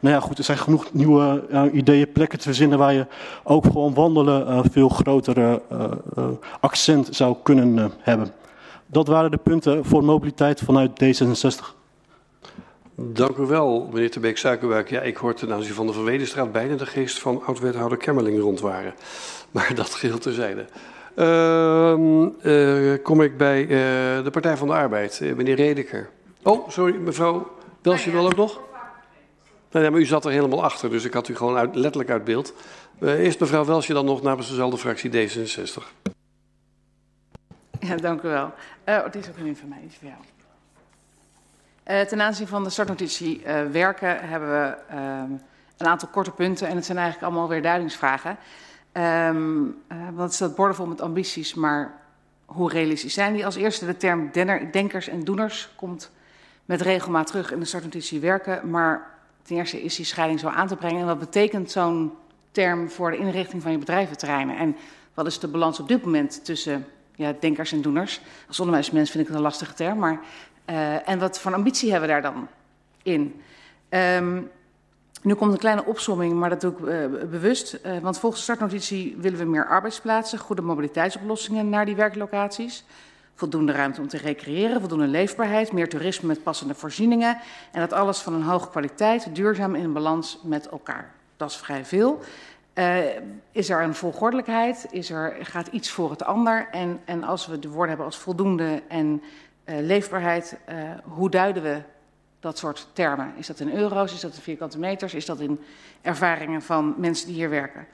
nou ja, goed, er zijn genoeg nieuwe uh, ideeën, plekken te verzinnen waar je ook gewoon wandelen uh, veel grotere uh, accent zou kunnen hebben. Dat waren de punten voor mobiliteit vanuit D66. Dank u wel, meneer Tebeek Suikerwerk. Ja, ik hoor ten aanzien van de Verwedenstraat bijna de geest van oud-wethouder Kemmerling rondwaren. Maar dat geheel terzijde. Uh, kom ik bij uh, de Partij van de Arbeid, uh, meneer Redeker. Oh, sorry, mevrouw Welsje wel ook nog? Nee, maar u zat er helemaal achter, dus ik had u gewoon uit, letterlijk uit beeld. eerst mevrouw Welsje, dan nog namens dezelfde fractie D66. Ja, dank u wel. oh, dit is ook een van mij, iets voor jou. ten aanzien van de startnotitie werken hebben we ehm, een aantal korte punten en het zijn eigenlijk allemaal weer duidingsvragen. Um, uh, want het staat bordenvol met ambities, maar hoe realistisch zijn die? Als eerste de term denner, denkers en doeners komt met regelmaat terug in de startnotitie werken. Maar ten eerste is die scheiding zo aan te brengen. En wat betekent zo'n term voor de inrichting van je bedrijventerreinen? En wat is de balans op dit moment tussen ja, denkers en doeners? Als onderwijsmens vind ik het een lastige term. Maar, uh, en wat voor ambitie hebben we daar dan in? Um, nu komt een kleine opsomming, maar dat doe ik uh, bewust. Uh, want volgens de startnotitie willen we meer arbeidsplaatsen, goede mobiliteitsoplossingen naar die werklocaties. Voldoende ruimte om te recreëren, voldoende leefbaarheid, meer toerisme met passende voorzieningen. En dat alles van een hoge kwaliteit, duurzaam in balans met elkaar. Dat is vrij veel. Uh, is er een volgordelijkheid? Is er, gaat iets voor het ander? En, en als we de woorden hebben als voldoende en leefbaarheid, hoe duiden we dat soort termen. Is dat in euro's, is dat in vierkante meters, is dat in ervaringen van mensen die hier werken.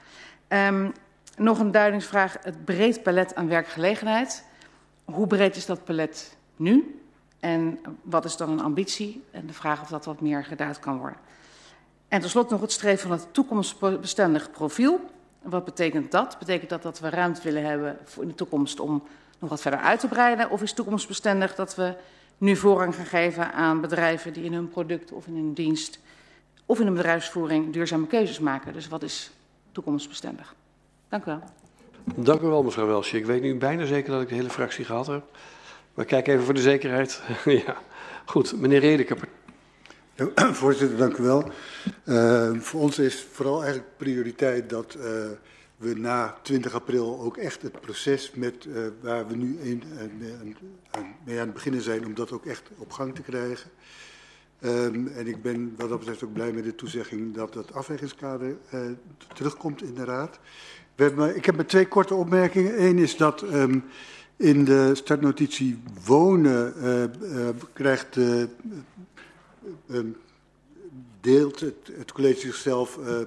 Um, nog een duidingsvraag, het breed palet aan werkgelegenheid. Hoe breed is dat palet nu? En wat is dan een ambitie? En de vraag of dat wat meer geduid kan worden. En tenslotte nog het streven van het toekomstbestendig profiel. Wat betekent dat? Betekent dat dat we ruimte willen hebben in de toekomst om nog wat verder uit te breiden? Of is toekomstbestendig dat we nu voorrang gaan geven aan bedrijven die in hun product of in hun dienst of in hun bedrijfsvoering duurzame keuzes maken. Dus wat is toekomstbestendig? Dank u wel. Dank u wel, mevrouw Welsje. Ik weet nu bijna zeker dat ik de hele fractie gehad heb. Maar kijk even voor de zekerheid. ja, goed. Meneer Redeker. Ja, voorzitter, dank u wel. Uh, voor ons is vooral eigenlijk prioriteit dat uh, we na 20 april ook echt het proces met uh, waar we nu in, uh, mee aan het beginnen zijn, om dat ook echt op gang te krijgen. Um, en ik ben wat dat betreft ook blij met de toezegging dat dat afwegingskader uh, terugkomt in de Raad. Ik heb maar twee korte opmerkingen. Eén is dat um, in de startnotitie wonen krijgt de deelt het, het college zichzelf uh,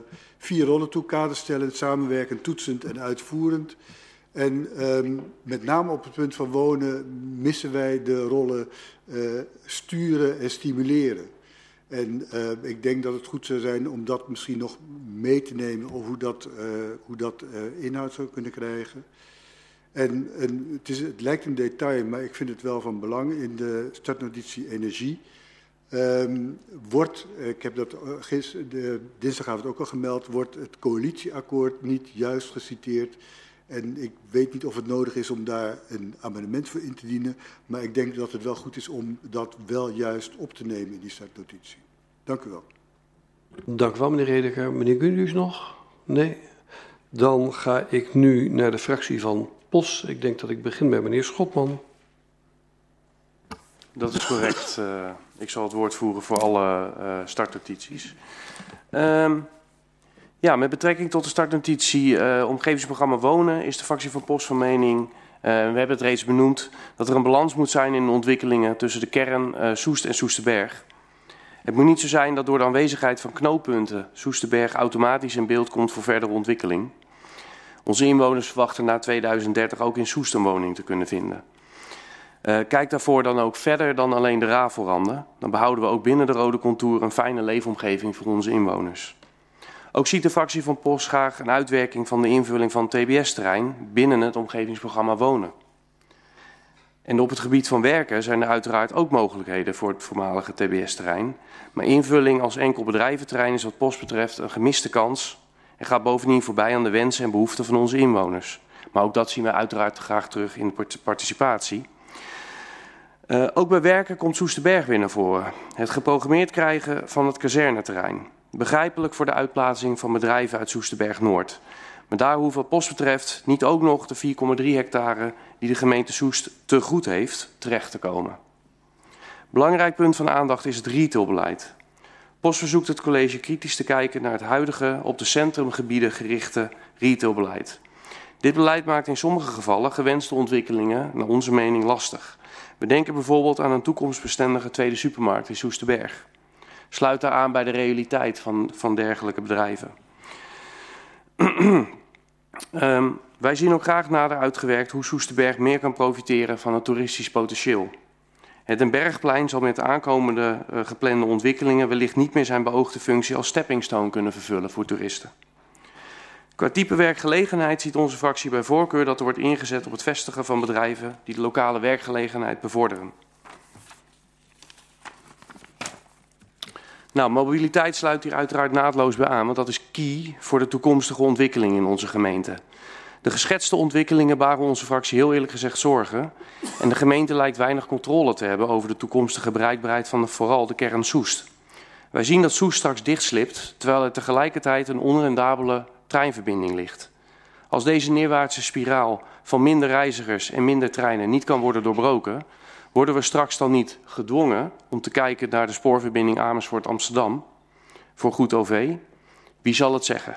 vier rollen toe: kaderstellend, samenwerkend, toetsend en uitvoerend. En um, met name op het punt van wonen missen wij de rollen uh, sturen en stimuleren. En uh, ik denk dat het goed zou zijn om dat misschien nog mee te nemen, of hoe dat, uh, hoe dat inhoud zou kunnen krijgen. En, en het, is, het lijkt een detail, maar ik vind het wel van belang in de startnotitie energie. Um, wordt, ik heb dat gisteren, de, dinsdagavond ook al gemeld, wordt het coalitieakkoord niet juist geciteerd. En ik weet niet of het nodig is om daar een amendement voor in te dienen. Maar ik denk dat het wel goed is om dat wel juist op te nemen in die startnotitie. Dank u wel. Dank u wel, meneer Redeker. Meneer Gundius nog? Nee? Dan ga ik nu naar de fractie van POS. Ik denk dat ik begin met meneer Schotman. Dat is correct. Uh, ik zal het woord voeren voor alle uh, startnotities. Um, ja, met betrekking tot de startnotitie uh, omgevingsprogramma Wonen is de fractie van POS van mening... we hebben het reeds benoemd dat er een balans moet zijn in de ontwikkelingen tussen de kern Soest en Soesterberg. Het moet niet zo zijn dat door de aanwezigheid van knooppunten Soesterberg automatisch in beeld komt voor verdere ontwikkeling. Onze inwoners verwachten na 2030 ook in Soest een woning te kunnen vinden. Uh, kijk daarvoor dan ook verder dan alleen de rafelranden. Dan behouden we ook binnen de rode contour een fijne leefomgeving voor onze inwoners. Ook ziet de fractie van POS graag een uitwerking van de invulling van TBS-terrein binnen het omgevingsprogramma Wonen. En op het gebied van werken zijn er uiteraard ook mogelijkheden voor het voormalige TBS-terrein. Maar invulling als enkel bedrijventerrein is wat POS betreft een gemiste kans en gaat bovendien voorbij aan de wensen en behoeften van onze inwoners. Maar ook dat zien we uiteraard graag terug in de participatie. Uh, ook bij werken komt Soesterberg weer naar voren. Het geprogrammeerd krijgen van het kazerneterrein. Begrijpelijk voor de uitplaatsing van bedrijven uit Soesterberg Noord. Maar daar hoeft wat post betreft niet ook nog de 4,3 hectare die de gemeente Soest te goed heeft terecht te komen. Belangrijk punt van aandacht is het retailbeleid. Post verzoekt het college kritisch te kijken naar het huidige op de centrumgebieden gerichte retailbeleid. Dit beleid maakt in sommige gevallen gewenste ontwikkelingen naar onze mening lastig. We denken bijvoorbeeld aan een toekomstbestendige tweede supermarkt in Soesterberg. Sluit daar aan bij de realiteit van, van dergelijke bedrijven. um, wij zien ook graag nader uitgewerkt hoe Soesterberg meer kan profiteren van het toeristisch potentieel. Het Bergplein zal met de aankomende uh, geplande ontwikkelingen wellicht niet meer zijn beoogde functie als stepping stone kunnen vervullen voor toeristen. Qua type werkgelegenheid ziet onze fractie bij voorkeur dat er wordt ingezet op het vestigen van bedrijven die de lokale werkgelegenheid bevorderen. Nou, mobiliteit sluit hier uiteraard naadloos bij aan, want dat is key voor de toekomstige ontwikkeling in onze gemeente. De geschetste ontwikkelingen baren onze fractie heel eerlijk gezegd zorgen. En de gemeente lijkt weinig controle te hebben over de toekomstige bereikbaarheid van vooral de kern Soest. Wij zien dat Soest straks dichtslipt, terwijl er tegelijkertijd een onrendabele treinverbinding ligt. Als deze neerwaartse spiraal van minder reizigers en minder treinen niet kan worden doorbroken, worden we straks dan niet gedwongen om te kijken naar de spoorverbinding Amersfoort-Amsterdam voor goed OV? Wie zal het zeggen?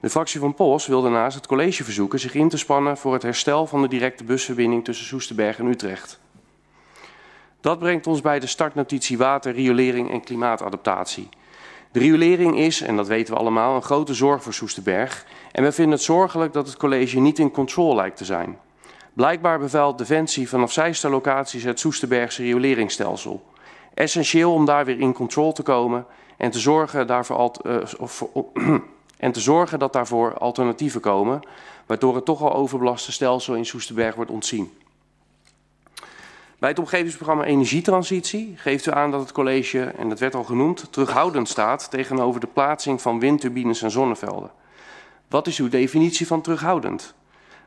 De fractie van POS wil daarnaast het college verzoeken zich in te spannen voor het herstel van de directe busverbinding tussen Soesterberg en Utrecht. Dat brengt ons bij de startnotitie water, riolering en klimaatadaptatie. De riolering is, en dat weten we allemaal, een grote zorg voor Soesterberg. En we vinden het zorgelijk dat het college niet in controle lijkt te zijn. Blijkbaar bevuilt Defensie vanaf zijste locaties het Soesterbergse rioleringsstelsel. Essentieel om daar weer in controle te komen en te zorgen, daarvoor, uh, of, uh, en te zorgen dat daarvoor alternatieven komen, waardoor het toch al overbelaste stelsel in Soesterberg wordt ontzien. Bij het omgevingsprogramma Energietransitie geeft u aan dat het college, en dat werd al genoemd, terughoudend staat tegenover de plaatsing van windturbines en zonnevelden. Wat is uw definitie van terughoudend?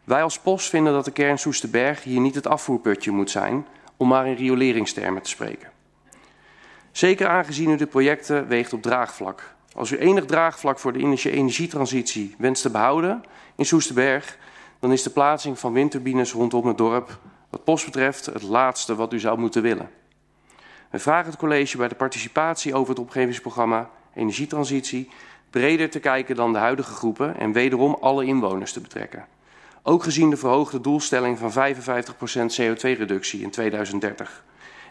Wij als POS vinden dat de kern Soesterberg hier niet het afvoerputje moet zijn, om maar in rioleringstermen te spreken. Zeker aangezien u de projecten weegt op draagvlak. Als u enig draagvlak voor de energietransitie wenst te behouden in Soesterberg, dan is de plaatsing van windturbines rondom het dorp wat POS betreft het laatste wat u zou moeten willen. We vragen het college bij de participatie over het omgevingsprogramma Energietransitie breder te kijken dan de huidige groepen en wederom alle inwoners te betrekken. Ook gezien de verhoogde doelstelling van 55% CO2-reductie in 2030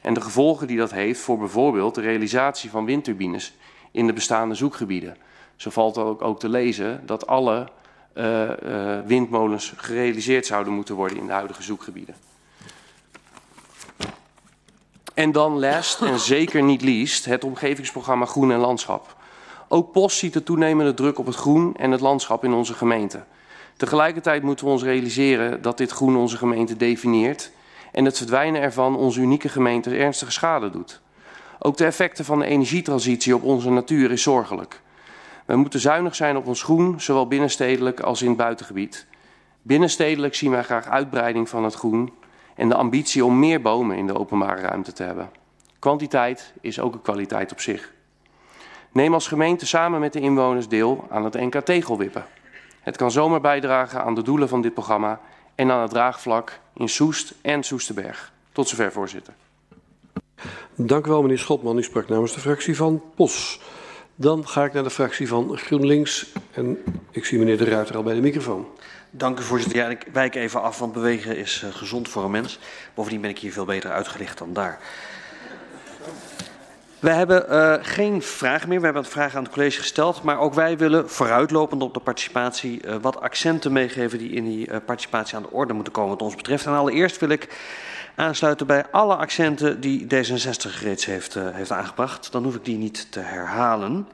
en de gevolgen die dat heeft voor bijvoorbeeld de realisatie van windturbines in de bestaande zoekgebieden. Zo valt ook, ook te lezen dat alle uh, uh, windmolens gerealiseerd zouden moeten worden in de huidige zoekgebieden. En dan last en zeker niet least het omgevingsprogramma Groen en Landschap. Ook POS ziet de toenemende druk op het groen en het landschap in onze gemeente. Tegelijkertijd moeten we ons realiseren dat dit groen onze gemeente definieert en het verdwijnen ervan onze unieke gemeente ernstige schade doet. Ook de effecten van de energietransitie op onze natuur is zorgelijk. We moeten zuinig zijn op ons groen, zowel binnenstedelijk als in het buitengebied. Binnenstedelijk zien wij graag uitbreiding van het groen en de ambitie om meer bomen in de openbare ruimte te hebben. Kwantiteit is ook een kwaliteit op zich. Neem als gemeente samen met de inwoners deel aan het NK Tegelwippen. Het kan zomaar bijdragen aan de doelen van dit programma en aan het draagvlak in Soest en Soesterberg. Tot zover, voorzitter. Dank u wel, meneer Schotman. U sprak namens de fractie van POS. Dan ga ik naar de fractie van GroenLinks. En ik zie meneer De Ruiter al bij de microfoon. Dank u, voorzitter. Ja, ik wijk even af, want bewegen is uh, gezond voor een mens. Bovendien ben ik hier veel beter uitgelicht dan daar. Wij hebben uh, geen vragen meer. We hebben een vraag aan het college gesteld. Maar ook wij willen vooruitlopend op de participatie uh, wat accenten meegeven die in die participatie aan de orde moeten komen wat ons betreft. En allereerst wil ik aansluiten bij alle accenten die D66 reeds heeft, heeft aangebracht. Dan hoef ik die niet te herhalen.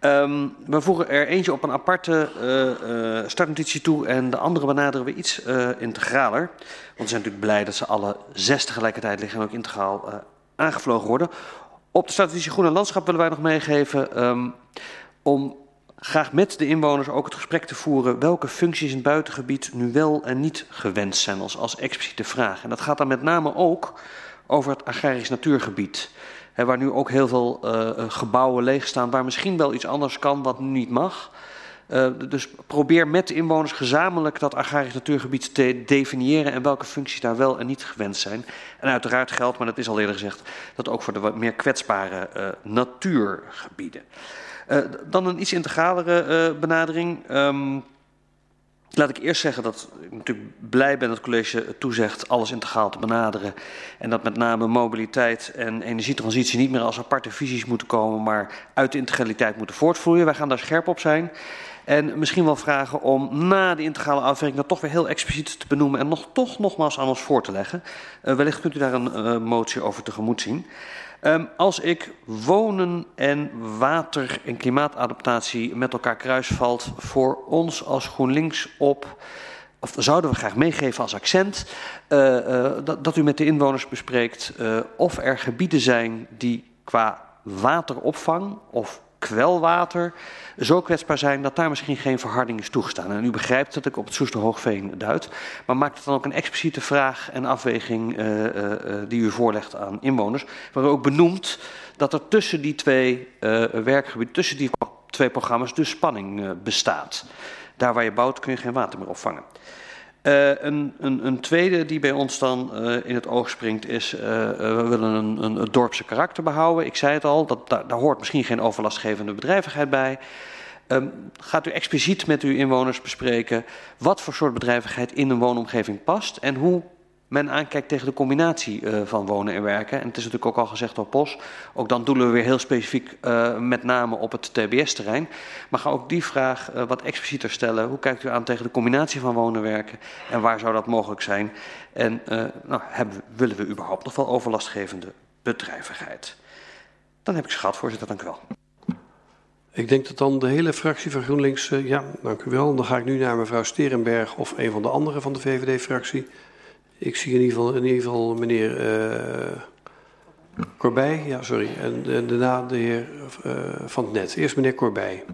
Um, we voegen er eentje op een aparte uh, startnotitie toe en de andere benaderen we iets uh, integraler. Want we zijn natuurlijk blij dat ze alle zes tegelijkertijd liggen en ook integraal aangevlogen worden. Op de startnotitie Groene Landschap willen wij nog meegeven um, om graag met de inwoners ook het gesprek te voeren welke functies in het buitengebied nu wel en niet gewenst zijn als, als expliciete vraag. En dat gaat dan met name ook over het agrarisch natuurgebied. Waar nu ook heel veel uh, gebouwen leeg staan, waar misschien wel iets anders kan wat nu niet mag. Uh, dus probeer met de inwoners gezamenlijk dat agrarisch natuurgebied te definiëren en welke functies daar wel en niet gewenst zijn. En uiteraard geldt, maar dat is al eerder gezegd, dat ook voor de meer kwetsbare natuurgebieden. Dan een iets integralere benadering. Um, Laat ik eerst zeggen dat ik natuurlijk blij ben dat het college toezegt alles integraal te benaderen. En dat met name mobiliteit en energietransitie niet meer als aparte visies moeten komen, maar uit de integraliteit moeten voortvloeien. Wij gaan daar scherp op zijn. En misschien wel vragen om na de integrale afwerking dat toch weer heel expliciet te benoemen en nog, toch nogmaals aan ons voor te leggen. Uh, wellicht kunt u daar een uh, motie over tegemoet zien. Um, als ik wonen en water en klimaatadaptatie met elkaar kruisvalt voor ons als GroenLinks op, of zouden we graag meegeven als accent, uh, uh, dat, u met de inwoners bespreekt uh, of er gebieden zijn die qua wateropvang of kwelwater zo kwetsbaar zijn dat daar misschien geen verharding is toegestaan. En u begrijpt dat ik op het Soester Hoogveen duid, maar maakt het dan ook een expliciete vraag en afweging uh, uh, die u voorlegt aan inwoners, waar u ook benoemt dat er tussen die twee werkgebieden, tussen die twee programma's dus spanning bestaat. Daar waar je bouwt kun je geen water meer opvangen. Uh, een, een, een, tweede die bij ons dan uh, in het oog springt is, uh, we willen een, een, een, dorpse karakter behouden. Ik zei het al, dat, daar, daar hoort misschien geen overlastgevende bedrijvigheid bij. Um, gaat u expliciet met uw inwoners bespreken wat voor soort bedrijvigheid in een woonomgeving past en hoe men aankijkt tegen de combinatie uh, van wonen en werken. En het is natuurlijk ook al gezegd door POS. Ook dan doelen we weer heel specifiek uh, met name op het TBS-terrein. Maar ga ook die vraag uh, wat explicieter stellen. Hoe kijkt u aan tegen de combinatie van wonen en werken? En waar zou dat mogelijk zijn? En nou, hebben, willen we überhaupt nog wel overlastgevende bedrijvigheid? Dan heb ik ze gehad, voorzitter. Dank u wel. Ik denk dat dan de hele fractie van GroenLinks... ja, dank u wel. Dan ga ik nu naar mevrouw Sterenberg of een van de anderen van de VVD-fractie... Ik zie in ieder geval, in ieder geval meneer uh, Corbij. Ja, sorry. En daarna de heer uh, Van het Net. Eerst meneer Corbij.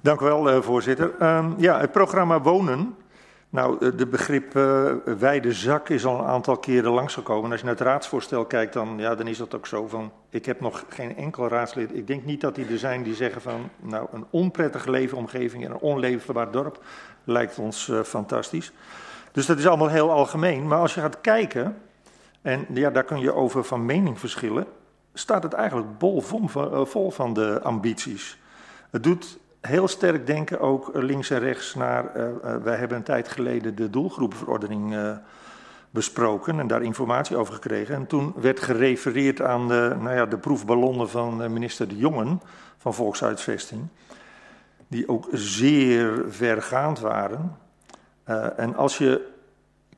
Dank u wel, uh, voorzitter. Um, ja, het programma Wonen. Nou, de begrip uh, wijde zak is al een aantal keren langsgekomen. En als je naar het raadsvoorstel kijkt, dan, ja, dan is dat ook zo van... Ik heb nog geen enkel raadslid... Ik denk niet dat die er zijn die zeggen van... Nou, een onprettige leefomgeving en een onleefbaar dorp lijkt ons fantastisch. Dus dat is allemaal heel algemeen. Maar als je gaat kijken, en ja, daar kun je over van mening verschillen, staat het eigenlijk bol vol van de ambities. Het doet heel sterk denken ook links en rechts naar. Uh, wij hebben een tijd geleden de doelgroepenverordening uh, besproken en daar informatie over gekregen. En toen werd gerefereerd aan de, nou ja, de proefballonnen van minister De Jongen van Volksuitvesting, die ook zeer vergaand waren. Uh, en als je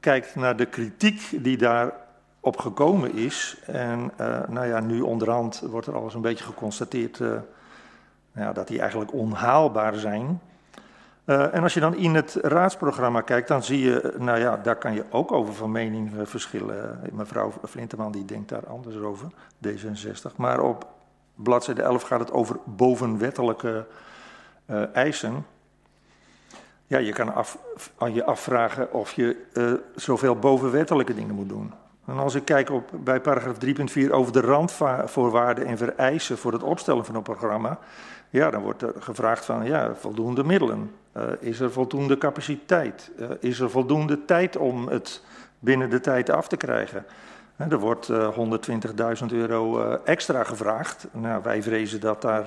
kijkt naar de kritiek die daarop gekomen is, en uh, nou ja, nu onderhand wordt er alles een beetje geconstateerd uh, nou ja, dat die eigenlijk onhaalbaar zijn. en als je dan in het raadsprogramma kijkt, dan zie je, nou ja, daar kan je ook over van mening verschillen. Mevrouw Flinteman die denkt daar anders over, D66. Maar op bladzijde 11 gaat het over bovenwettelijke eisen. Ja, je kan af, je afvragen of je uh, zoveel bovenwettelijke dingen moet doen. En als ik kijk op, bij paragraaf 3.4 over de randvoorwaarden en vereisen voor het opstellen van een programma, Ja, dan wordt er gevraagd van, ja, voldoende middelen. Uh, is er voldoende capaciteit? Uh, is er voldoende tijd om het binnen de tijd af te krijgen? Er wordt 120.000 euro extra gevraagd. Nou, wij vrezen dat daar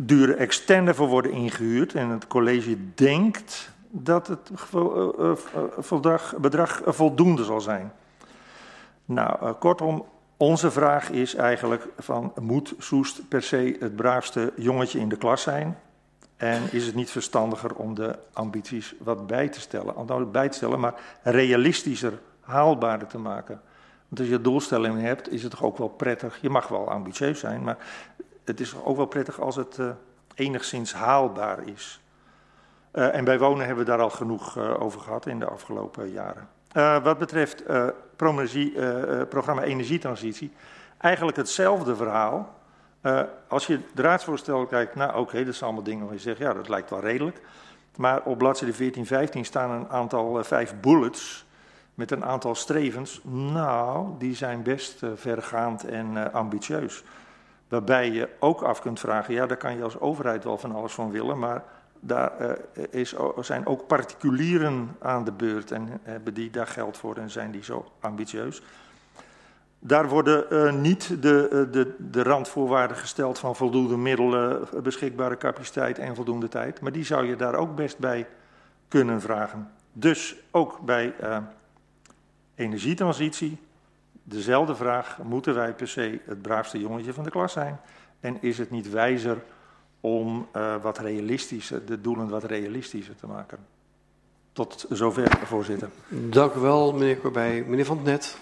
dure extender voor worden ingehuurd. En het college denkt dat het bedrag voldoende zal zijn. Nou, kortom, onze vraag is eigenlijk van, moet Soest per se het braafste jongetje in de klas zijn? En is het niet verstandiger om de ambities wat bij te stellen? Nou, bij te stellen, maar realistischer, haalbaarder te maken. Want als je doelstellingen hebt, is het toch ook wel prettig. Je mag wel ambitieus zijn, maar het is ook wel prettig als het uh, enigszins haalbaar is. Uh, en bij wonen hebben we daar al genoeg uh, over gehad in de afgelopen jaren. wat betreft programma Energietransitie, eigenlijk hetzelfde verhaal. Als je het raadsvoorstel kijkt, nou oké, okay, dat zijn allemaal dingen waar je zegt, ja, dat lijkt wel redelijk. Maar op bladzijde 14, 15 staan een aantal, vijf bullets met een aantal strevens. Nou, die zijn best vergaand en ambitieus. Waarbij je ook af kunt vragen, ja, daar kan je als overheid wel van alles van willen, maar daar is, zijn ook particulieren aan de beurt en hebben die daar geld voor en zijn die zo ambitieus. Daar worden uh, niet de, uh, de, de randvoorwaarden gesteld van voldoende middelen, beschikbare capaciteit en voldoende tijd. Maar die zou je daar ook best bij kunnen vragen. Dus ook bij energietransitie, dezelfde vraag, moeten wij per se het braafste jongetje van de klas zijn? En is het niet wijzer om wat realistischer, de doelen wat realistischer te maken? Tot zover, voorzitter. Dank u wel, meneer Corbij. Meneer Van het Net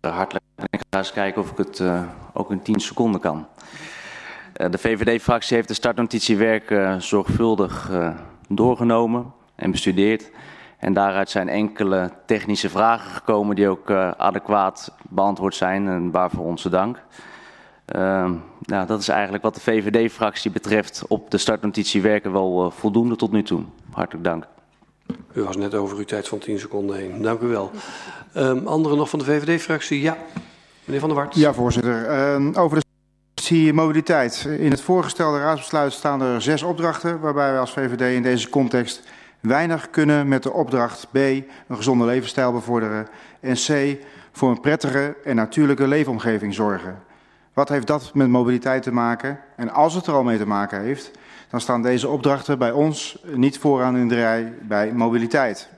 hartelijk. Ik ga eens kijken of ik het uh, ook in 10 seconden kan. Uh, de VVD-fractie heeft de startnotitiewerk uh, zorgvuldig doorgenomen en bestudeerd. En daaruit zijn enkele technische vragen gekomen die ook adequaat beantwoord zijn en waarvoor onze dank. nou, dat is eigenlijk wat de VVD-fractie betreft op de startnotitie werken wel voldoende tot nu toe. Hartelijk dank. U was net over uw tijd van 10 seconden heen. Dank u wel. Um, anderen nog van de VVD-fractie? Ja, meneer Van der Wart. Ja, voorzitter. Um, over de mobiliteit. In het voorgestelde raadsbesluit staan er zes opdrachten... waarbij wij als VVD in deze context weinig kunnen met de opdracht B... een gezonde levensstijl bevorderen... en C, voor een prettige en natuurlijke leefomgeving zorgen. Wat heeft dat met mobiliteit te maken? En als het er al mee te maken heeft dan staan deze opdrachten bij ons niet vooraan in de rij bij mobiliteit.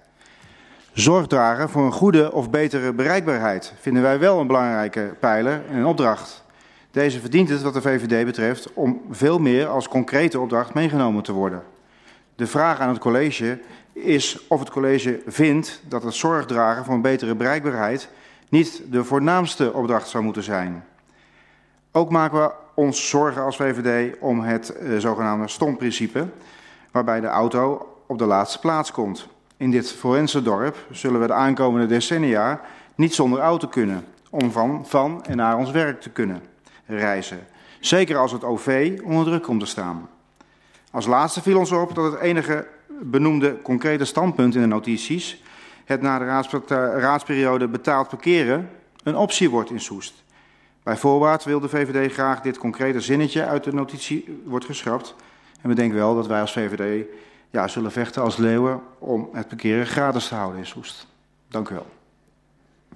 Zorg dragen voor een goede of betere bereikbaarheid vinden wij wel een belangrijke pijler en een opdracht. Deze verdient het wat de VVD betreft om veel meer als concrete opdracht meegenomen te worden. De vraag aan het college is of het college vindt dat het zorgdragen voor een betere bereikbaarheid niet de voornaamste opdracht zou moeten zijn. Ook maken we ons zorgen als VVD om het uh, zogenaamde stomprincipe, waarbij de auto op de laatste plaats komt. In dit forense dorp zullen we de aankomende decennia niet zonder auto kunnen om van, van en naar ons werk te kunnen reizen. Zeker als het OV onder druk komt te staan. Als laatste viel ons op dat het enige benoemde concrete standpunt in de notities, het na de raadsperiode betaald parkeren, een optie wordt in Soest. Bij voorbaat wil de VVD graag dit concrete zinnetje uit de notitie wordt geschrapt. En we denken wel dat wij als VVD ja, zullen vechten als leeuwen om het parkeren gratis te houden in Soest. Dank u wel.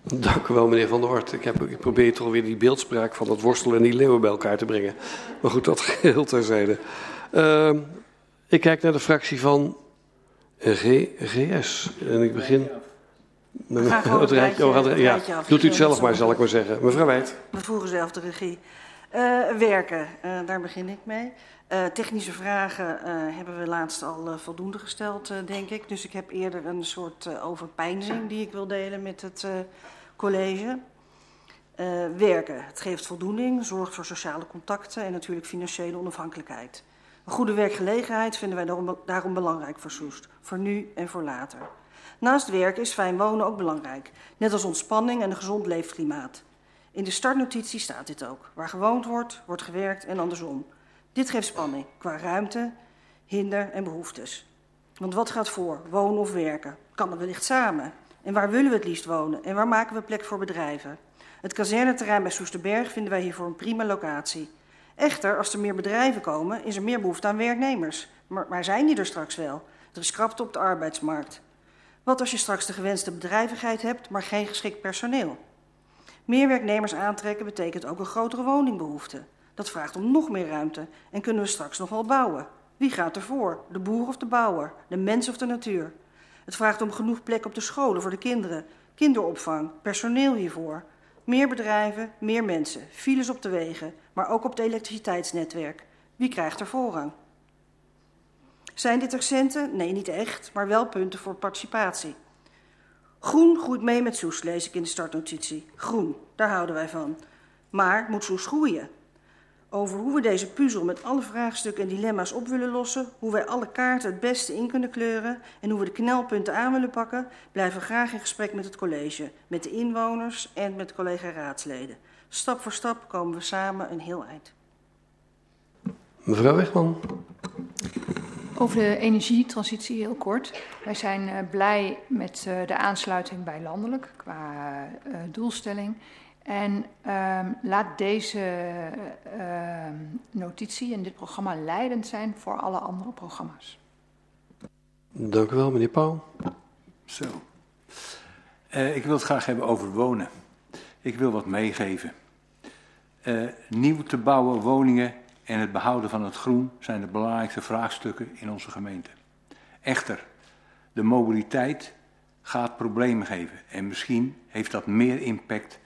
Dank u wel, meneer Van der Hort. Ik, heb, ik probeer toch weer die beeldspraak van dat worstelen en die leeuwen bij elkaar te brengen. Maar goed, dat geheel terzijde. Uh, ik kijk naar de fractie van G, GS. En ik begin gewoon het rijtje, oh, het, ja. Doet u het zelf maar, zal ik maar zeggen. Mevrouw Wijd. We voeren zelf de regie. Uh, werken, uh, daar begin ik mee. Uh, technische vragen hebben we laatst al voldoende gesteld, denk ik. Dus ik heb eerder een soort overpeinzing die ik wil delen met het college. werken, het geeft voldoening, zorgt voor sociale contacten en natuurlijk financiële onafhankelijkheid. Een goede werkgelegenheid vinden wij daarom, belangrijk voor Soest, voor nu en voor later. Naast werk is fijn wonen ook belangrijk, net als ontspanning en een gezond leefklimaat. In de startnotitie staat dit ook. Waar gewoond wordt, wordt gewerkt en andersom. Dit geeft spanning qua ruimte, hinder en behoeftes. Want wat gaat voor, wonen of werken? Kan er wellicht samen? En waar willen we het liefst wonen? En waar maken we plek voor bedrijven? Het kazerneterrein bij Soesterberg vinden wij hiervoor een prima locatie. Echter, als er meer bedrijven komen, is er meer behoefte aan werknemers. Maar, maar zijn die er straks wel? Er is krapte op de arbeidsmarkt. Wat als je straks de gewenste bedrijvigheid hebt, maar geen geschikt personeel? Meer werknemers aantrekken betekent ook een grotere woningbehoefte. Dat vraagt om nog meer ruimte en kunnen we straks nog wel bouwen. Wie gaat ervoor? De boer of de bouwer? De mens of de natuur? Het vraagt om genoeg plek op de scholen voor de kinderen, kinderopvang, personeel hiervoor. Meer bedrijven, meer mensen, files op de wegen, maar ook op het elektriciteitsnetwerk. Wie krijgt er voorrang? Zijn dit accenten? Nee, niet echt, maar wel punten voor participatie. Groen groeit mee met Soes, lees ik in de startnotitie. Groen, daar houden wij van. Maar moet Soes groeien? Over hoe we deze puzzel met alle vraagstukken en dilemma's op willen lossen, hoe wij alle kaarten het beste in kunnen kleuren en hoe we de knelpunten aan willen pakken, blijven we graag in gesprek met het college, met de inwoners en met collega-raadsleden. Stap voor stap komen we samen een heel eind. Mevrouw Wegman. Over de energietransitie heel kort. Wij zijn uh, blij met uh, de aansluiting bij landelijk qua uh, doelstelling. En um, laat deze notitie en dit programma leidend zijn voor alle andere programma's. Dank u wel, meneer Pauw. Zo. ik wil het graag hebben over wonen. Ik wil wat meegeven. Nieuw te bouwen woningen en het behouden van het groen zijn de belangrijkste vraagstukken in onze gemeente. Echter, de mobiliteit gaat problemen geven en misschien heeft dat meer impact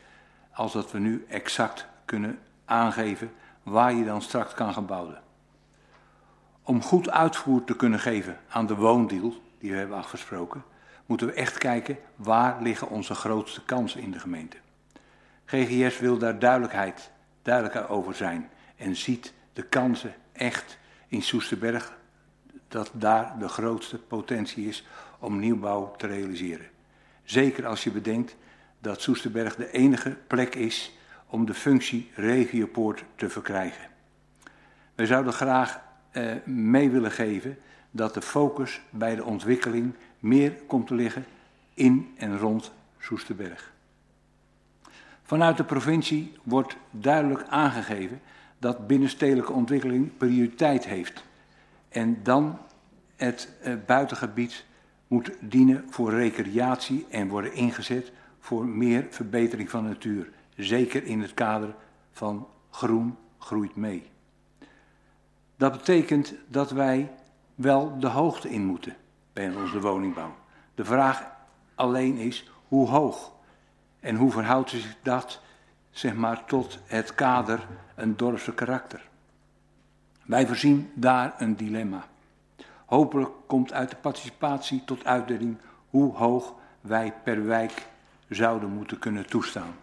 als dat we nu exact kunnen aangeven waar je dan straks kan gaan bouwen. Om goed uitvoer te kunnen geven aan de woondeal die we hebben afgesproken, moeten we echt kijken waar liggen onze grootste kansen in de gemeente. GGS wil daar duidelijkheid, duidelijker over zijn en ziet de kansen echt in Soesterberg dat daar de grootste potentie is om nieuwbouw te realiseren. Zeker als je bedenkt dat Soesterberg de enige plek is om de functie regiopoort te verkrijgen. Wij zouden graag eh, mee willen geven dat de focus bij de ontwikkeling meer komt te liggen in en rond Soesterberg. Vanuit de provincie wordt duidelijk aangegeven dat binnenstedelijke ontwikkeling prioriteit heeft. En dan het uh, buitengebied moet dienen voor recreatie en worden ingezet voor meer verbetering van natuur. Zeker in het kader van groen groeit mee. Dat betekent dat wij wel de hoogte in moeten bij onze woningbouw. De vraag alleen is hoe hoog en hoe verhoudt zich dat zeg maar, tot het kader een dorpse karakter. Wij voorzien daar een dilemma. Hopelijk komt uit de participatie tot uitdaging hoe hoog wij per wijk zouden moeten kunnen toestaan.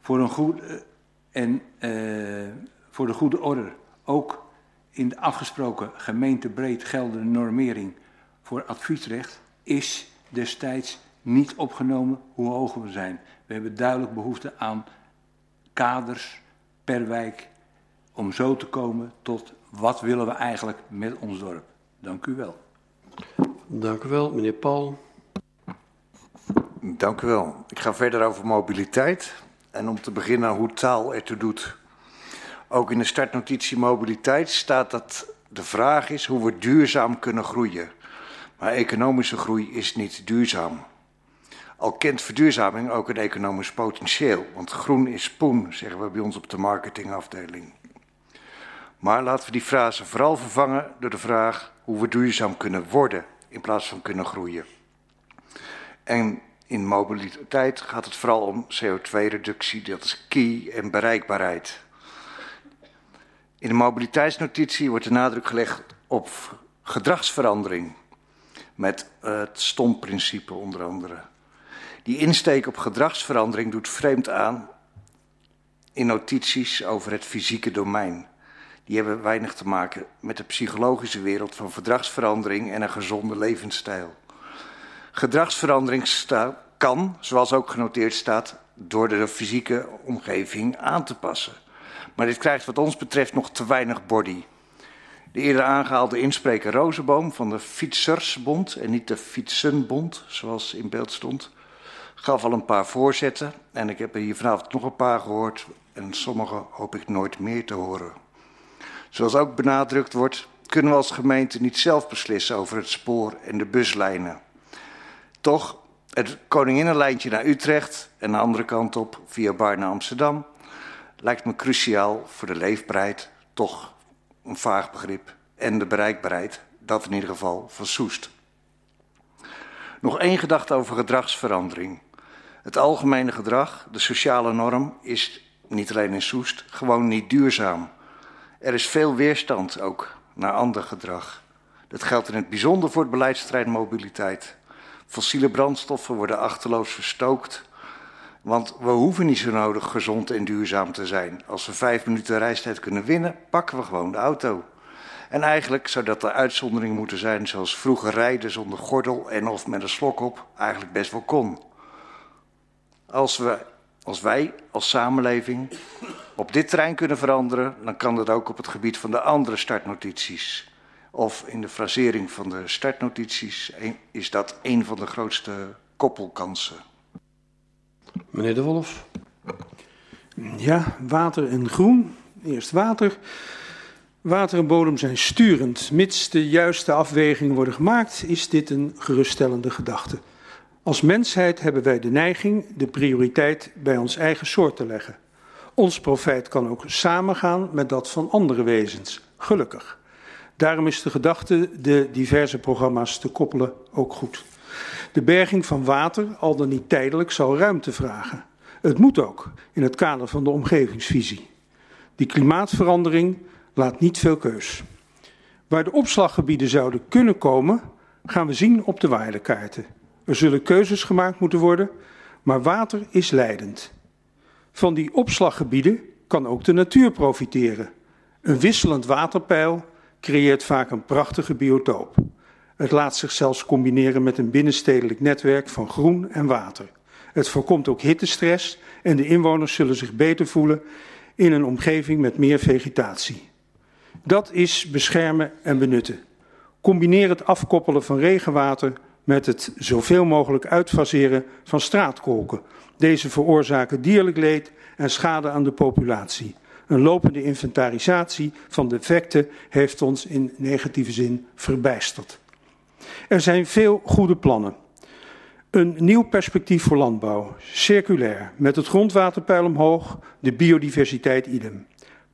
Voor, een goed, eh, en, uh, voor de goede orde, ook in de afgesproken gemeentebreed geldende normering voor adviesrecht is destijds niet opgenomen hoe hoog we zijn. We hebben duidelijk behoefte aan kaders per wijk om zo te komen tot wat willen we eigenlijk met ons dorp. Dank u wel. Dank u wel, meneer Paul. Dank u wel. Ik ga verder over mobiliteit. En om te beginnen hoe taal ertoe doet. Ook in de startnotitie mobiliteit staat dat de vraag is hoe we duurzaam kunnen groeien. Maar economische groei is niet duurzaam. Al kent verduurzaming ook een economisch potentieel, want groen is poen, zeggen we bij ons op de marketingafdeling. Maar laten we die frase vooral vervangen door de vraag hoe we duurzaam kunnen worden in plaats van kunnen groeien. En in mobiliteit gaat het vooral om CO2-reductie, dat is key, en bereikbaarheid. In de mobiliteitsnotitie wordt de nadruk gelegd op gedragsverandering, met het STOM-principe onder andere. Die insteek op gedragsverandering doet vreemd aan in notities over het fysieke domein. Die hebben weinig te maken met de psychologische wereld van gedragsverandering en een gezonde levensstijl. Gedragsverandering kan, zoals ook genoteerd staat, door de fysieke omgeving aan te passen. Maar dit krijgt wat ons betreft nog te weinig body. De eerder aangehaalde inspreker Rozenboom van de Fietsersbond en niet de Fietsenbond, zoals in beeld stond, gaf al een paar voorzetten. En ik heb er hier vanavond nog een paar gehoord. en sommige hoop ik nooit meer te horen. Zoals ook benadrukt wordt, kunnen we als gemeente niet zelf beslissen over het spoor en de buslijnen. Toch, het Koninginnenlijntje naar Utrecht en de andere kant op via Bar naar Amsterdam lijkt me cruciaal voor de leefbaarheid, toch een vaag begrip, en de bereikbaarheid, dat in ieder geval van Soest. Nog één gedachte over gedragsverandering. Het algemene gedrag, de sociale norm, is niet alleen in Soest gewoon niet duurzaam. Er is veel weerstand ook naar ander gedrag. Dat geldt in het bijzonder voor het beleidsterrein mobiliteit. Fossiele brandstoffen worden achterloos verstookt. Want we hoeven niet zo nodig gezond en duurzaam te zijn. Als we vijf minuten reistijd kunnen winnen, pakken we gewoon de auto. En eigenlijk zou dat de uitzondering moeten zijn zoals vroeger rijden zonder gordel en of met een slok op eigenlijk best wel kon. Als, we, als wij als samenleving op dit terrein kunnen veranderen, dan kan dat ook op het gebied van de andere startnotities. Of in de frasering van de startnotities is dat een van de grootste koppelkansen. Meneer De Wolf. Ja, water en groen. Eerst water. Water en bodem zijn sturend. Mits de juiste afwegingen worden gemaakt, is dit een geruststellende gedachte. Als mensheid hebben wij de neiging de prioriteit bij ons eigen soort te leggen. Ons profijt kan ook samengaan met dat van andere wezens, gelukkig. Daarom is de gedachte de diverse programma's te koppelen ook goed. De berging van water, al dan niet tijdelijk, zal ruimte vragen. Het moet ook in het kader van de omgevingsvisie. Die klimaatverandering laat niet veel keus. Waar de opslaggebieden zouden kunnen komen, gaan we zien op de waardekaarten. Er zullen keuzes gemaakt moeten worden, maar water is leidend. Van die opslaggebieden kan ook de natuur profiteren. Een wisselend waterpeil creëert vaak een prachtige biotoop. Het laat zich zelfs combineren met een binnenstedelijk netwerk van groen en water. Het voorkomt ook hittestress en de inwoners zullen zich beter voelen in een omgeving met meer vegetatie. Dat is beschermen en benutten. Combineer het afkoppelen van regenwater met het zoveel mogelijk uitfaseren van straatkolken. Deze veroorzaken dierlijk leed en schade aan de populatie. Een lopende inventarisatie van defecten heeft ons in negatieve zin verbijsterd. Er zijn veel goede plannen. Een nieuw perspectief voor landbouw, circulair, met het grondwaterpeil omhoog, de biodiversiteit idem.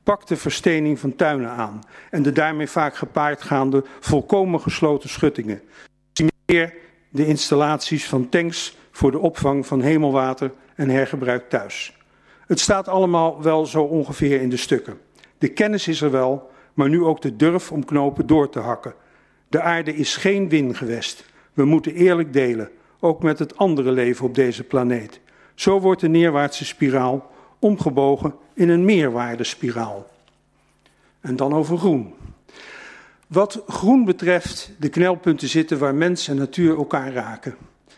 Pak de verstening van tuinen aan en de daarmee vaak gepaardgaande volkomen gesloten schuttingen. Meer de installaties van tanks voor de opvang van hemelwater en hergebruik thuis. Het staat allemaal wel zo ongeveer in de stukken. De kennis is er wel, maar nu ook de durf om knopen door te hakken. De aarde is geen wingewest. We moeten eerlijk delen, ook met het andere leven op deze planeet. Zo wordt de neerwaartse spiraal omgebogen in een meerwaardespiraal. En dan over groen. Wat groen betreft, de knelpunten zitten waar mens en natuur elkaar raken.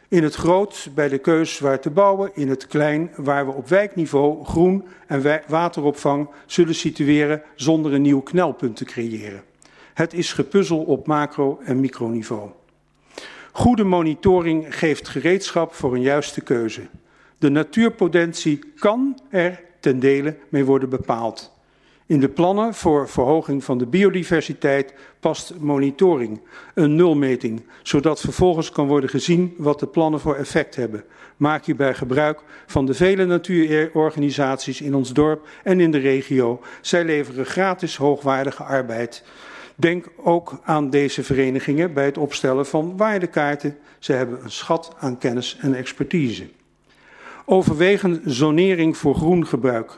In het groot bij de keus waar te bouwen, in het klein waar we op wijkniveau groen en wateropvang zullen situeren zonder een nieuw knelpunt te creëren. Het is gepuzzel op macro- en microniveau. Goede monitoring geeft gereedschap voor een juiste keuze. De natuurpotentie kan er ten dele mee worden bepaald. In de plannen voor verhoging van de biodiversiteit past monitoring, een nulmeting, zodat vervolgens kan worden gezien wat de plannen voor effect hebben. Maak hierbij gebruik van de vele natuurorganisaties in ons dorp en in de regio. Zij leveren gratis hoogwaardige arbeid. Denk ook aan deze verenigingen bij het opstellen van waardekaarten. Ze hebben een schat aan kennis en expertise. Overwegen zonering voor groen gebruik.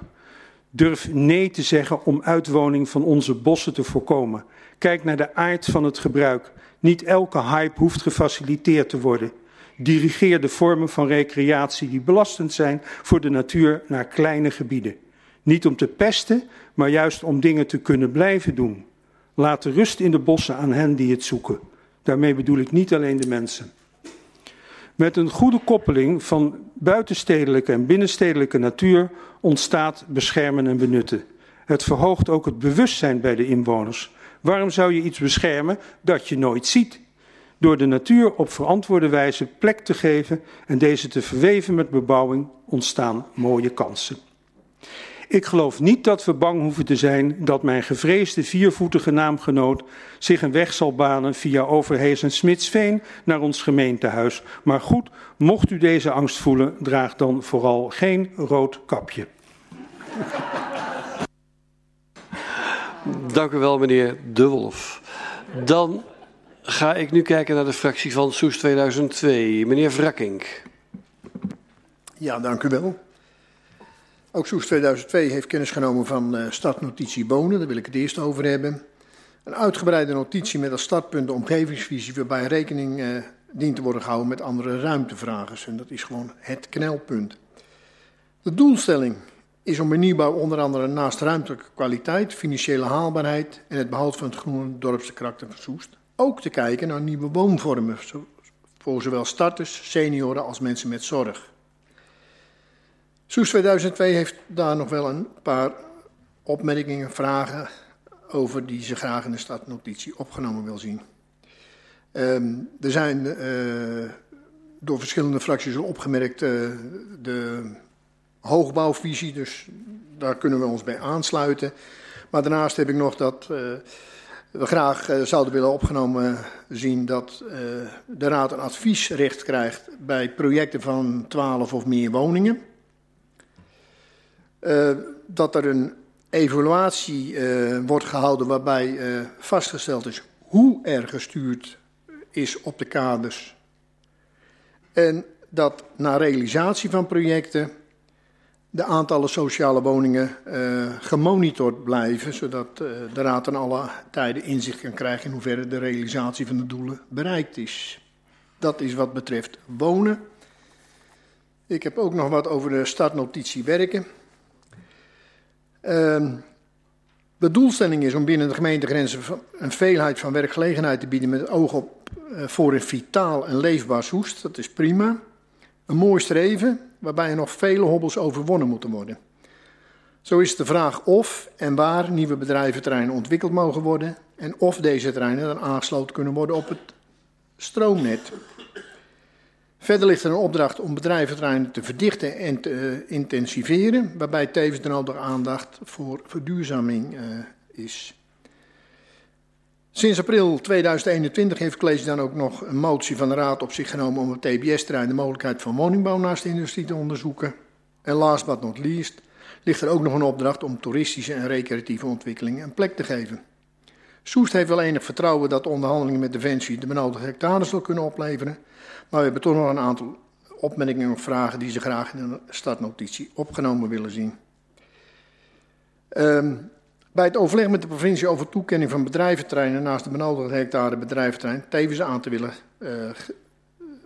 Durf nee te zeggen om uitwoning van onze bossen te voorkomen. Kijk naar de aard van het gebruik. Niet elke hype hoeft gefaciliteerd te worden. Dirigeer de vormen van recreatie die belastend zijn voor de natuur naar kleine gebieden. Niet om te pesten, maar juist om dingen te kunnen blijven doen. Laat de rust in de bossen aan hen die het zoeken. Daarmee bedoel ik niet alleen de mensen. Met een goede koppeling van buitenstedelijke en binnenstedelijke natuur ontstaat beschermen en benutten. Het verhoogt ook het bewustzijn bij de inwoners. Waarom zou je iets beschermen dat je nooit ziet? Door de natuur op verantwoorde wijze plek te geven en deze te verweven met bebouwing ontstaan mooie kansen. Ik geloof niet dat we bang hoeven te zijn dat mijn gevreesde viervoetige naamgenoot zich een weg zal banen via Overhees en Smitsveen naar ons gemeentehuis. Maar goed, mocht u deze angst voelen, draag dan vooral geen rood kapje. Dank u wel, meneer De Wolf. Dan ga ik nu kijken naar de fractie van Soes 2002. Meneer Wrakkink. Ja, dank u wel. Ook Soes 2002 heeft kennis genomen van uh, startnotitie Bonen. Daar wil ik het eerst over hebben. Een uitgebreide notitie met als startpunt de omgevingsvisie, waarbij rekening uh, dient te worden gehouden met andere ruimtevragers. En dat is gewoon het knelpunt. De doelstelling is om nieuwbouw onder andere naast ruimtelijke kwaliteit, financiële haalbaarheid en het behoud van het groene dorpse karakter van Soest ook te kijken naar nieuwe woonvormen voor zowel starters, senioren als mensen met zorg. Soes 2002 heeft daar nog wel een paar opmerkingen, vragen over die ze graag in de stadnotitie opgenomen wil zien. Um, er zijn uh, door verschillende fracties al opgemerkt uh, de hoogbouwvisie, dus daar kunnen we ons bij aansluiten. Maar daarnaast heb ik nog dat uh, we graag zouden willen opgenomen zien dat de Raad een adviesrecht krijgt bij projecten van 12 of meer woningen. Uh, dat er een evaluatie wordt gehouden waarbij vastgesteld is hoe er gestuurd is op de kaders. En dat na realisatie van projecten de aantallen sociale woningen uh, gemonitord blijven, zodat uh, de Raad aan alle tijden inzicht kan krijgen in hoeverre de realisatie van de doelen bereikt is. Dat is wat betreft wonen. Ik heb ook nog wat over de startnotitie werken. Uh, de doelstelling is om binnen de gemeentegrenzen een veelheid van werkgelegenheid te bieden met oog op uh, voor een vitaal en leefbaar Soest. Dat is prima. Een mooi streven, waarbij er nog vele hobbels overwonnen moeten worden. Zo is de vraag of en waar nieuwe bedrijventerreinen ontwikkeld mogen worden en of deze terreinen dan aangesloten kunnen worden op het stroomnet. Verder ligt er een opdracht om bedrijventerreinen te verdichten en te uh, intensiveren, waarbij tevens de nodige aandacht voor verduurzaming uh, is. Sinds april 2021 heeft College dan ook nog een motie van de Raad op zich genomen om het TBS-terrein de mogelijkheid van woningbouw naast de industrie te onderzoeken. En last but not least ligt er ook nog een opdracht om toeristische en recreatieve ontwikkelingen een plek te geven. Soest heeft wel enig vertrouwen dat de onderhandelingen met Defensie de benodigde hectares zal kunnen opleveren, maar we hebben toch nog een aantal opmerkingen of vragen die ze graag in de startnotitie opgenomen willen zien. Um, bij het overleg met de provincie over toekenning van bedrijventerreinen naast de benodigde hectare bedrijventerrein tevens aan te willen uh,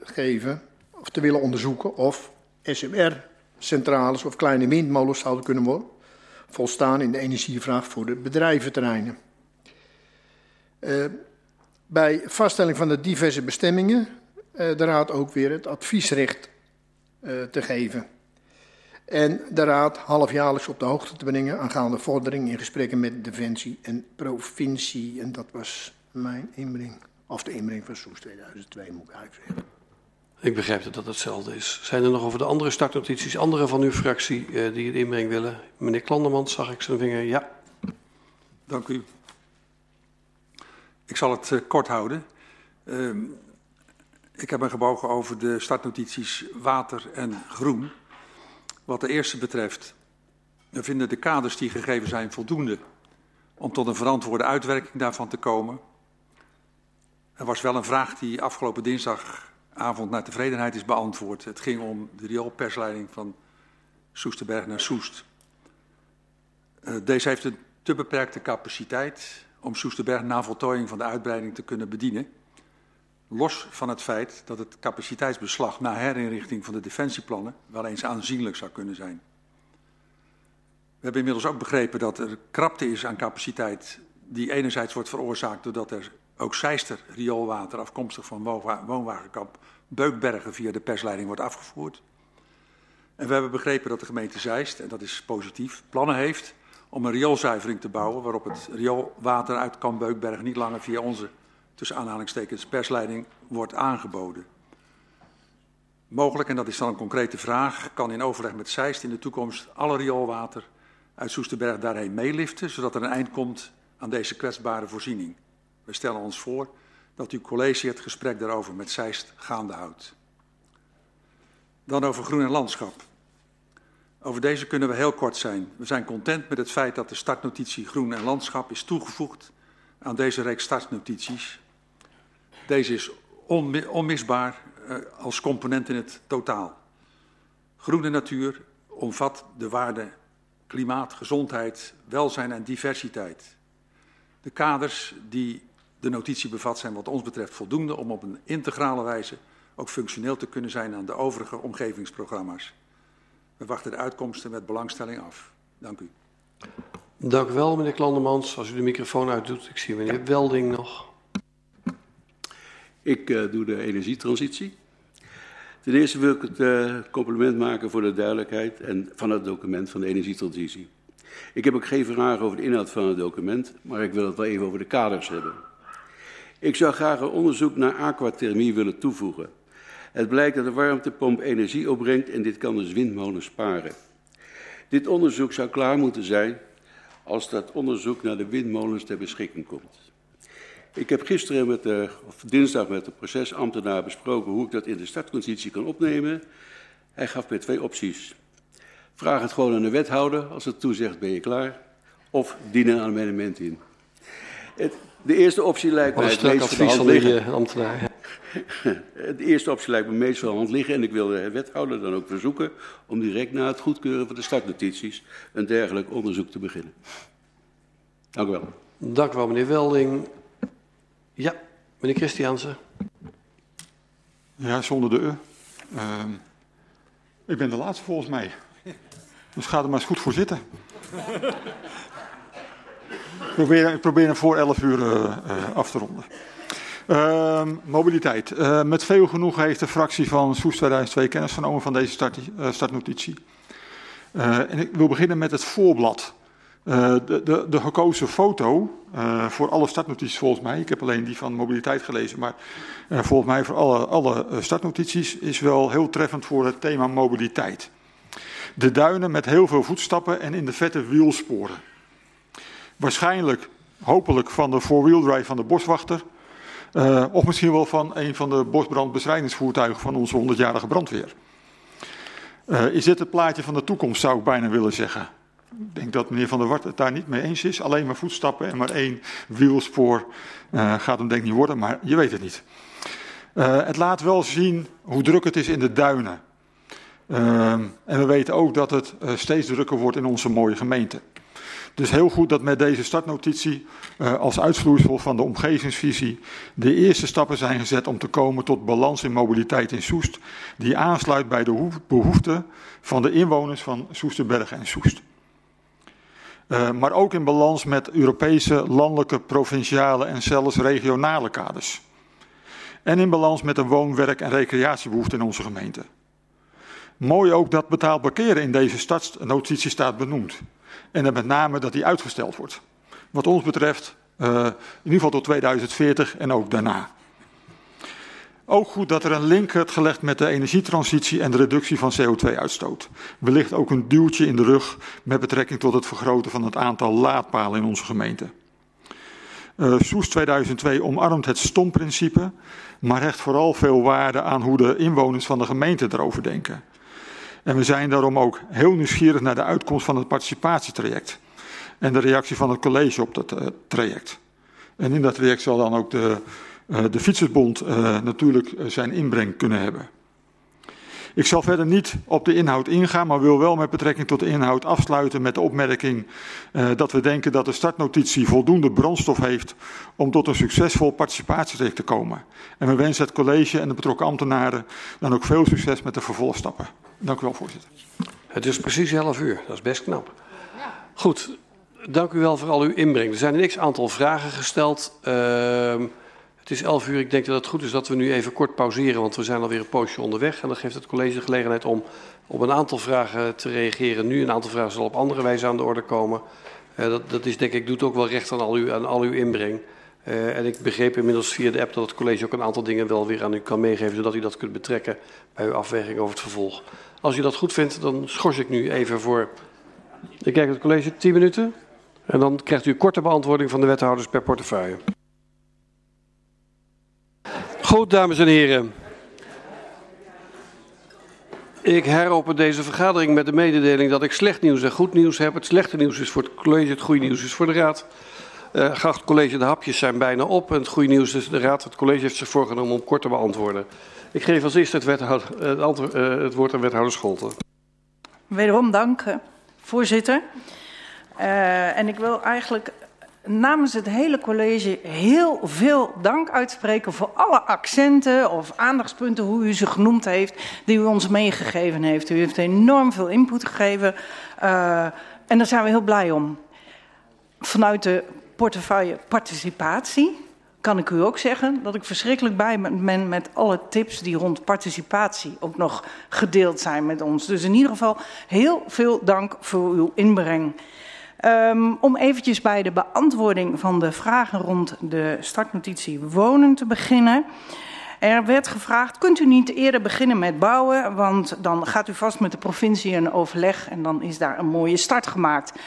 geven of te willen onderzoeken of SMR-centrales of kleine windmolens zouden kunnen volstaan in de energievraag voor de bedrijventerreinen. Uh, bij vaststelling van de diverse bestemmingen de Raad ook weer het adviesrecht uh, te geven. En de Raad halfjaarlijks op de hoogte te brengen aangaande vordering in gesprekken met Defensie en provincie. En dat was mijn inbreng, of de inbreng van Soes 2002 moet ik eigenlijk zeggen. Ik begrijp dat dat hetzelfde is. Zijn er nog over de andere startnotities, andere van uw fractie uh, die het inbreng willen? Meneer Klandermans, zag ik zijn vinger. Ja. Dank u. Ik zal het uh, kort houden. Uh, ik heb me gebogen over de startnotities water en groen. Wat de eerste betreft, we vinden de kaders die gegeven zijn voldoende om tot een verantwoorde uitwerking daarvan te komen. Er was wel een vraag die afgelopen dinsdagavond naar tevredenheid is beantwoord. Het ging om de rioolpersleiding van Soesterberg naar Soest. Uh, deze heeft een te beperkte capaciteit om Soesterberg na voltooiing van de uitbreiding te kunnen bedienen. Los van het feit dat het capaciteitsbeslag na herinrichting van de defensieplannen wel eens aanzienlijk zou kunnen zijn. We hebben inmiddels ook begrepen dat er krapte is aan capaciteit die enerzijds wordt veroorzaakt doordat er ook Zeister rioolwater afkomstig van woonwagenkamp Beukbergen via de persleiding wordt afgevoerd. En we hebben begrepen dat de gemeente Zeist, en dat is positief, plannen heeft om een rioolzuivering te bouwen waarop het rioolwater uit kamp Beukbergen niet langer via onze tussen aanhalingstekens persleiding wordt aangeboden. Mogelijk, en dat is dan een concrete vraag, kan in overleg met Zeist in de toekomst alle rioolwater uit Soesterberg daarheen meeliften, zodat er een eind komt aan deze kwetsbare voorziening. We stellen ons voor dat uw college het gesprek daarover met Zeist gaande houdt. Dan over groen en landschap. Over deze kunnen we heel kort zijn. We zijn content met het feit dat de startnotitie groen en landschap is toegevoegd aan deze reeks startnotities. Deze is onmisbaar uh, als component in het totaal. Groene natuur omvat de waarden klimaat, gezondheid, welzijn en diversiteit. De kaders die de notitie bevat zijn wat ons betreft voldoende om op een integrale wijze ook functioneel te kunnen zijn aan de overige omgevingsprogramma's. We wachten de uitkomsten met belangstelling af. Dank u. Dank u wel, meneer Klandermans. Als u de microfoon uitdoet, ik zie meneer Welding nog. Ik uh, doe de energietransitie. Ten eerste wil ik het uh, compliment maken voor de duidelijkheid en van het document van de energietransitie. Ik heb ook geen vragen over de inhoud van het document, maar ik wil het wel even over de kaders hebben. Ik zou graag een onderzoek naar aquathermie willen toevoegen. Het blijkt dat de warmtepomp energie opbrengt en dit kan dus windmolens sparen. Dit onderzoek zou klaar moeten zijn als dat onderzoek naar de windmolens ter beschikking komt. Ik heb gisteren met de, of dinsdag met de procesambtenaar besproken hoe ik dat in de startconditie kan opnemen. Hij gaf mij twee opties. Vraag het gewoon aan de wethouder. Als het toezegt, ben je klaar. Of dien een amendement in. Het, de eerste optie lijkt mij het meest de hand liggen. ambtenaar. de eerste optie lijkt me meest voor de hand liggen. En ik wil de wethouder dan ook verzoeken om direct na het goedkeuren van de startnotities een dergelijk onderzoek te beginnen. Dank u wel. Dank u wel, meneer Welding. Ja, meneer Christiansen. Ja, zonder de U. Uh, ik ben de laatste volgens mij. Dus ga er maar eens goed voor zitten. ik, probeer, hem voor 11 uur uh, uh, af te ronden. Uh, mobiliteit. Uh, met veel genoegen heeft de fractie van Soes 2002 kennis genomen van deze start, startnotitie. En ik wil beginnen met het voorblad. Uh, de, de, de, gekozen foto uh, voor alle startnotities volgens mij, ik heb alleen die van mobiliteit gelezen, maar uh, volgens mij voor alle, alle is wel heel treffend voor het thema mobiliteit. De duinen met heel veel voetstappen en in de vette wielsporen. Waarschijnlijk, hopelijk van de four-wheel drive van de boswachter, of misschien wel van een van de bosbrandbestrijdingsvoertuigen van onze 100-jarige brandweer. is dit het plaatje van de toekomst, zou ik bijna willen zeggen. Ik denk dat meneer Van der Wart het daar niet mee eens is. Alleen maar voetstappen en maar één wielspoor uh, gaat hem denk ik niet worden, maar je weet het niet. Uh, het laat wel zien hoe druk het is in de duinen. Uh, en we weten ook dat het steeds drukker wordt in onze mooie gemeente. Dus heel goed dat met deze startnotitie als uitvloeisel van de omgevingsvisie de eerste stappen zijn gezet om te komen tot balans in mobiliteit in Soest, die aansluit bij de behoeften van de inwoners van Soesterberg en Soest. Uh, maar ook in balans met Europese, landelijke, provinciale en zelfs regionale kaders. En in balans met de woon-, en recreatiebehoeften in onze gemeente. Mooi ook dat betaald parkeren in deze stadsnotitie staat benoemd. En met name dat die uitgesteld wordt. Wat ons betreft uh, in ieder geval tot 2040 en ook daarna. Ook goed dat er een link wordt gelegd met de energietransitie en de reductie van CO2-uitstoot. Wellicht ook een duwtje in de rug met betrekking tot het vergroten van het aantal laadpalen in onze gemeente. Uh, Soes 2002 omarmt het stomprincipe, maar hecht vooral veel waarde aan hoe de inwoners van de gemeente erover denken. En we zijn daarom ook heel nieuwsgierig naar de uitkomst van het participatietraject en de reactie van het college op dat uh, traject. En in dat traject zal dan ook de de Fietsersbond uh, natuurlijk zijn inbreng kunnen hebben. Ik zal verder niet op de inhoud ingaan, maar wil wel met betrekking tot de inhoud afsluiten met de opmerking uh, dat we denken dat de startnotitie voldoende brandstof heeft om tot een succesvol participatietraject te komen. En we wensen het college en de betrokken ambtenaren dan ook veel succes met de vervolgstappen. Dank u wel, voorzitter. Het is precies 11 uur, dat is best knap. Goed, dank u wel voor al uw inbreng. Er zijn een x-aantal vragen gesteld. Uh, Het is 11 uur. Ik denk dat het goed is dat we nu even kort pauzeren, want we zijn alweer een poosje onderweg. En dan geeft het college de gelegenheid om op een aantal vragen te reageren. Nu een aantal vragen zal op andere wijze aan de orde komen. Uh, dat, dat is denk ik, doet ook wel recht aan al uw, aan al uw inbreng. Uh, en ik begreep inmiddels via de app dat het college ook een aantal dingen wel weer aan u kan meegeven, zodat u dat kunt betrekken bij uw afweging over het vervolg. Als u dat goed vindt, dan schors ik nu even voor Ik kijk het college 10 minuten. En dan krijgt u een korte beantwoording van de wethouders per portefeuille. Goed, dames en heren. Ik heropen deze vergadering met de mededeling dat ik slecht nieuws en goed nieuws heb. Het slechte nieuws is voor het college, het goede nieuws is voor de raad. Uh, geacht college, de hapjes zijn bijna op. En het goede nieuws is de raad, het college heeft zich voorgenomen om kort te beantwoorden. Ik geef als eerste het, wethouder, het, uh, het woord aan wethouder Scholten. Wederom dank, voorzitter. En ik wil eigenlijk namens het hele college heel veel dank uitspreken voor alle accenten of aandachtspunten, hoe u ze genoemd heeft, die u ons meegegeven heeft. U heeft enorm veel input gegeven uh, en daar zijn we heel blij om. Vanuit de portefeuille participatie kan ik u ook zeggen dat ik verschrikkelijk blij ben met alle tips die rond participatie ook nog gedeeld zijn met ons. Dus in ieder geval heel veel dank voor uw inbreng. Um, om eventjes bij de beantwoording van de vragen rond de startnotitie wonen te beginnen. Er werd gevraagd, kunt u niet eerder beginnen met bouwen, want dan gaat u vast met de provincie in overleg en dan is daar een mooie start gemaakt.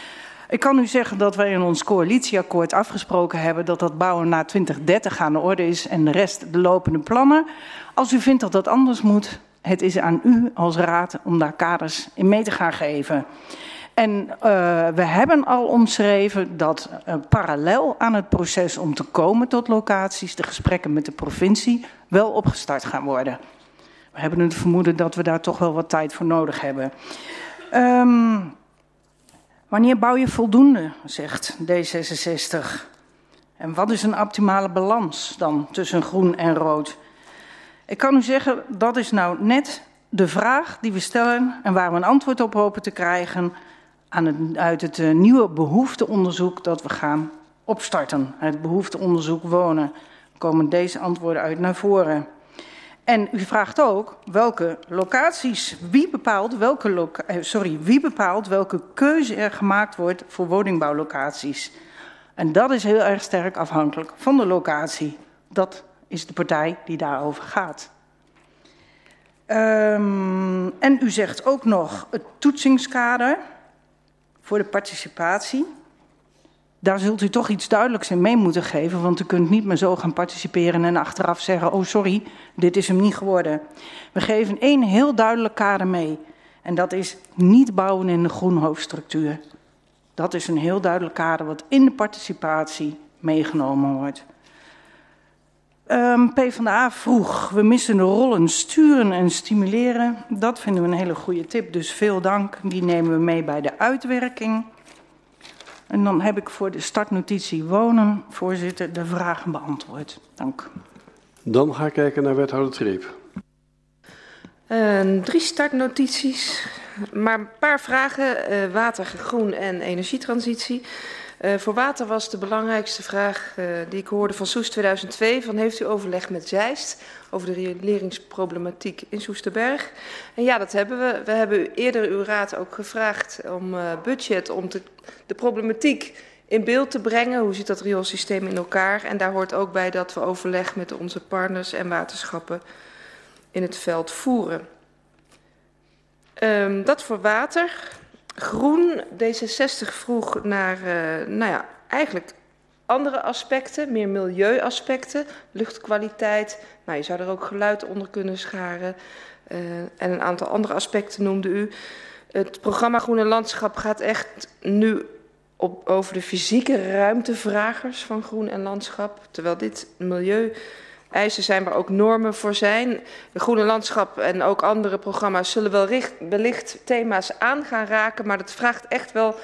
Ik kan u zeggen dat wij in ons coalitieakkoord afgesproken hebben dat dat bouwen na 2030 aan de orde is en de rest de lopende plannen. Als u vindt dat dat anders moet, het is aan u als raad om daar kaders in mee te gaan geven. En uh, we hebben al omschreven dat parallel aan het proces om te komen tot locaties, de gesprekken met de provincie wel opgestart gaan worden. We hebben het vermoeden dat we daar toch wel wat tijd voor nodig hebben. Um, wanneer bouw je voldoende, zegt D66. En wat is een optimale balans dan tussen groen en rood? Ik kan u zeggen, dat is nou net de vraag die we stellen en waar we een antwoord op hopen te krijgen aan uit het uh, nieuwe behoefteonderzoek dat we gaan opstarten. Het behoefteonderzoek wonen. Komen deze antwoorden uit naar voren. En u vraagt ook welke locaties, wie bepaalt welke, loca sorry, wie bepaalt welke keuze er gemaakt wordt voor woningbouwlocaties. En dat is heel erg sterk afhankelijk van de locatie. Dat is de partij die daarover gaat. Um, en u zegt ook nog het toetsingskader voor de participatie. Daar zult u toch iets duidelijks in mee moeten geven, want u kunt niet meer zo gaan participeren en achteraf zeggen: Oh, sorry, dit is hem niet geworden. We geven één heel duidelijk kader mee. En dat is niet bouwen in de groenhoofdstructuur. Dat is een heel duidelijk kader wat in de participatie meegenomen wordt. Um, PvdA vroeg, we missen de rollen sturen en stimuleren. Dat vinden we een hele goede tip, dus veel dank. Die nemen we mee bij de uitwerking. En dan heb ik voor de startnotitie wonen, voorzitter, de vragen beantwoord. Dank. Dan ga ik kijken naar wethouder Treep. Uh, drie startnotities, maar een paar vragen. Uh, water, groen en energietransitie. Uh, voor water was de belangrijkste vraag uh, die ik hoorde van Soes 2002: van heeft u overleg met Zeist over de rioleringsproblematiek in Soesterberg? En ja, dat hebben we. We hebben eerder uw raad ook gevraagd om budget om te, de problematiek in beeld te brengen. Hoe zit dat rioolsysteem in elkaar? En daar hoort ook bij dat we overleg met onze partners en waterschappen in het veld voeren. Um, dat voor water. Groen, D66 vroeg naar, uh, nou ja, eigenlijk andere aspecten, meer milieuaspecten, luchtkwaliteit. Nou, je zou er ook geluid onder kunnen scharen. Uh, en een aantal andere aspecten noemde u. Het programma Groene Landschap gaat echt nu op, over de fysieke ruimtevragers van groen en landschap. Terwijl dit milieu eisen zijn waar ook normen voor zijn. De Groene Landschap en ook andere programma's zullen wel richt, wellicht thema's aan gaan raken, maar dat vraagt echt wel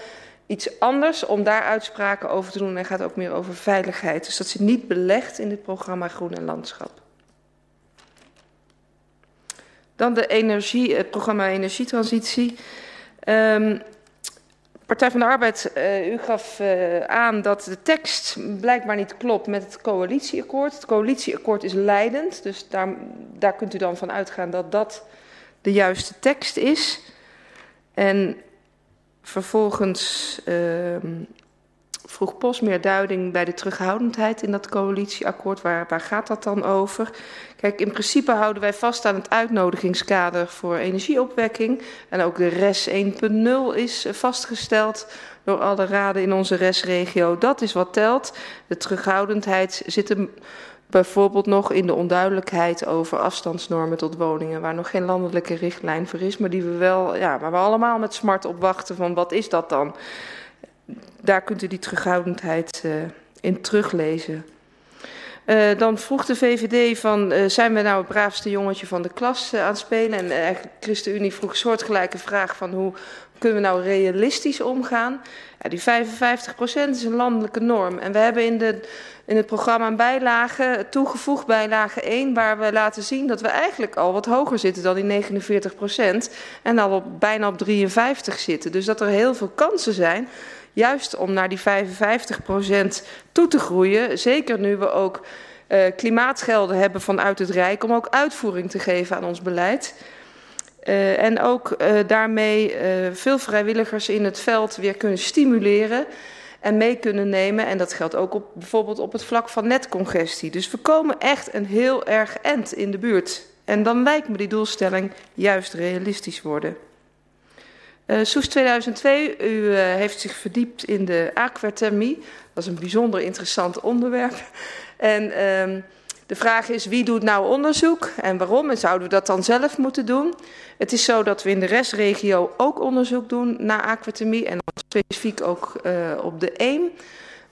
iets anders om daar uitspraken over te doen en gaat ook meer over veiligheid. Dus dat zit niet belegd in dit programma Groen en Landschap. Dan de energie, het programma Energietransitie. Um, Partij van de Arbeid, uh, u gaf uh, aan dat de tekst blijkbaar niet klopt met het coalitieakkoord. Het coalitieakkoord is leidend, dus daar, daar kunt u dan van uitgaan dat dat de juiste tekst is. En vervolgens uh, vroeg Pos meer duiding bij de terughoudendheid in dat coalitieakkoord. Waar, waar gaat dat dan over? Kijk, in principe houden wij vast aan het uitnodigingskader voor energieopwekking. En ook de RES 1.0 is vastgesteld door alle raden in onze RES-regio. Dat is wat telt. De terughoudendheid zit hem bijvoorbeeld nog in de onduidelijkheid over afstandsnormen tot woningen, waar nog geen landelijke richtlijn voor is, maar die we wel, ja, waar we allemaal met smart op wachten van wat is dat dan? Daar kunt u die terughoudendheid uh, in teruglezen. Uh, dan vroeg de VVD van, uh, zijn we nou het braafste jongetje van de klas aan het spelen? En ChristenUnie vroeg een soortgelijke vraag van hoe kunnen we nou realistisch omgaan? Ja, die 55% is een landelijke norm. En we hebben in, de, in het programma een bijlage toegevoegd, bijlage 1, waar we laten zien dat we eigenlijk al wat hoger zitten dan die 49% en al op, bijna op 53 zitten. Dus dat er heel veel kansen zijn juist om naar die 55% toe te groeien. Zeker nu we ook uh, klimaatgelden hebben vanuit het Rijk om ook uitvoering te geven aan ons beleid. Uh, en ook uh, daarmee veel vrijwilligers in het veld weer kunnen stimuleren en mee kunnen nemen. En dat geldt ook op, bijvoorbeeld op het vlak van netcongestie. Dus we komen echt een heel erg end in de buurt. En dan lijkt me die doelstelling juist realistisch worden. Uh, Soes 2002, u uh, heeft zich verdiept in de aquathermie. Dat is een bijzonder interessant onderwerp. En uh, de vraag is, wie doet nou onderzoek en waarom? En zouden we dat dan zelf moeten doen? Het is zo dat we in de restregio ook onderzoek doen naar aquathermie. En specifiek ook uh, op de Eem.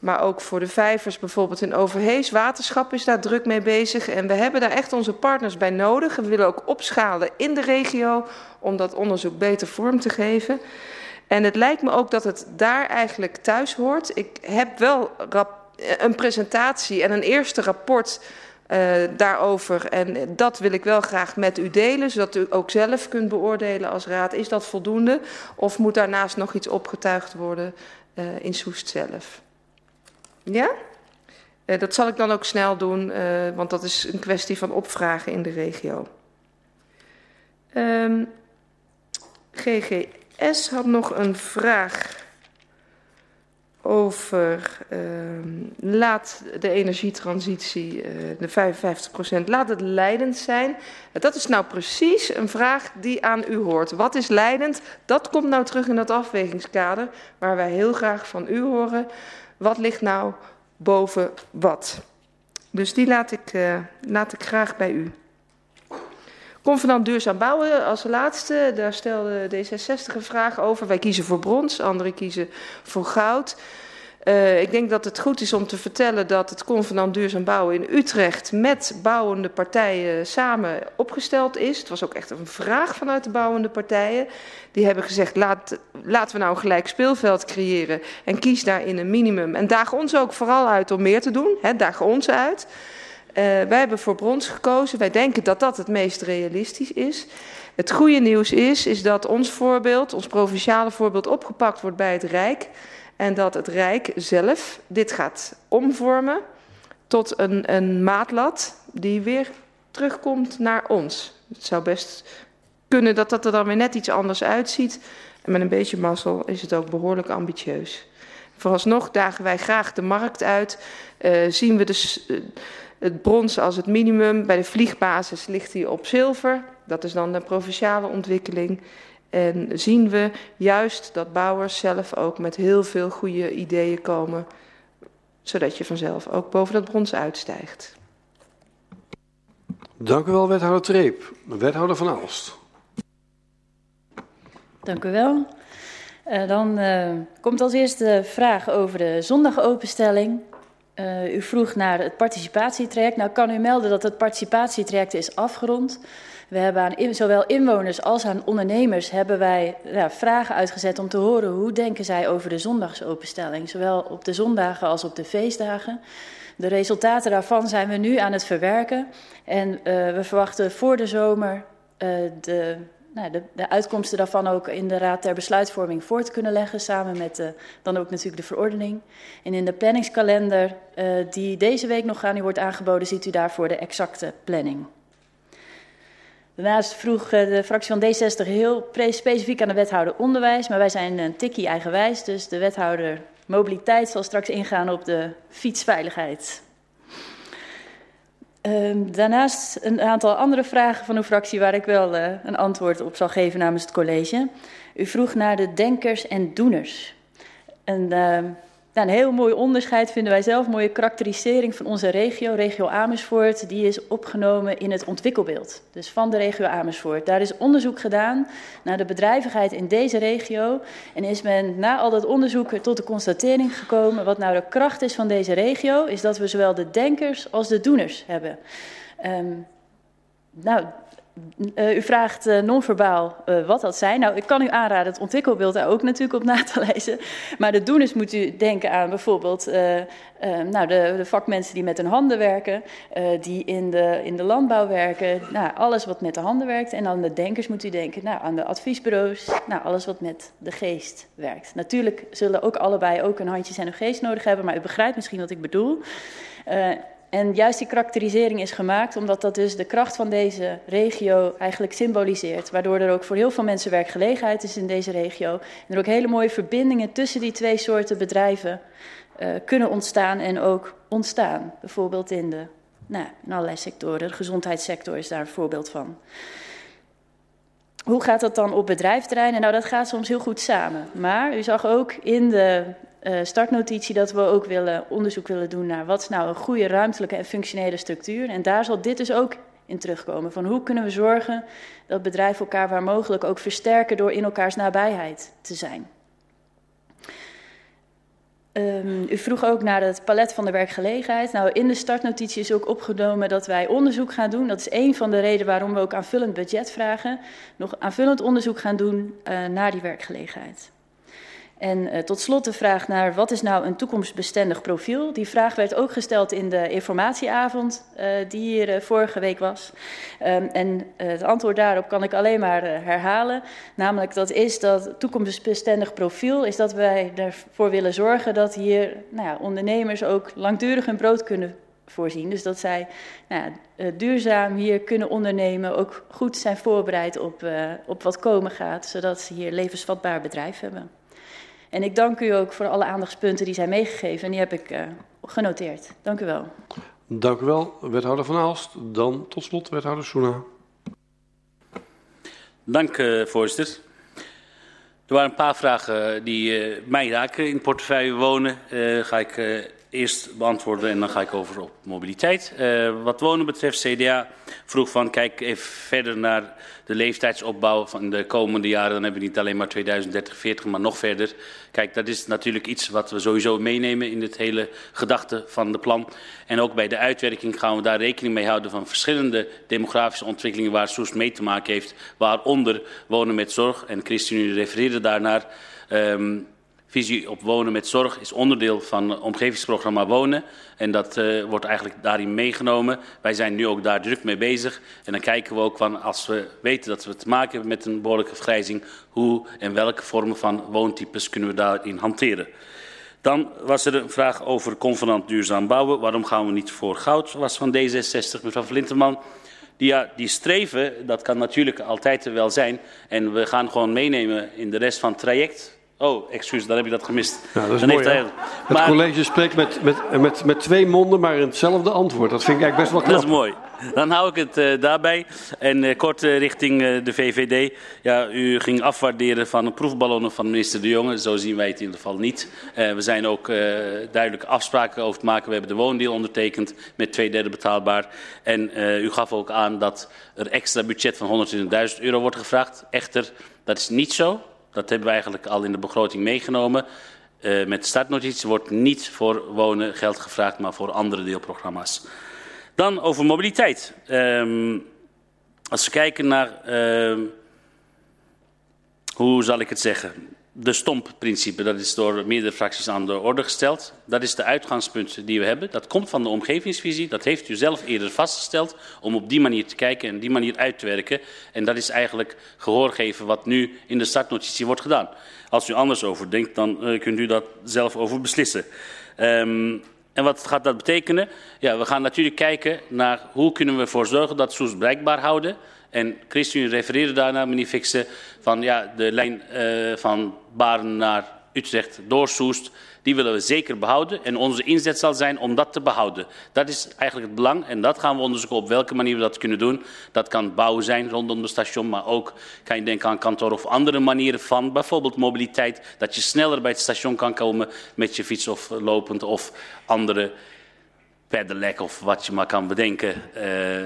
Maar ook voor de vijvers, bijvoorbeeld in Overhees. Waterschap is daar druk mee bezig. En we hebben daar echt onze partners bij nodig. We willen ook opschalen in de regio om dat onderzoek beter vorm te geven. En het lijkt me ook dat het daar eigenlijk thuis hoort. Ik heb wel een presentatie en een eerste rapport uh, daarover. En dat wil ik wel graag met u delen, zodat u ook zelf kunt beoordelen als raad. Is dat voldoende? Of moet daarnaast nog iets opgetuigd worden uh, in Soest zelf? Ja? Uh, dat zal ik dan ook snel doen, uh, want dat is een kwestie van opvragen in de regio. Um, GGS had nog een vraag over uh, laat de energietransitie, uh, de 55%, laat het leidend zijn. Dat is nou precies een vraag die aan u hoort. Wat is leidend? Dat komt nou terug in dat afwegingskader, waar wij heel graag van u horen. Wat ligt nou boven wat? Dus die laat ik, uh, laat ik graag bij u. Convenant duurzaam bouwen als laatste. Daar stelde D66 een vraag over. Wij kiezen voor brons, anderen kiezen voor goud. Uh, ik denk dat het goed is om te vertellen dat het convenant duurzaam bouwen in Utrecht met bouwende partijen samen opgesteld is. Het was ook echt een vraag vanuit de bouwende partijen. Die hebben gezegd, laat, laten we nou een gelijk speelveld creëren en kies daarin een minimum. En daag ons ook vooral uit om meer te doen. Hè, daag ons uit. Uh, wij hebben voor brons gekozen. Wij denken dat dat het meest realistisch is. Het goede nieuws is, is dat ons voorbeeld, ons provinciale voorbeeld, opgepakt wordt bij het Rijk. En dat het Rijk zelf dit gaat omvormen tot een, een maatlat die weer terugkomt naar ons. Het zou best kunnen dat dat er dan weer net iets anders uitziet. En met een beetje mazzel is het ook behoorlijk ambitieus. Vooralsnog dagen wij graag de markt uit. Uh, zien we dus uh, het brons als het minimum. Bij de vliegbasis ligt hij op zilver. Dat is dan de provinciale ontwikkeling. En zien we juist dat bouwers zelf ook met heel veel goede ideeën komen, zodat je vanzelf ook boven dat brons uitstijgt. Dank u wel, wethouder Treep. Wethouder van Aalst. Dank u wel. Uh, dan uh, komt als eerste de vraag over de zondagopenstelling. Uh, u vroeg naar het participatietraject. Nou, ik kan u melden dat het participatietraject is afgerond. We hebben aan zowel inwoners als aan ondernemers hebben wij ja, vragen uitgezet om te horen hoe denken zij over de zondagsopenstelling, zowel op de zondagen als op de feestdagen. De resultaten daarvan zijn we nu aan het verwerken en uh, we verwachten voor de zomer uh, de, nou, de, de, uitkomsten daarvan ook in de Raad ter Besluitvorming voor te kunnen leggen, samen met de, dan ook natuurlijk de verordening. En in de planningskalender uh, die deze week nog aan u wordt aangeboden, ziet u daarvoor de exacte planning. Daarnaast vroeg de fractie van D60 heel specifiek aan de wethouder onderwijs, maar wij zijn een tikkie eigenwijs, dus de wethouder mobiliteit zal straks ingaan op de fietsveiligheid. Um, daarnaast een aantal andere vragen van uw fractie waar ik wel uh, een antwoord op zal geven namens het college. U vroeg naar de denkers en doeners. En, uh, nou, een heel mooi onderscheid vinden wij zelf, mooie karakterisering van onze regio, regio Amersfoort, die is opgenomen in het ontwikkelbeeld. Dus van de regio Amersfoort. Daar is onderzoek gedaan naar de bedrijvigheid in deze regio. En is men na al dat onderzoek tot de constatering gekomen, wat nou de kracht is van deze regio, is dat we zowel de denkers als de doeners hebben. Um, nou, Uh, u vraagt uh, non-verbaal uh, wat dat zijn. Nou, ik kan u aanraden het ontwikkelbeeld daar ook natuurlijk op na te lezen. Maar de doeners moet u denken aan bijvoorbeeld nou, de, de, vakmensen die met hun handen werken, die in de, in de landbouw werken. Nou, alles wat met de handen werkt. En dan de denkers moet u denken nou, aan de adviesbureaus, nou, alles wat met de geest werkt. Natuurlijk zullen ook allebei ook een handje zijn of geest nodig hebben, maar u begrijpt misschien wat ik bedoel. En juist die karakterisering is gemaakt omdat dat dus de kracht van deze regio eigenlijk symboliseert. Waardoor er ook voor heel veel mensen werkgelegenheid is in deze regio. En er ook hele mooie verbindingen tussen die twee soorten bedrijven uh, kunnen ontstaan en ook ontstaan. Bijvoorbeeld in, de, nou, in allerlei sectoren. De gezondheidssector is daar een voorbeeld van. Hoe gaat dat dan op bedrijfterreinen? Nou, dat gaat soms heel goed samen. Maar u zag ook in de uh, startnotitie dat we ook willen, onderzoek willen doen naar wat is nou een goede ruimtelijke en functionele structuur. En daar zal dit dus ook in terugkomen. Van hoe kunnen we zorgen dat bedrijven elkaar waar mogelijk ook versterken door in elkaars nabijheid te zijn. Um, u vroeg ook naar het palet van de werkgelegenheid. Nou, in de startnotitie is ook opgenomen dat wij onderzoek gaan doen. Dat is een van de redenen waarom we ook aanvullend budget vragen. Nog aanvullend onderzoek gaan doen uh, naar die werkgelegenheid. En uh, tot slot de vraag naar wat is nou een toekomstbestendig profiel. Die vraag werd ook gesteld in de informatieavond uh, die hier uh, vorige week was. Um, en het antwoord daarop kan ik alleen maar herhalen. Namelijk dat is dat toekomstbestendig profiel is dat wij ervoor willen zorgen dat hier nou ja, ondernemers ook langdurig hun brood kunnen voorzien. Dus dat zij nou duurzaam hier kunnen ondernemen, ook goed zijn voorbereid op, op wat komen gaat, zodat ze hier levensvatbaar bedrijf hebben. En ik dank u ook voor alle aandachtspunten die zijn meegegeven en die heb ik uh, genoteerd. Dank u wel. Dank u wel, wethouder Van Aalst. Dan tot slot wethouder Soena. Dank, uh, voorzitter. Er waren een paar vragen die uh, mij raken in portefeuille wonen. Uh, ga ik uh, eerst beantwoorden en dan ga ik over op mobiliteit. Uh, wat wonen betreft, CDA vroeg van kijk even verder naar de leeftijdsopbouw van de komende jaren. Dan hebben we niet alleen maar 2030, 40, maar nog verder. Kijk, dat is natuurlijk iets wat we sowieso meenemen in het hele gedachte van de plan. En ook bij de uitwerking gaan we daar rekening mee houden van verschillende demografische ontwikkelingen waar Soest mee te maken heeft. Waaronder wonen met zorg. En Christine refereerde daarnaar. Um, Visie op wonen met zorg is onderdeel van het omgevingsprogramma Wonen. En dat uh, wordt eigenlijk daarin meegenomen. Wij zijn nu ook daar druk mee bezig. En dan kijken we ook van, als we weten dat we te maken hebben met een behoorlijke vergrijzing, hoe en welke vormen van woontypes kunnen we daarin hanteren. Dan was er een vraag over convenant duurzaam bouwen. Waarom gaan we niet voor goud? Was van D66, mevrouw Vlinterman. Die, ja, die streven, dat kan natuurlijk altijd er wel zijn. En we gaan gewoon meenemen in de rest van het traject Oh, excuus, dan heb je dat gemist. Ja, dat is dan mooi, heeft hij... Het maar... college spreekt met, met, met, met twee monden, maar hetzelfde antwoord. Dat vind ik eigenlijk best wel knap. Dat is mooi. Dan hou ik het uh, daarbij. En uh, kort uh, richting de VVD. Ja, u ging afwaarderen van de proefballonnen van minister De Jonge. Zo zien wij het in ieder geval niet. we zijn ook duidelijke afspraken over te maken. We hebben de woondeal ondertekend met twee derde betaalbaar. En u gaf ook aan dat er extra budget van 120.000 euro wordt gevraagd. Echter, dat is niet zo. Dat hebben we eigenlijk al in de begroting meegenomen. Uh, met startnotitie wordt niet voor wonen geld gevraagd, maar voor andere deelprogramma's. Dan over mobiliteit. Um, als we kijken naar, uh, hoe zal ik het zeggen, de stompprincipe, dat is door meerdere fracties aan de orde gesteld. Dat is de uitgangspunt die we hebben. Dat komt van de omgevingsvisie. Dat heeft u zelf eerder vastgesteld om op die manier te kijken en die manier uit te werken. En dat is eigenlijk gehoor geven wat nu in de startnotitie wordt gedaan. Als u anders over denkt, dan uh, kunt u dat zelf over beslissen. Um, en wat gaat dat betekenen? Ja, we gaan natuurlijk kijken naar hoe kunnen we ervoor zorgen dat Soes bereikbaar houden. En Christian refereerde daarna, meneer Fixen, van ja, de lijn uh, van Baren naar Utrecht door Soest, die willen we zeker behouden. En onze inzet zal zijn om dat te behouden. Dat is eigenlijk het belang en dat gaan we onderzoeken op welke manier we dat kunnen doen. Dat kan bouwen zijn rondom het station, maar ook kan je denken aan kantoor of andere manieren van bijvoorbeeld mobiliteit. Dat je sneller bij het station kan komen met je fiets of lopend of andere pedelec of wat je maar kan bedenken. Uh,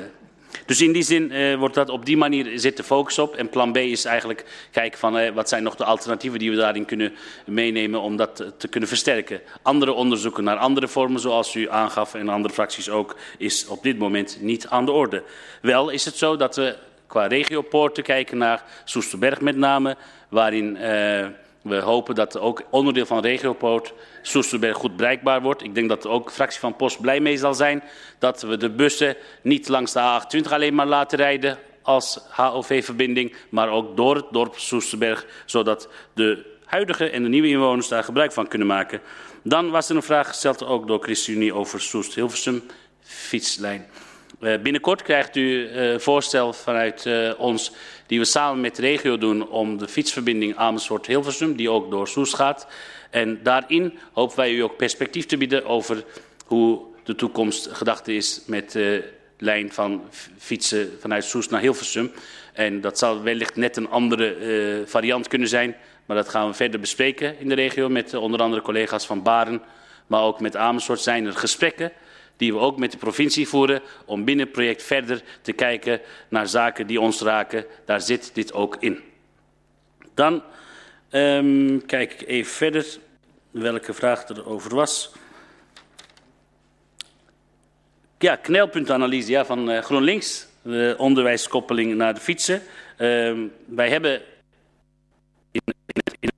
dus in die zin uh, wordt dat op die manier zit de focus op. En plan B is eigenlijk kijken van uh, wat zijn nog de alternatieven die we daarin kunnen meenemen om dat te kunnen versterken. Andere onderzoeken naar andere vormen zoals u aangaf en andere fracties ook is op dit moment niet aan de orde. Wel is het zo dat we qua regiopoorten kijken naar Soesterberg met name, waarin... Uh, we hopen dat ook onderdeel van Regiopoort Soesterberg goed bereikbaar wordt. Ik denk dat ook de fractie van Post blij mee zal zijn dat we de bussen niet langs de A28 alleen maar laten rijden als HOV-verbinding, maar ook door het dorp Soesterberg, zodat de huidige en de nieuwe inwoners daar gebruik van kunnen maken. Dan was er een vraag gesteld ook door ChristenUnie over Soest-Hilversum fietslijn. Uh, binnenkort krijgt u uh, voorstel vanuit uh, ons die we samen met de regio doen om de fietsverbinding Amersfoort-Hilversum, die ook door Soest gaat. En daarin hopen wij u ook perspectief te bieden over hoe de toekomst gedacht is met de lijn van fietsen vanuit Soest naar Hilversum. En dat zal wellicht net een andere uh, variant kunnen zijn, maar dat gaan we verder bespreken in de regio met uh, onder andere collega's van Baren, maar ook met Amersfoort zijn er gesprekken die we ook met de provincie voeren om binnen het project verder te kijken naar zaken die ons raken. Daar zit dit ook in. Dan um, kijk ik even verder welke vraag er over was. Ja, knelpuntanalyse ja, van uh, GroenLinks, de onderwijskoppeling naar de fietsen. Uh, wij hebben in, in, in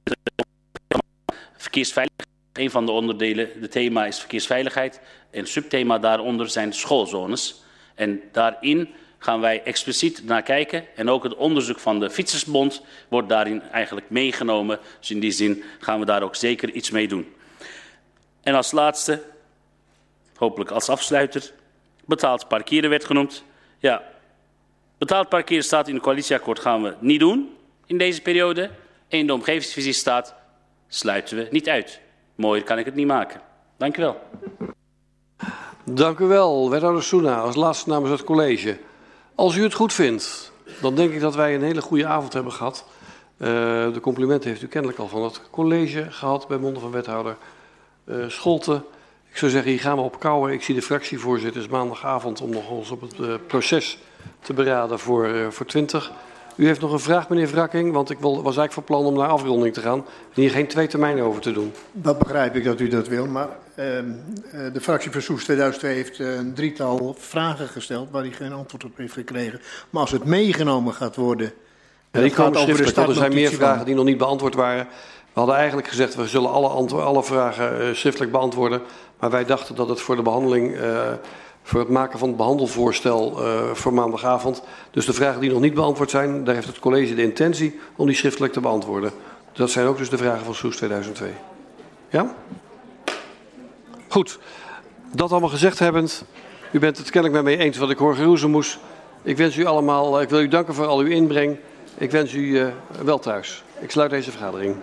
verkeersveiligheid, een van de onderdelen, de thema is verkeersveiligheid. En subthema daaronder zijn schoolzones. En daarin gaan wij expliciet naar kijken. En ook het onderzoek van de Fietsersbond wordt daarin eigenlijk meegenomen. Dus in die zin gaan we daar ook zeker iets mee doen. En als laatste, hopelijk als afsluiter, betaald parkeren werd genoemd. Ja, betaald parkeren staat in het coalitieakkoord, gaan we niet doen in deze periode. En in de omgevingsvisie staat, sluiten we niet uit. Mooier kan ik het niet maken. Dank u wel. Dank u wel, wethouder Soena, als laatste namens het college. Als u het goed vindt, dan denk ik dat wij een hele goede avond hebben gehad. Uh, de complimenten heeft u kennelijk al van het college gehad bij monden van wethouder uh, Scholte. Ik zou zeggen, hier gaan we op kouwen. Ik zie de fractievoorzitters maandagavond om nog ons op het uh, proces te beraden voor, voor 20. U heeft nog een vraag, meneer Wrakking, want ik was eigenlijk van plan om naar afronding te gaan en hier geen twee termijnen over te doen. Dat begrijp ik dat u dat wil, maar uh, de fractie van Soes 2002 heeft een drietal vragen gesteld waar hij geen antwoord op heeft gekregen. Maar als het meegenomen gaat worden... Ja, die komen schriftelijk, want er zijn meer vragen die nog niet beantwoord waren. We hadden eigenlijk gezegd, we zullen alle, alle vragen uh, schriftelijk beantwoorden. Maar wij dachten dat het voor de behandeling voor het maken van het behandelvoorstel uh, voor maandagavond. Dus de vragen die nog niet beantwoord zijn, daar heeft het college de intentie om die schriftelijk te beantwoorden. Dat zijn ook dus de vragen van Soes 2002. Ja? Goed. Dat allemaal gezegd hebbend, u bent het kennelijk met mij eens wat ik hoor geroezemoes. Ik wens u allemaal, ik wil u danken voor al uw inbreng. Ik wens u uh, wel thuis. Ik sluit deze vergadering.